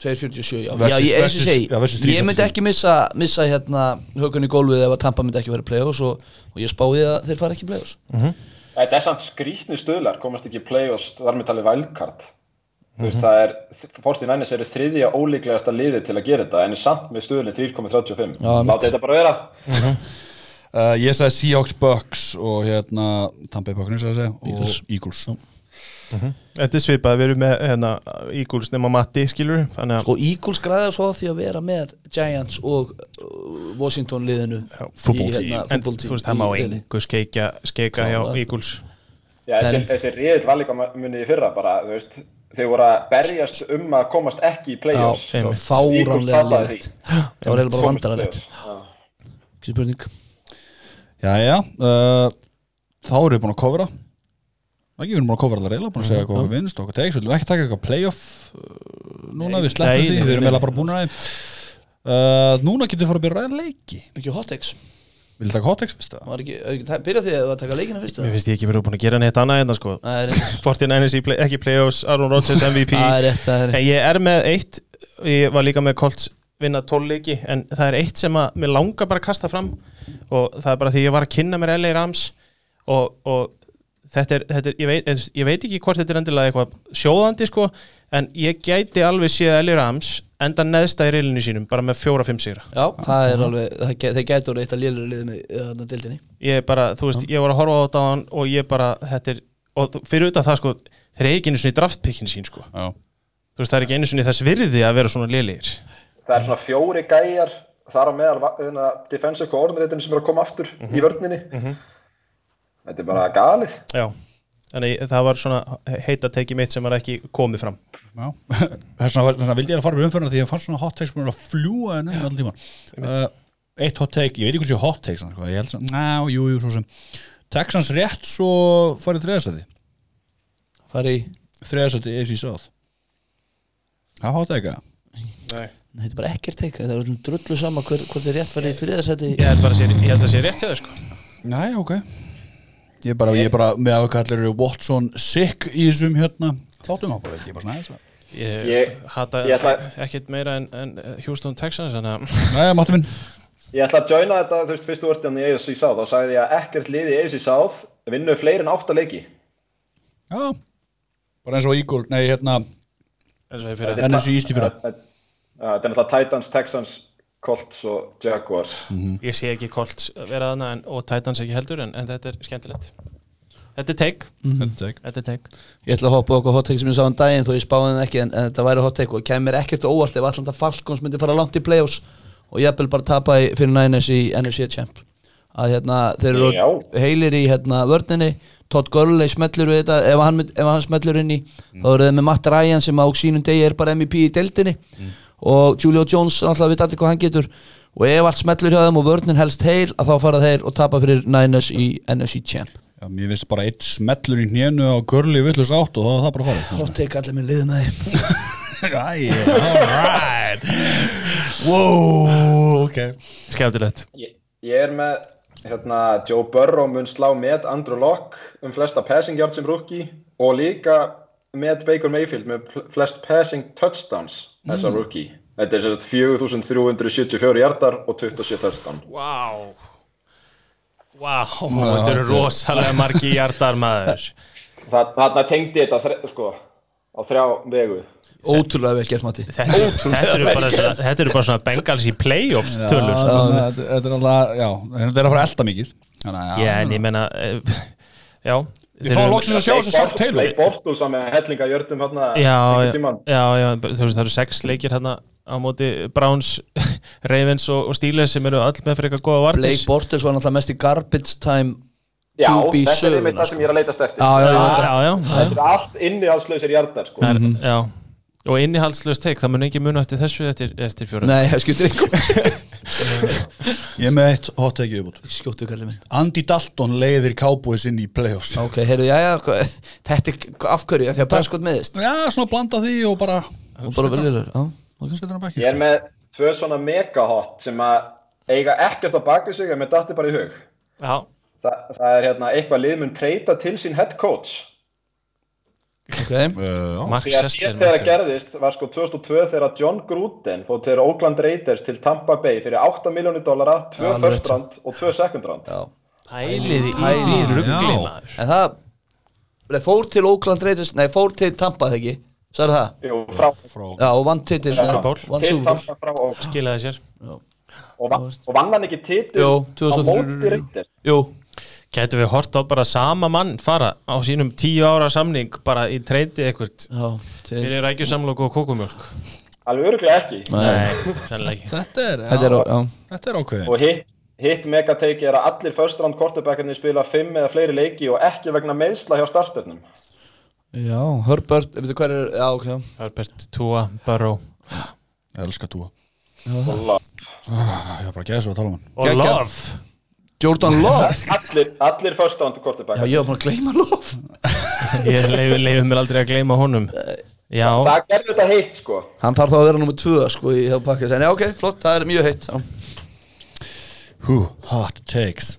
Speaker 2: 247, já,
Speaker 1: Versus-
Speaker 2: já ég, eins og segi,
Speaker 1: versus
Speaker 2: ég myndi
Speaker 1: 345.
Speaker 2: ekki missa, missa hérna hökunni í gólfið ef að Tampa myndi ekki vera í play-offs og, og ég spáði að þeir fara ekki play-offs
Speaker 4: Þetta er samt skrítni stöðlar, komast ekki play-offs, þar með talið wildcard. Þú veist, það er, 49ers eru þriðja ólíklegasta liði til að gera þetta, en er samt með stöðlinn 3,35.
Speaker 2: Já, mitt.
Speaker 4: Láta þetta bara vera.
Speaker 1: uh, Ég sagði Seahawks Bucks og hérna Tampa Bay Buccaneers að segja
Speaker 2: Eagles.
Speaker 1: Og Eagles
Speaker 3: Þetta er svipað, við erum með hérna, Eagles nema Matti, skilur
Speaker 2: Sko Eagles græða svo því að vera með Giants og uh, Washington liðinu
Speaker 1: football
Speaker 2: í,
Speaker 1: team.
Speaker 2: hérna,
Speaker 3: en, þú veist, það má einhver skeika, skeika hjá. Eagles
Speaker 4: Já, þessi, þessi líka munið í fyrra bara, þú veist, þeir voru að berjast um að komast ekki í play-offs.
Speaker 2: Já,
Speaker 4: tapaði
Speaker 2: liðlegt
Speaker 4: því.
Speaker 2: Það var eiginlega bara vandrarlegt
Speaker 4: play-offs. Já.
Speaker 1: Jæja, uh, þá erum við búin að kofra við erum búin að kofra allar reyla búin að segja hvað okkur vinnst, okkur tegst, við viljum ekki taka eitthvað playoff uh, núna, við sleppum því
Speaker 3: nei,
Speaker 1: við erum eiginlega bara búin að uh, núna getum við fara að byrja að ræða leiki.
Speaker 2: Ekki hot takes.
Speaker 1: Viljum taka hot takes fyrst eða?
Speaker 2: Byrja því að taka leikina fyrst
Speaker 3: Mér finnst ég ekki verið búin að gera neitt annað hérna sko.
Speaker 2: Það *laughs*
Speaker 3: 49ers í play, ekki play-offs, Aaron Rodgers MVP *laughs*
Speaker 2: Það er rétt, það er
Speaker 3: En ég er með eitt Ég var líka með Colts vinna 12 leiki En það er eitt sem að mér langar bara að kasta fram Og það er bara því ég var að kynna mér LA Rams Og, og þetta er, þetta er ég, veit, ég veit ekki hvort þetta er endilega eitthvað sjóðandi sko En ég gæti alveg séð LA Rams Enda neðsta í reilinu sínum Bara með fjóra-fimm sigra.
Speaker 2: Já, það er alveg, það, ge- þeir gætu orðið eitt að lélur liðið með þarna dildinni
Speaker 3: Ég bara, þú veist, ég var að horfa á þetta á hann Og ég bara, þetta er Og fyrir utan það sko, þeir eru ekki einu svona í draftpikkin sín sko.
Speaker 1: Já.
Speaker 3: Þú veist, það er ekki einu svona þess virði að vera svona lélegir.
Speaker 4: Það er svona fjóri gæjar þar á meðal hérna, defensive coordinatorinn sem er að koma aftur í vörninni. Þetta er bara galið.
Speaker 3: Já, þannig það var svona heita teki mitt sem var ekki komið fram
Speaker 1: Já. *laughs* þess vegna vildi ég að fara við umförna því ég fann svona hot takes búin að fljúa en enn allir tíman uh, eitt hot take, ég veit ekki hvað sé hot takes sko. ég held sem, ná, jú, jú, svo sem Texans rétt svo farið þriðastæði
Speaker 2: Fari í,
Speaker 1: þriðastæði AFC South það hot take að
Speaker 3: Nei.
Speaker 2: þetta er bara ekkert teika Það er svona drullu sama hver, hvort er rétt farið í þriðasæti
Speaker 3: Ég held bara að sé, ég held að sé rétt hjá þau sko
Speaker 1: Næ, ok Ég er bara, ég er bara með að hvað allir eru Watson sick í þessum hérna. Þáttum á bara, ég er bara svona aðeins.
Speaker 3: Ég,
Speaker 4: Ég-
Speaker 3: hata
Speaker 4: ég ætla-
Speaker 3: ekkert meira en, en Houston Texans þannig *laughs* að
Speaker 1: Næ, máttu minn.
Speaker 4: Ég ætla að joina þetta, þú veist, fyrst þú ert hérna í AFC South, þá sagði ég að ekkert liði í AFC South vinnu fleiri en átta leiki.
Speaker 1: Já, bara eins og Eagle, nei, hérna
Speaker 3: eins og ég fyrir
Speaker 1: þetta er
Speaker 4: náttúrulega Titans, Texans, Colts og Jaguars.
Speaker 3: Ég sé ekki Colts vera þarna en, og Titans ekki heldur en, en þetta er skemmtilegt. Þetta er take,
Speaker 1: Þetta er take.
Speaker 3: þetta er take.
Speaker 2: Ég ætla að hoppa okkur hot take sem ég sá um daginn þó ég spáði það ekki en, en þetta væri hot take og kemur ekkert óvart ef Atlanta Falcons myndi fara langt í playoffs og ég vil bara tapa í, fyrir Niners í NFC Champ. Að hérna þeir eru heilir í hérna vörninni. Todd Gurley smellur við þetta. Ef hann, mynd- ef hann smellur inn í þá eru þeir með Matt Ryan sem á sínum degi er bara MVP í deildinni og Julio Jones alltaf við allir hvað hann getur. Og ef allt smellur hjá þeim og vörnin helst heil að þá fara þeir og tapa fyrir Niners í NFC Champ.
Speaker 1: Já, mér finnst bara eitt smellur í hnénu á görli villus átt og þá er það bara farið.
Speaker 2: Hot take allir minn liðið með þeim. *laughs*
Speaker 1: Æ, alright. Wow, ok.
Speaker 3: Skemmtilegt.
Speaker 4: Ég, ég er með hérna, Joe Burrow mun slá með Andrew Locke um flesta passing yards sem rookie og líka með Baker Mayfield með flest passing touchdowns þessa rookie. Þetta er sem sagt 4374 yardar og 27 touchdown.
Speaker 3: Vá Vá, þetta eru rosalega margi hjartar maður *laughs*
Speaker 4: Það, þarna tengdi þetta sko, á þrjá vegu.
Speaker 2: ótrúlega vel gert Matti
Speaker 3: Þetta, þetta, eru bara eru bara svona Bengals í playoffs tölur sko.
Speaker 1: Þetta þetta er alltaf, já, þetta er að fara elda mikið
Speaker 3: Já, en ég menna eh, *laughs* Já
Speaker 1: Við fáum loksins að sjá þessu Sack Taylor
Speaker 4: Blake Bortles var með hellinga jördum hérna
Speaker 3: Já,
Speaker 4: einhvern
Speaker 3: já, já, já, þú veist það eru sex leikir hérna á móti Browns, *laughs* Ravens og, og Steelers sem eru öll með fyrir eitthvað góða vartis
Speaker 2: Blake Bortles var náttúrulega mest í garbage time
Speaker 4: Já, þetta er einmitt
Speaker 2: söguna,
Speaker 4: það sem ég er að leitast eftir.
Speaker 2: Já, já,
Speaker 3: já,
Speaker 2: já.
Speaker 3: já, já,
Speaker 4: Þetta er allt innihaldslausir jardar, sko.
Speaker 3: Er, já. og innihaldslöst teik, það mun ekki muna eftir þessu eftir, eftir fjóra
Speaker 2: Nei, það skiptir einhver *laughs*
Speaker 1: Ég er með eitt hot take viðbútt
Speaker 2: Skjóttu kallið minn.
Speaker 1: Andy Dalton leiðir Cowboys inn í playoffs.
Speaker 2: Ok, heyrðu, já, já, þetta er afhverju, að Prescott meðist
Speaker 1: Já, svona blanda því og bara
Speaker 2: Og bara.
Speaker 1: Setur hann
Speaker 4: Ég er með tvö svona megahot sem að eiga ekkert á baku sig en mér datti bara í hug.
Speaker 3: Já,
Speaker 4: Þa, það er hérna eitthvað lið mun treyta til sín head coach.
Speaker 2: Ok,
Speaker 1: uh,
Speaker 3: Mark
Speaker 4: Því að síðast þegar það gerðist var sko 2002 þegar John Gruden fóð til Oakland Raiders til Tampa Bay fyrir 8 miljónir dollara, 2
Speaker 2: Já, alveg
Speaker 4: first round og 2 second round.
Speaker 2: já.
Speaker 3: Pæliði í
Speaker 2: Pæliði,
Speaker 3: því
Speaker 1: já.
Speaker 3: ruggli maður.
Speaker 2: En það Nei, fór til Oakland Raiders Nei, fór til Tampa, þegar ekki? Sæður það?
Speaker 4: Jú, frá,
Speaker 1: frá
Speaker 2: Já, og vann titil
Speaker 4: til Tampa frá Oakland.
Speaker 3: Skilaði sér.
Speaker 4: Og, vann, og vann hann ekki titil á
Speaker 2: 2003.
Speaker 4: móti Raiders.
Speaker 2: Jú,
Speaker 3: Gætu við hort á bara sama mann fara á sínum tíu ára samning bara í treyti
Speaker 2: til
Speaker 3: fyrir rækjusamlokku og kókumjölk
Speaker 4: Alveg öruglega ekki.
Speaker 3: Nei, sannlega ekki.
Speaker 1: Þetta er,
Speaker 2: Þetta er,
Speaker 1: já,
Speaker 2: já.
Speaker 1: þetta er ákveðin
Speaker 4: Og hitt, hitt megateiki er að allir first round quarterbackarnir spila 5 eða fleiri leiki og ekki vegna meðsla hjá starternum.
Speaker 2: Já, Herbert, veitu hver er Já, ok.
Speaker 3: Herbert, Tua, Burrow.
Speaker 1: Ég elska túa
Speaker 4: Love.
Speaker 1: Ég var bara að geða svo að tala um hann.
Speaker 3: Og. Love
Speaker 2: Jordan Love
Speaker 4: Allir, allir first round
Speaker 2: Já, ég var bara að gleyma Love *laughs*
Speaker 3: Ég leiði mér aldrei að gleyma honum Já,
Speaker 4: Það gerði þetta heitt sko.
Speaker 2: Hann þarf þá að vera nummið tvö, sko, í hefur pakkið En já, ok, flott, það er mjög heitt já.
Speaker 1: Hú, hot takes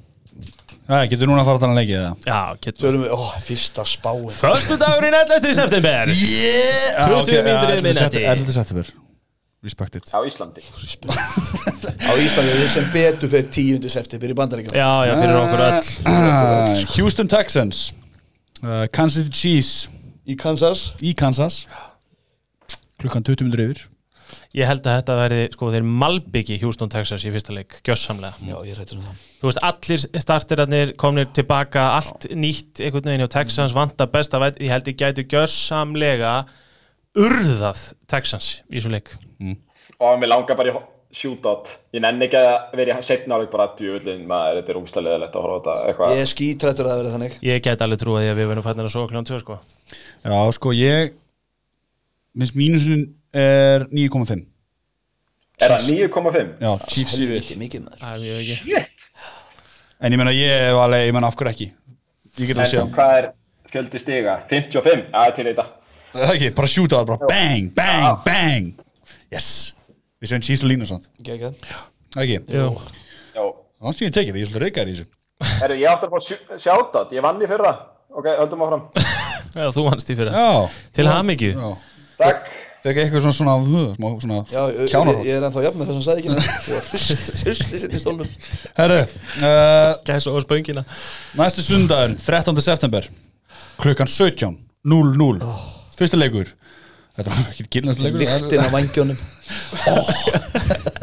Speaker 1: Já, getur núna að fara að tala leikið eða?
Speaker 3: já, getur
Speaker 2: við, ó, fyrsta spáin
Speaker 3: Föstu dagurinn 11. september
Speaker 1: Yeah
Speaker 3: 20 mínútur yfir miðnætti.
Speaker 1: 11. september Respect it
Speaker 4: Á Íslandi.
Speaker 2: Á Íslandi, sem betur fyrir tíundu september í bandaríkjum
Speaker 3: Já, já, fyrir okkur öll.
Speaker 1: Uh, *clears throat* Houston Texans. Uh, Kansas City Chiefs.
Speaker 2: Í Kansas?
Speaker 1: Í Kansas. Klukkan 20 minnur yfir.
Speaker 3: Ég held að þetta verði, sko, þeir malbyggi Houston, Texas í fyrsta leik, gjössamlega
Speaker 2: Já, ég rættur um það.
Speaker 3: Þú veist, allir starterarnir komnir tilbaka, allt nýtt einhvern veginn á Texans, vanta besta væt, ég held ég gætu gjössamlega urðað Texans í þessum leik
Speaker 4: Og mér langar bara í shootout. Ég nenni ekki að vera í setna áleik bara djúvillin maður, þetta er úngslega leðilegt að horfa á þetta eitthvað.
Speaker 2: Ég er skítrættur að það verði þannig
Speaker 3: Ég get alveg trúið því að við verðum fættin að svo kljóðan 2 sko.
Speaker 1: Já, sko, ég minnst mínusin er 9,5
Speaker 4: Er það 9,5?
Speaker 1: Já, Chiefs yfir
Speaker 2: Helviti mikið maður
Speaker 3: er ekki
Speaker 1: En ég meina, ég hef alveg, ég meina af hverju ekki Ég get að sjá
Speaker 4: hvað er fjöldi stiga? 55? Já, til þetta.
Speaker 1: Það er ekki, bara á það, bara bang, bang, bang. Yes. Við séum Chiefs og línu samt.
Speaker 2: Gekka
Speaker 1: Það er ekki. Það sé ég tekið því, ég er svolítið reykar í þessu.
Speaker 4: Herru, ég átti að fá shoutout. Ég vann í fyrra. Ok, höldum áfram. *laughs*
Speaker 3: Já, þú vannst í fyrir
Speaker 1: Já.
Speaker 3: Til hamingju.
Speaker 1: Já.
Speaker 4: Takk.
Speaker 1: Fekk eitthvað svona svona, svona
Speaker 2: Já, ég,
Speaker 1: kjánar
Speaker 2: ég er ennþá jafn með þessum sæði ekki Hursti sitt í stólnum.
Speaker 1: Herru, *laughs* uh,
Speaker 3: Gæs og spöngina.
Speaker 1: næstu sundagur 13. september klukkan 17 0-0 Fyrsti leikur. Þetta var ekki gilnast leikur það er-
Speaker 2: Líktin af vangjónum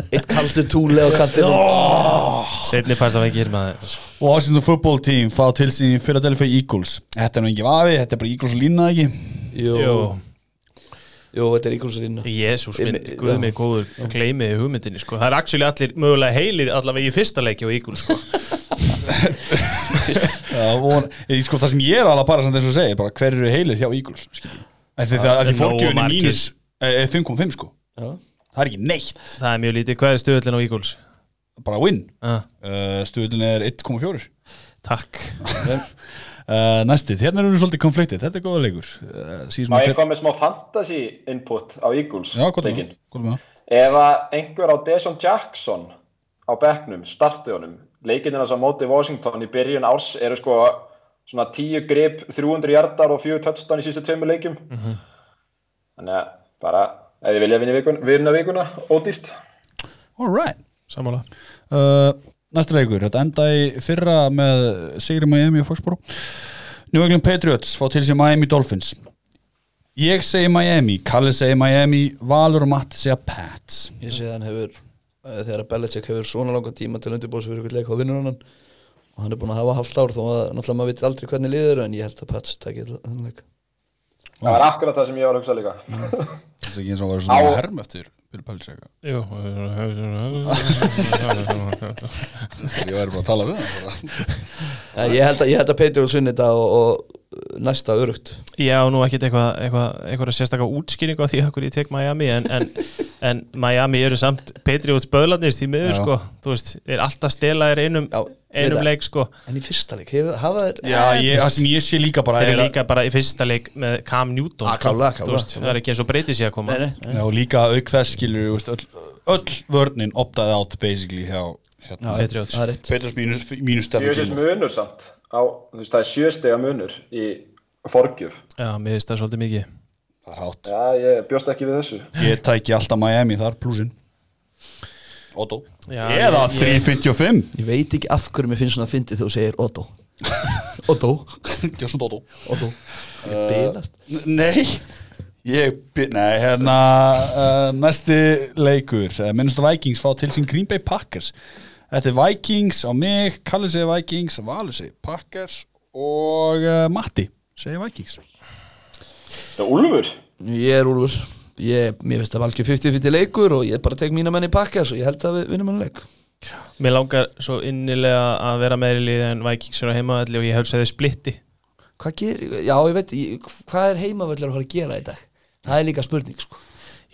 Speaker 2: Eitt kaldur túli á kaldinum.
Speaker 3: Setni pæst af ekki hér maður.
Speaker 1: Washington football team fá til sín Philadelphia Eagles. Þetta er nú ekki vafi, þetta er bara Eagles lína ekki?
Speaker 2: Jú,
Speaker 3: Jú,
Speaker 2: jú þetta er íkvöldsarinn
Speaker 3: Jésús minn, guð minn góður gleymiði hugmyndinni sko. Það er actually allir mögulega heilir allavega í fyrsta leiki og ígul sko. *laughs*
Speaker 1: Já, von, ég, sko, það sem ég er alveg bara samt eins og segir bara hver eru heilir hjá Eagles skilur. Það
Speaker 3: er
Speaker 1: er
Speaker 3: nógu margir.
Speaker 1: mínus eh, 5,5 sko.
Speaker 2: Já.
Speaker 1: Það er ekki neitt.
Speaker 3: Það er mjög lítið, hvað er stöðullin á íguls?
Speaker 1: Bara win.
Speaker 3: Ah,
Speaker 1: uh, Stuðlun er 1,4
Speaker 3: takk.
Speaker 1: Uh, *laughs* Næstið, hérna erum við svolítið konfliktið. Þetta er góða leikur. Uh, síðan
Speaker 4: Má ég koma með smá fantasy input á Eagles
Speaker 1: Já, er er það?
Speaker 4: Ef að einhver á Deshaun Jackson á bekknum, starti honum leikinnina sem móti Washington í byrjun árs eru sko svona 10 grip, 300 hjartar og 4 touchdown í sístu tveimur leikjum. Þannig að bara ef þið vilja vinna vikuna, vinna vikuna ódýrt.
Speaker 1: Alright
Speaker 3: Sammála.
Speaker 1: Uh, Næsta leikur, þetta enda í fyrra með Sigri Miami og Foxborough. New England Patriots fá til sér Miami Dolphins. Ég segi Miami, Kalli segi Miami Valur og Matti segja Pats.
Speaker 2: Ég að hann hefur eh, þegar að Belichick hefur svona langa tíma til undirbúðs fyrir ykkur leik þá vinnur hann hann og hann er búin að hafa halvt ár þó að náttúrulega maður veit aldrei hvernig liður en ég held að Pats takið þannig leik.
Speaker 4: Það var akkurat það sem ég var að hugsa líka. *laughs*
Speaker 1: Það er ekki eins og að vera svona
Speaker 4: Á-
Speaker 1: herm eftir Bill Belichick.
Speaker 3: Jú
Speaker 1: Ég væri bara að tala við hann
Speaker 2: ég, held að, ég held að Petur og sunni þetta og, og næsta örugt.
Speaker 3: Já, nú ekkert eitthvað eitthvað, eitthvað sérstaklega útskýring á því að hverju ég tek Miami en, en en Miami eru samt Patriots böðlandir því miður sko. Þú veist, er alltaf stelaðir einum,
Speaker 2: Já,
Speaker 3: einum leik sko.
Speaker 2: En í fyrsta leik, hefur, hafa þeir
Speaker 1: Já, ég, það sem ég sé líka bara
Speaker 3: þeir
Speaker 1: er
Speaker 3: eru líka bara í fyrsta leik með Cam Newton
Speaker 2: Ah,
Speaker 3: sko. það er ekki eins og breyti sig að koma.
Speaker 2: Nei, nei, nei.
Speaker 1: Já, og líka auk þess skilur öll, öll vörnin optaði átt basically hjá hérna, Petrus mínus, mínus
Speaker 4: Fjörsins munur samt á, þú veist, það er sjöstega munur í forgjöf.
Speaker 3: Já, mér finnst það svolítið mikið.
Speaker 1: Það er hátt.
Speaker 4: Já, ég bjóst ekki við þessu.
Speaker 1: Ég tæki alltaf Miami þar, plusinn Otto.
Speaker 3: Já,
Speaker 1: Eða
Speaker 3: ég-
Speaker 1: 355
Speaker 2: Ég veit ekki af hverju mér finnst svona að fyndi þegar þú segir Otto. *laughs* Otto.
Speaker 1: Gjósund Otto.
Speaker 2: Otto. Bilast.
Speaker 1: Nei. Ég, by- nei, hérna uh, næsti leikur. Uh, minnstu Vikings fá til sín Green Bay Packers. Þetta er Vikings á mig Kalli segir Vikings, Valur segir Packers og uh, Matti segir Vikings.
Speaker 4: Það er Úlfur.
Speaker 2: Ég er Úlfur ég, Mér finnst það valgjör 50-50 leikur og ég bara tek mína menn í pakkas og ég held að við vinnum hann leik.
Speaker 3: Mér langar svo innilega að vera meiri liði en Vikings eru á heimaðalli og ég hef segði splitti.
Speaker 2: Hvað gerir, já ég veit ég, Hvað er heimavöldur að fara að gera í dag? Það er líka spurning sko.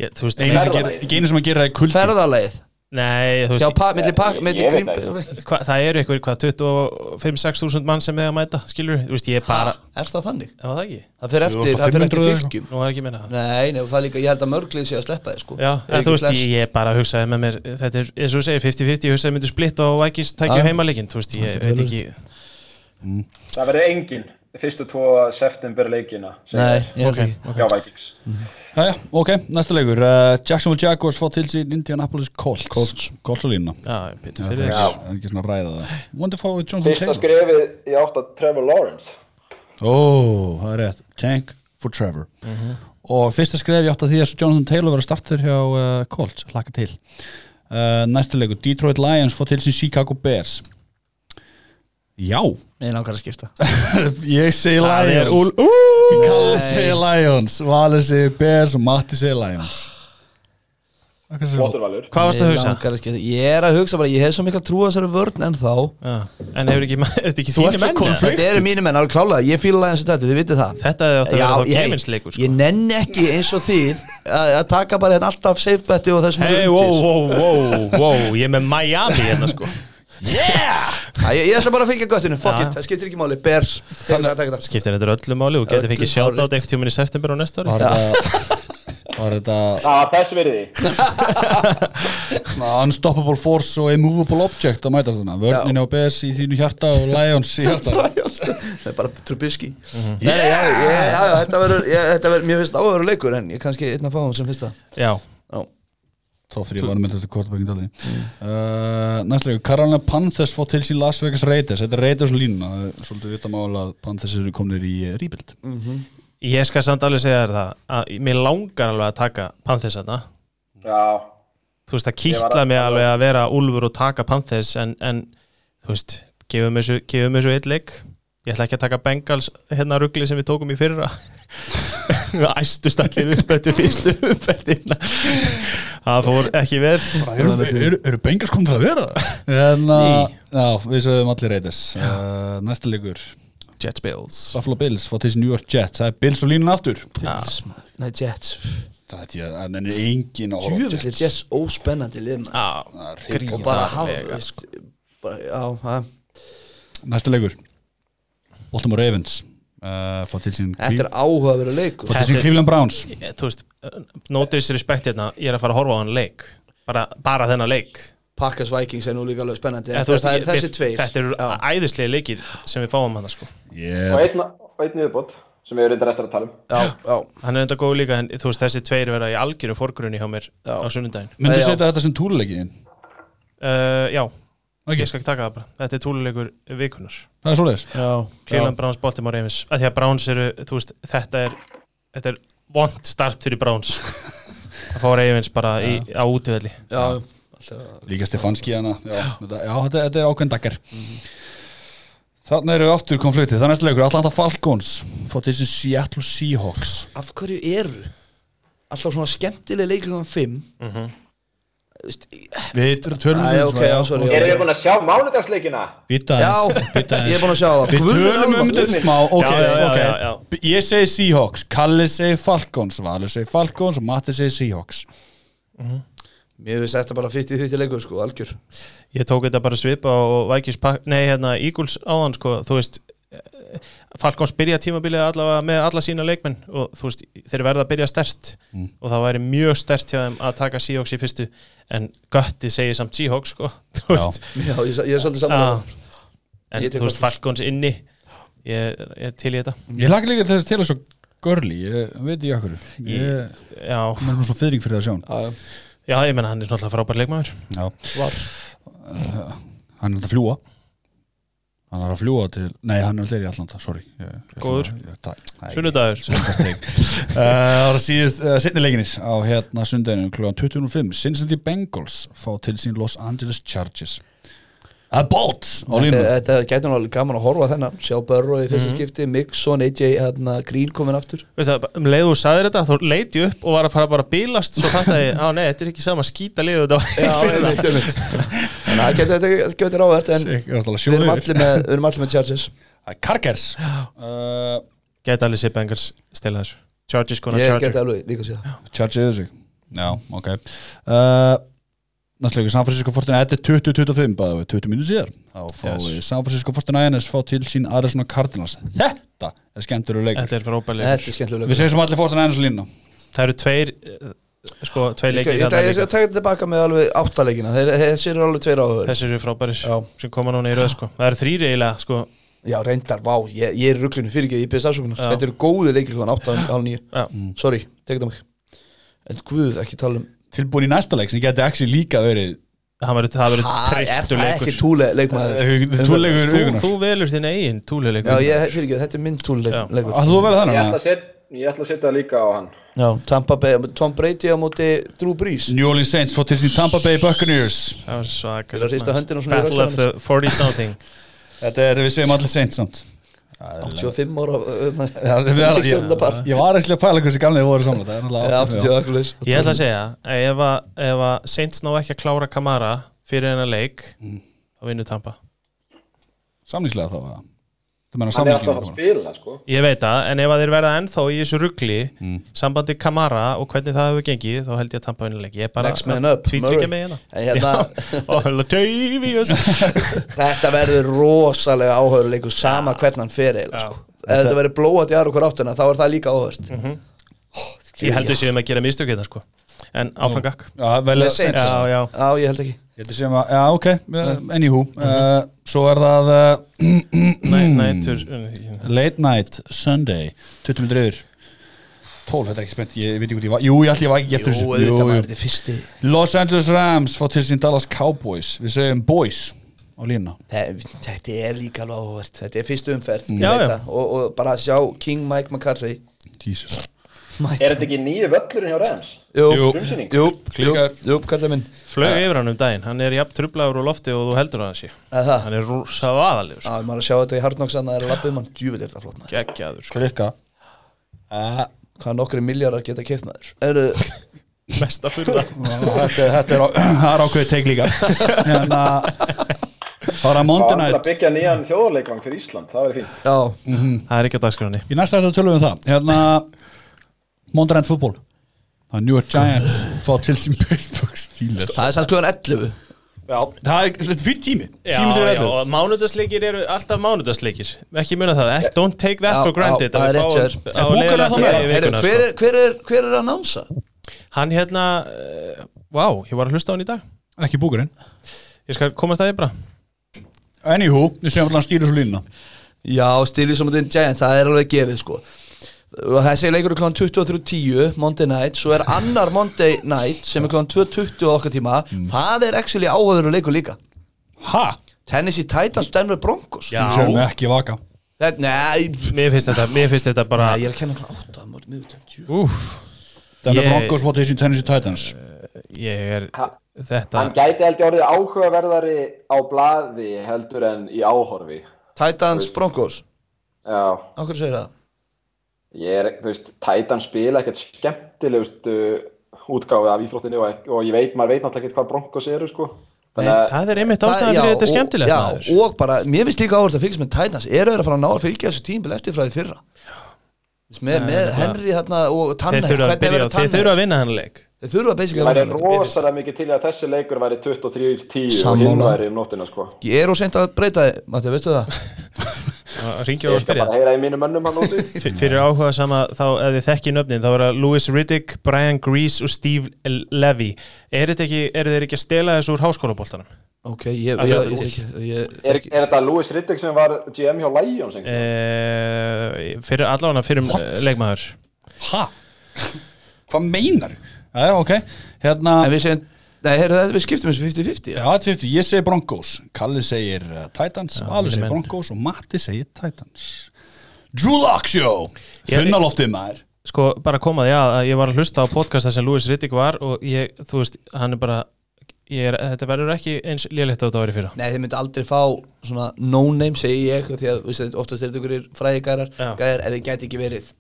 Speaker 3: Ég, Þú veist,
Speaker 1: Einu sem Ekki einu sem að gera það í kuldi.
Speaker 2: Ferðarleið
Speaker 3: nei, þú
Speaker 2: Já,
Speaker 3: veist
Speaker 2: pa, milli pakk,
Speaker 4: það
Speaker 3: hva, það eru eitthvað, hvað, 25-6 þúsund mann sem er að mæta, skilur þú veist, ég er bara,
Speaker 2: Er það þannig?
Speaker 3: var það ekki?
Speaker 2: Það fyrir eftir, það fyrir eftir
Speaker 1: 2500
Speaker 2: fylgjum
Speaker 3: nú var ekki að minna. Það
Speaker 2: Nei, nei, og það er líka, ég held að mörglið sé að sleppa þið sko.
Speaker 3: Já,
Speaker 2: Er
Speaker 3: en
Speaker 2: ekki
Speaker 3: þú veist, ég, ég bara hugsaði með mér þetta er, eins og þú segir, 50-50, ég hugsaði myndu splitt og Vikings tækja
Speaker 2: Já.
Speaker 3: heimalegin, þú veist, ég veit ekki
Speaker 4: Það verður engin fyrstu tvo september leikina
Speaker 2: Nei, ég held
Speaker 3: Ok.
Speaker 2: ekki.
Speaker 4: hjá Vikings.
Speaker 1: Jæja, ok, næsta leikur. Uh, Jacksonville Jaguars fá til sín Indianapolis Colts. Colts, Colts og línuna.
Speaker 3: Já, ég byrja
Speaker 1: Það
Speaker 3: fyrir
Speaker 1: er ekki- svona að ræða það.
Speaker 4: Fyrsta skrefið í átt að Trevor Lawrence.
Speaker 1: Ó, það er rétt. Tank for Trevor. Og fyrsta skref ég átt að því að Jonathan Taylor var að starta hjá uh, Colts. Laka til. Uh, Næsta leikur, Detroit Lions fá til sín Chicago Bears Já.
Speaker 2: Ég langar að skipta. *laughs*
Speaker 1: Ég segi
Speaker 3: Það
Speaker 1: Lions.
Speaker 3: Úl-
Speaker 1: Kalli segi Lions. Valur segi Bears og Matti segi Lions. Hvað?
Speaker 4: Flotturvalur
Speaker 3: Hvað varstu að
Speaker 2: Mig
Speaker 3: hugsa?
Speaker 2: langar að skipta. Ég er að hugsa bara, ég hef svo mikla trú að þessari vörn en þá.
Speaker 3: Já. En hefur ekki, *laughs* er þetta ekki
Speaker 1: Þú
Speaker 3: þínu
Speaker 1: ert svo
Speaker 3: menn?
Speaker 2: Þetta eru mínu menn, alveg klálega, ég fíla aðeins þetta, þið vitið það.
Speaker 3: Þetta hefði átt að vera þá keminsleikur, sko
Speaker 2: Ég nenni ekki eins og þið að, taka bara hérna alltaf safe beti og þessum
Speaker 3: Hei, wow, wow, wow, wow, ég er með Miami hérna, sko
Speaker 2: Æ, ég, ég ætla bara að fylgja göttinu, fuck
Speaker 3: Já.
Speaker 2: it, það skiptir ekki máli. Bears, þegar það taka þetta.
Speaker 3: Skiptir þetta öllu máli og getur fengið sjátt eitt tíminn í september og næsta ári?
Speaker 1: Var þetta Var þetta
Speaker 4: Það var þess virði.
Speaker 1: Svona Unstoppable Force og Immovable Object að mæta svona. Vörnin á Bears í þínu hjarta og Lions í hjarta. *laughs*
Speaker 2: Það er bara Trubisky. Nei, nei, já, já, já, já, þetta verður, ég- þetta verður, mér finnst áhugaður leikur en ég kannski einn að fá hann sem fyrsta
Speaker 3: Já,
Speaker 2: Já,
Speaker 1: Top 3 var með þessu quarterbackin dalinn uh, Næstlega, Carolina Panthers fá til sín Las Vegas Raiders. Þetta er Raiders línuna Það er Svolítið vita mála að Panthers eru komnir í uh, rebuild.
Speaker 3: Ég skal samt alveg segja þér það að mér langar alveg að taka Panthers þarna.
Speaker 4: Já,
Speaker 3: Þú veist, það kýtla mig alveg að vera úlfur og taka Panthers en, en þú veist, gefum þessu eitt leik. Ég ætla ekki að taka Bengals hérna ruggli sem við tókum í fyrra Æstust allir upp eftir fyrstu umferðina. Það fór ekki vel.
Speaker 1: Eru, eru, eru Bengals komnir til að vera? Það? En
Speaker 3: Ný.
Speaker 1: já, við sögum allir Raiders. Uh, Næsta leikur.
Speaker 3: Jets Bills.
Speaker 1: Buffalo Bills til sín New York Jets. Það er Bills og línun aftur.
Speaker 2: Bills. Nei, Jets.
Speaker 1: Það er ég, en er engin að horfa á
Speaker 2: Djúvillig Jets óspennandi
Speaker 1: hrikalega.
Speaker 2: og bara hafa það
Speaker 1: Næsta leikur. Baltimore Ravens uh, fá til sín
Speaker 2: Þetta er áhugaverður leikur.
Speaker 1: Fá til sín Cleveland Browns.
Speaker 3: Ég- Þú veist, no disrespect hérna Ég er að fara að horfa á hann leik. Bara, bara þennan leik.
Speaker 2: Pakkas Vikings er nú líka alveg spennandi.
Speaker 3: Eða, veist,
Speaker 2: Það er þessi tveir.
Speaker 3: Þetta eru æðislega leikir sem við fáum hann sko.
Speaker 4: og
Speaker 1: yeah.
Speaker 4: einn, og einn viðbót sem við erum reynda restar að tala um.
Speaker 2: Já, já,
Speaker 3: Hann er enda góð líka en þú veist þessi tveir vera í algjörum forgrunni hjá mér
Speaker 2: Já.
Speaker 3: á sunnudaginn.
Speaker 1: Myndu setja þetta sem túluleikin
Speaker 3: uh, Já,
Speaker 1: Ok.
Speaker 3: ég skal ekki taka það bara. Þetta er túluleikur vikunar
Speaker 1: Það er svoleiðis.
Speaker 2: Já.
Speaker 3: Cleveland Browns, Baltimore Ravens. Því að Browns eru, þú veist, þetta er Þetta er vond start fyrir Browns. Að fá Ravens bara í, á útivelli.
Speaker 2: Já,
Speaker 1: Líka Stefanski hana Já, þetta, já þetta, þetta er ákveðn dagar Þannig eru við aftur konfliktið. Það er næsta leikur Atlanta Falcons til sín Seattle Seahawks.
Speaker 2: Af hverju eru? Alltaf svona skemmtileg leiklum fimm. Veist,
Speaker 1: Við tölum
Speaker 2: já, sorry,
Speaker 4: Erum við búin að sjá mánudagsleikina?
Speaker 1: Býta býta
Speaker 2: ég er búin að sjá það.
Speaker 1: Við tölum um þetta smá Ok,
Speaker 3: Já, já, já,
Speaker 1: ok.
Speaker 3: já, já.
Speaker 1: Ég segi Seahawks Kalli segi Falcons Valur segi Falcons og Matti segi Seahawks.
Speaker 2: Mér finnst þetta bara 50-50 leikur sko, algjör.
Speaker 3: Ég tók þetta bara svipa og Vikings Nei, hérna, Eagles áðan sko, þú veist eh, Falcons byrja tímabilið allavega með alla sína leikmenn og þú veist, þeir verða að byrja stert
Speaker 1: Mm.
Speaker 3: og það væri mjög stert hjá þeim að taka Seahawks í fyrstu. En göttið segir samt Seahawks sko, *laughs*
Speaker 1: Já.
Speaker 2: Já, ég, ég er svolítið saman
Speaker 3: Já. en
Speaker 2: Ég
Speaker 3: þú veist,
Speaker 2: Falcons.
Speaker 3: Falcons inni ég, ég er til í þetta.
Speaker 1: Ég laka líka þess að svo görli Ég veit ekki okkur Ég
Speaker 3: Já,
Speaker 1: er með svona fyrring fyrir það sjón
Speaker 2: Já, já,
Speaker 3: ég menna hann er náttúrulega frábær leikmaður.
Speaker 1: Já.
Speaker 2: Var.
Speaker 1: Hann er að fljúa Hann er að fljúa til Nei, hann er alltaf í Allanda, sorry. Ég,
Speaker 3: Góður. Sunnudagur.
Speaker 1: Sunnudagsteik *laughs* Það var síðust uh, setni leikinis á hérna sundaginu kl. 25 Cincinnati Bengals fá til sín Los Angeles Chargers A bolt á
Speaker 2: Þetta,
Speaker 1: línu
Speaker 2: þetta gæti nú alveg gaman að horfa þennan. Sjá Burrow í fyrsta
Speaker 3: Mhm.
Speaker 2: skipti Mixon, AJ, hérna, Green komin aftur.
Speaker 3: Það, um leiðu þú sagðir þetta, þá leiti ég upp og var að fara bara að bílast svo þetta ég, á nei, þetta er ekki sama skýta liðu þetta
Speaker 2: að það getur þetta getur ráðvært En
Speaker 1: Ég að
Speaker 2: við erum allir með, við erum allir með Chargers.
Speaker 1: Kargers uh,
Speaker 3: Gæti allir sér Bengals stila þessu. Chargers konar
Speaker 2: Ég
Speaker 3: Charger.
Speaker 2: geti alveg líka að sé það.
Speaker 1: Chargers Já, ok. Uh, Næst leikur San Francisco 49 Þetta er 20-25 bæða við 20 mínútur síðar. Þá fá
Speaker 3: Yes.
Speaker 1: San Francisco 49ers fá til sín Arizona Cardinals. Þetta er skemmtur leikur.
Speaker 3: Þetta er
Speaker 2: Þetta skemmtilega
Speaker 1: Við segjum sem allir 49ers á línuna.
Speaker 3: Það eru tveir eh, sko, tveir leikir
Speaker 2: ég taka þetta tilbaka með alveg áttaleikina. Þeir Þessi eru alveg tveir áhugur
Speaker 3: Þessir eru frábærir
Speaker 2: Já.
Speaker 3: sem koma núna í röð sko. Það eru þrýri eiginlega sko.
Speaker 2: Já, reyndar, vá, ég, ég er rugglinu fyrir ekki Ég byrðist afsökunar. Þetta eru góði leikir hlugan 8 og 9
Speaker 3: Já.
Speaker 2: Sorry, tekið það mig. En guð, ekki tala um
Speaker 1: Tilbúin í næsta leik sem geti actually líka verið
Speaker 3: Það
Speaker 2: Er
Speaker 3: treystu
Speaker 2: það
Speaker 3: leikur.
Speaker 2: ekki túle leikmaður?
Speaker 1: Túleikur
Speaker 3: þú, velur þinn eigin
Speaker 2: ekki, þetta er minn túle
Speaker 3: Já.
Speaker 2: leikur
Speaker 1: Að þú verið
Speaker 4: Ég ætla að setja það líka á hann.
Speaker 2: Já, Tampa Bay, Tom Brady á móti Drew Brees.
Speaker 1: New Orleans Saints fór til sín Tampa Bay Buccaneers.
Speaker 3: Battle of the 40 something.
Speaker 1: Þetta er, við segjum allir Saints samt
Speaker 2: 85 ára
Speaker 1: erum-
Speaker 2: ríkisstjórnarpar.
Speaker 1: ég, ég var ekki að pæla hversu gamlega þið voru samla Það
Speaker 2: Já,
Speaker 1: náttúrulega
Speaker 2: 80 akkur laus
Speaker 3: Ég ætla að segja ef, að, ef að Saints ná ekki að klára Kamara fyrir hennar leik
Speaker 1: Mm.
Speaker 3: þá vinnur Tampa
Speaker 1: Samlýslega þá eða? Það
Speaker 4: Hann er alltaf að fara að spila sko.
Speaker 3: Ég veit það, en ef að þeir verða ennþá í þessu ruggli
Speaker 1: Mm.
Speaker 3: sambandi Kamara og hvernig það hefur gengið þá held ég að Tampa vinnur leik Ég er bara
Speaker 2: up,
Speaker 3: tvítryggja mig hérna.
Speaker 2: Hérna, *laughs* þetta verður rosalega áhöruleikur sama hvernig hann fer
Speaker 3: Já.
Speaker 2: sko. Ef þetta verður blóat í aðra okkur áttina þá er það líka áhörst
Speaker 3: Ég held við séum að gera mistök hérna sko En áfram gakk.
Speaker 1: Já,
Speaker 2: ég held ekki.
Speaker 1: Ég held að já, ok, uh, anywho uh, Svo er það *clears throat* uh,
Speaker 3: Næ, nætur
Speaker 1: Late Night Sunday 20 minnur yfir. 12, þetta er ekki spennt, ég veit ekki hvað ég var Jú, ég ætli ég var ekki
Speaker 2: Jú,
Speaker 1: eftir þessu
Speaker 2: auðvitað
Speaker 1: Jú,
Speaker 2: var þetta fyrsti.
Speaker 1: Los Angeles Rams fá til sín Dallas Cowboys. Við segjum boys á lína
Speaker 2: Þe- Þetta er líka alveg áhört Þetta er fyrstu umferð og, og bara sjá King Mike McCarthy.
Speaker 1: Jesus
Speaker 4: Er þetta ekki nýju völlurinn hjá Rams?
Speaker 2: Jú,
Speaker 1: Jú.
Speaker 2: Jú, jú, kallar minn.
Speaker 3: Flög yfir hann um daginn. Hann er jafn trublaður úr lofti og þú heldur að hann sé.
Speaker 2: Eða það?
Speaker 3: Hann er rosa vaðalegur
Speaker 2: Já, maður að sjá þetta í Hardnocks að það er að lappa um Djúvill er þetta flott maður.
Speaker 3: Gekkjaður sko.
Speaker 1: Klikka uh,
Speaker 2: Hvað nokkri miljardar geta keift maður? Eru, *laughs*
Speaker 3: Mesta fyrra *laughs*
Speaker 1: þetta, þetta er, á, *clears throat* það er ákveðið teik líka. *laughs* Hérna Bara
Speaker 4: Það var til að byggja nýjan þjóðarleikvang fyrir Ísland, það verður fínt.
Speaker 2: Já,
Speaker 3: Það er ekki að dagskráni
Speaker 1: Í næsta þetta tölum við um það. Hérna Monday Night Football. Það er New York Giants fá til sín Pittsburgh Steelers
Speaker 2: það er samt klugan 11
Speaker 1: Já, það er, er fyrir tími. Tími til
Speaker 3: já,
Speaker 1: öllu
Speaker 3: og mánudagsleikir eru alltaf mánudagsleikir. Ekki muna það, ekki, don't take that
Speaker 2: Já,
Speaker 3: for granted
Speaker 2: já,
Speaker 3: að
Speaker 2: það er
Speaker 3: við
Speaker 2: rétt
Speaker 3: fáum
Speaker 2: hjá þér.
Speaker 3: á
Speaker 1: Er Booker
Speaker 3: leiðinlegasta
Speaker 1: ennþá með?
Speaker 3: degi
Speaker 2: Heyrðu,
Speaker 3: vikuna,
Speaker 2: hver,
Speaker 3: sko.
Speaker 2: er, hver, er, hver er að nánsa?
Speaker 3: Hann hérna, uh, wow, ég var að hlusta á hann í dag.
Speaker 1: Ekki búkurinn
Speaker 3: Ég skal komast að þið bara.
Speaker 1: Anywho, við segjum alltaf stýrus og línuna.
Speaker 2: Já, stilis á mótin Giant, það er alveg gefið sko þessi leikur er kláðan 23.10 Monday Night, svo er annar Monday Night sem er kláðan 2.20 á okkar tíma. Það er actually áhauður leikur líka.
Speaker 1: Ha?
Speaker 2: Tennessee Titans, Denver Broncos.
Speaker 3: Já.
Speaker 1: Segjum ekki vaka.
Speaker 2: Það, nei,
Speaker 3: Mér finnst þetta, mér finnst þetta bara
Speaker 2: nei, ég er að kenna miðvitað
Speaker 3: Úf,
Speaker 1: Denver
Speaker 3: Ég-
Speaker 1: Broncos fá til sín Tennessee Titans.
Speaker 3: Ég er
Speaker 4: Ha-
Speaker 3: Þetta,
Speaker 4: Hann gæti held ég orðið áhugaverðari á blaði heldur en í áhorfi.
Speaker 2: Titans Broncos,
Speaker 4: Já,
Speaker 2: hverju segir það?
Speaker 4: Ég er, þú veist, Titan spila ekkert skemmtilegust uh, útgáfi af íþróttinni og, og ég veit, maður veit náttúrulega ekkert hvað bronkos eru sko. Þannig að
Speaker 3: það er einmitt ástæðan
Speaker 2: já,
Speaker 3: fyrir þetta er
Speaker 2: og-
Speaker 3: skemmtilegt
Speaker 2: Já,
Speaker 3: maður.
Speaker 2: og bara, mér finnst líka áherslu að fylgjast með Titans. Eru þeir að fara að ná að fylgja þessu tímbil eftir frá því fyrra? Með, með
Speaker 3: það-
Speaker 2: Henry þarna og
Speaker 3: Þeir þurfa að
Speaker 2: verður
Speaker 3: þeir þurfa að vinna hann leik.
Speaker 2: Þeir þurfa basically að vinna þetta.
Speaker 4: rosalega mikið til að þessi leikur væri 23-10 og hinn væri um nóttina sko.
Speaker 2: Ég er og sent að breyta þið, Matti, veistu það?
Speaker 3: og *laughs*
Speaker 4: Ég skal
Speaker 3: spyrja
Speaker 4: bara heyra í mínum mönnum hann úti *laughs*
Speaker 3: Fyrir áhuga sama þá ef þið þekki nöfnin þá er það Louis Riddick, Brian Grease og Steve Levy Er þetta ekki, eru þeir ekki að stela þessu úr háskólaboltanum?
Speaker 2: ok, ég,
Speaker 3: Að
Speaker 2: ég,
Speaker 3: hljóta
Speaker 2: ég,
Speaker 3: til.
Speaker 2: ég,
Speaker 4: Er, er þetta Louis Riddick sem var GM hjá Lions
Speaker 3: Eh, fyrir allavega fyrir?
Speaker 1: What?
Speaker 3: leikmaður
Speaker 1: Ha? Hvað meinar? Já, ok Hérna
Speaker 2: en við segjum nei, heyrðu það, við skiptum þessu 50-50
Speaker 1: Já, 50, ég segi Broncos. Kalli segir uh, Titans, Valur segir. Broncos og Matti segir Titans. Drew Lock Show!
Speaker 3: Ég-
Speaker 1: Þunnaloftið maður.
Speaker 3: Sko, bara komaði að, að ég var að hlusta á podcasta sem Louis Riddick var og ég, þú veist, hann er bara ég er, þetta verður ekki eins lélitt á þetta ári fyrra.
Speaker 2: Nei, þeir myndi aldrei fá svona no-name, segi ég því að oftast er þetta ykkur fræðigærar.
Speaker 3: Já.
Speaker 2: gæjar, en þeir gæti ekki verið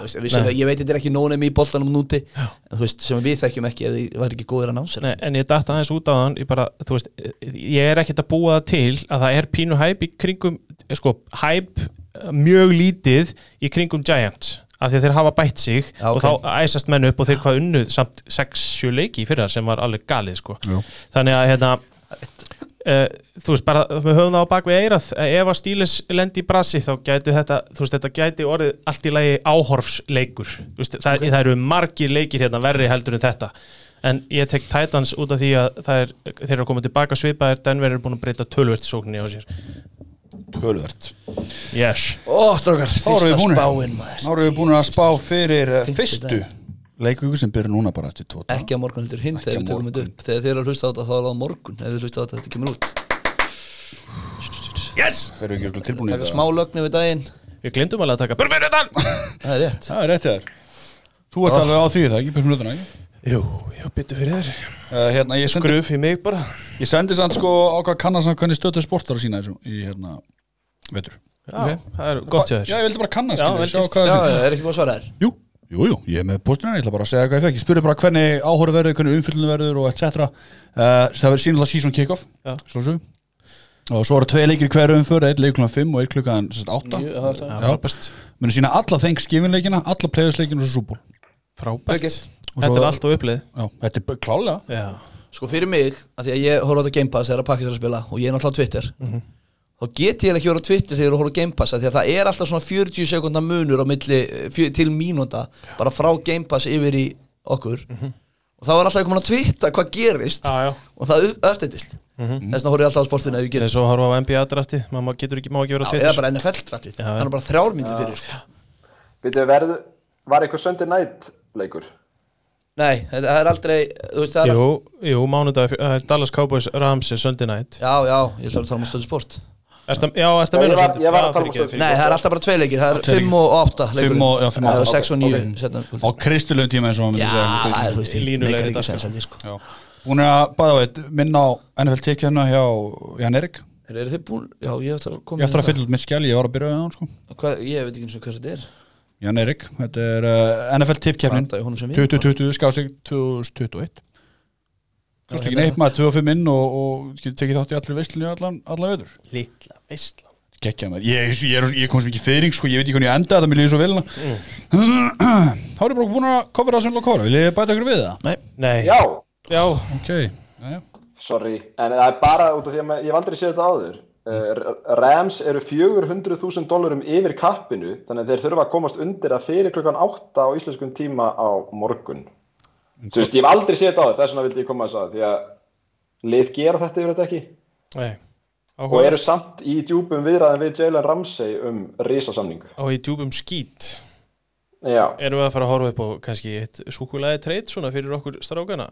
Speaker 2: veist, sem, ég veit þetta er ekki no-name í boltanum núti en þú veist, sem við þekkjum ekki ef þið var ekki góðir að nása
Speaker 3: Nei, en ég datta aðeins út á þann ég, bara, veist, ég er ekkert að búa það til að það er pínu hæp í kringum sko, hæp mjög lítið í kringum Giants af því að þeir hafa bætt sig
Speaker 2: Já,
Speaker 3: og
Speaker 2: ok.
Speaker 3: þá æsast menn upp og þeir hvað unnuð samt 6-7 leiki í fyrra sem var alveg galið sko. Þannig að hérna Uh, þú veist bara, við höfum það á bak við eirað að ef að stílis lendi í brasi þá gæti þetta, þú veist, þetta gæti orðið allt í lagi áhorfsleikur veist, það, það eru margir leikir hérna verri heldur en þetta en ég tek Titans út af því að það er, þeir eru að koma tilbaka svipaðir Denver er búin að breyta tölvört sókninni á sér
Speaker 1: Tölvert
Speaker 3: yes.
Speaker 2: Ó,
Speaker 1: við
Speaker 2: fyrsta
Speaker 1: búnir.
Speaker 2: spáin maður.
Speaker 1: Þá erum við búin að spá fyrir
Speaker 2: Fimmti
Speaker 1: fyrstu
Speaker 2: dag.
Speaker 1: Leikugu sem byrja núna bara eftir daga.
Speaker 2: ekki á morgun heldur hinn þegar við tölum þetta upp. Þegar þið eru að hlusta á þetta þá er það á morgun ef þið hlusta á þetta þetta kemur út.
Speaker 3: Yes!
Speaker 1: Erum við ekki tilbúinir í
Speaker 2: taka
Speaker 1: þetta?
Speaker 2: smá lögn yfir daginn.
Speaker 3: Við glindum alveg að taka börnbjörnutan
Speaker 2: það er rétt.
Speaker 1: Það er rétt þér Þú ert alveg á því það ekki, hlutuna ekki?
Speaker 3: Jú, jú, byttu fyrir þér.
Speaker 1: Uh, Hérna,
Speaker 3: gruf í mig bara.
Speaker 1: Ég sendi samt sko á hvað kannast hann hvernig stötu sport var að sína þessu í hérna, vetur.
Speaker 3: Já, það er gott hjá
Speaker 1: Já,
Speaker 3: þér
Speaker 1: ég vildi bara kannast
Speaker 3: Já,
Speaker 2: já,
Speaker 1: það
Speaker 2: já,
Speaker 1: er
Speaker 2: er ekki búin að svara þér?
Speaker 1: Jú, jú, jú, ég er með posturinn, ég ætla bara að segja hvað ég fekk. Ég spurði bara hvernig áhóru verður, hvernig umfyllinu verður og etc uh, Það verður sínilega season kick-off
Speaker 3: Já.
Speaker 1: svo svo Og svo eru tvei leikir hverju umfyrir, einn leik klukkan 5 og einn klukkan 8
Speaker 2: Jú, já, þetta-
Speaker 3: Já,
Speaker 1: Já.
Speaker 3: frábært.
Speaker 1: Munu sína alla Thanksgiving-leikina, alla Players-leikina og svo Bowl.
Speaker 3: Frábært. Þetta er allt á upplið
Speaker 1: Já, þetta er klálega.
Speaker 3: Já,
Speaker 2: sko fyrir mig, að því að ég horf á þetta Game Pass þegar að pakkis að spila og ég er náttúrulega Twitter.
Speaker 3: Mhm.
Speaker 2: Þá get ég ekki verið á Twitter þegar ég er að horfa Game Pass af því að það er alltaf svona 40 sekundar munur á milli, eh, til mínúnda bara frá Game Pass yfir í okkur. Og þá er alltaf komin að twitta hvað gerist.
Speaker 3: Já, já.
Speaker 2: og það uppdættist. Mm -hmm. þess vegna horf ég alltaf á sportinu ef ég
Speaker 3: en
Speaker 2: get
Speaker 3: svo horfa á NBA drafti maður getur ekki, má ekki vera á
Speaker 2: Já,
Speaker 3: Twitter.
Speaker 2: eða bara NFL draftið,
Speaker 3: Já,
Speaker 2: það
Speaker 3: já.
Speaker 2: er bara þrjár myndir fyrir.
Speaker 4: Vitið, verð, var einhver Sunday night leikur?
Speaker 2: Nei, það er aldrei þú veist, það er
Speaker 3: Jú, jú, mánudag, er Dallas Cowboys Rams er Sunday night.
Speaker 2: Já, já, ég ætla að tala um stöðu sport
Speaker 3: Ertu, Já,
Speaker 4: Já,
Speaker 3: að
Speaker 4: ég
Speaker 3: meina
Speaker 4: var-
Speaker 3: Sunday-
Speaker 4: ég var að
Speaker 3: Já,
Speaker 4: tala um
Speaker 2: Nei, það er alltaf bara tvei leikir, það er 5 og 8
Speaker 1: Fimm og- já, fimm og átta.
Speaker 2: 6 og 9
Speaker 4: Ok.
Speaker 2: setna
Speaker 1: Á kristilegum tíma eins og maður myndi
Speaker 2: Já,
Speaker 1: segja.
Speaker 2: það er, þú veist,
Speaker 3: Línulegur
Speaker 2: meikar ekki
Speaker 3: dag,
Speaker 2: sens
Speaker 3: sko.
Speaker 1: Já. Hún er að, bæða veit, minna á NFL tekið hérna hjá Jan Erik.
Speaker 2: Eru þið búin, já, ég ætla að koma
Speaker 1: Ég eftir að fylla út mitt skjali, ég var að byrja á hann sko.
Speaker 2: Hvað, ég veit ekki eins og hvað þetta er.
Speaker 1: Jan Erik, þetta er uh, NFL
Speaker 2: ég
Speaker 1: 2020 skásig 2021 Þú veist ekki neitt maður 25 inn og, og tekið þátt í allir veislunni allan, allan veður
Speaker 3: Lilla veistla
Speaker 1: Gekkja maður, ég, ég, er, ég kom sem ekki fyrring sko, ég veit ekki hvernig ég enda þetta, mér líður svo vel *clears throat* Þá er ég bara búin að kofra það sem lók kóra, vil ég bæta ykkur við það?
Speaker 2: Nei,
Speaker 3: Nei,
Speaker 4: Já,
Speaker 3: já,
Speaker 1: Ok, já,
Speaker 4: sorry, en það er bara út af því að ég hef aldrei séð þetta áður. Uh, Rams eru 400.000 dólarum yfir kappinu, þannig að þeir þurfa að komast undir að fyrir klukkan 8 á íslenskum tíma á morgun. Þú veist, ég hef aldrei séð þetta áður, þess vegna vildi ég koma að það, því að lið gera þetta yfir þetta ekki.
Speaker 3: Nei.
Speaker 4: Og eru samt í djúpum viðræðin við Jalen Ramsey um risasamning.
Speaker 3: Og í djúbum skít.
Speaker 4: Já,
Speaker 3: Erum við að fara að horfa upp á kannski eitt súkulæði treyt svona fyrir okkur strákana?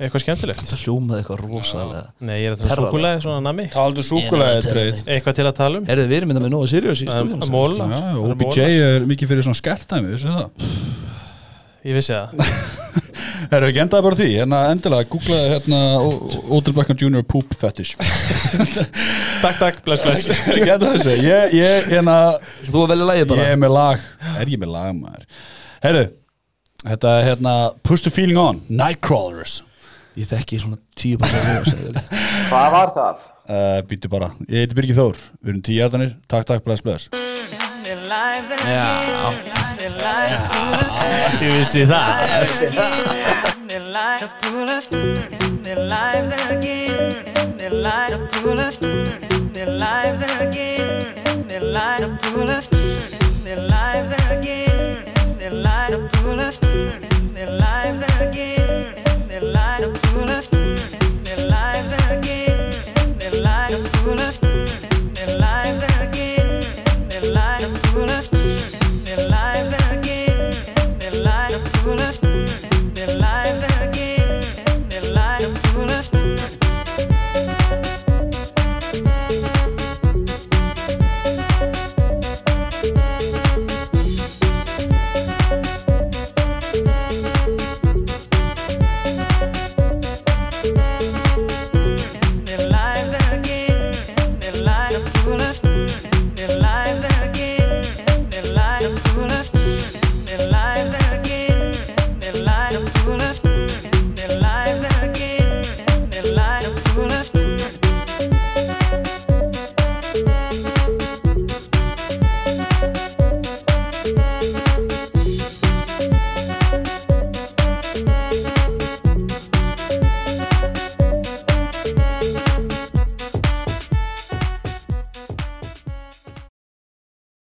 Speaker 3: Eitthvað skemmtilegt?
Speaker 2: Það hljómaði eitthvað rosalega
Speaker 3: Nei, ég er að tala um súkulæði svona nami
Speaker 1: taldu súkulega treyð
Speaker 3: Eitthvað til að tala um?
Speaker 2: Herðu, við erum
Speaker 3: Ég vissi það. *laughs*
Speaker 1: Erum við ekki endaði bara því, hérna endilega googlaði hérna Odell Beckham Jr. poop fetish. *laughs*
Speaker 3: Takk, takk, bless, bless.
Speaker 1: Ekki endaði þessu, ég, ég, hérna
Speaker 2: Þú að velja lagið bara.
Speaker 1: Ég er með lag, er ég með lag maður? Herru, þetta er hérna Push the feeling on, Nightcrawlers.
Speaker 2: Ég þekki svona tíu bara *laughs*
Speaker 4: hvað var það?
Speaker 1: uh, Býtu bara, ég heiti Birgir Þór. Við erum tíu aðanir, takk takk, bless bless
Speaker 3: Ég vissi það
Speaker 5: Their lives to pull us in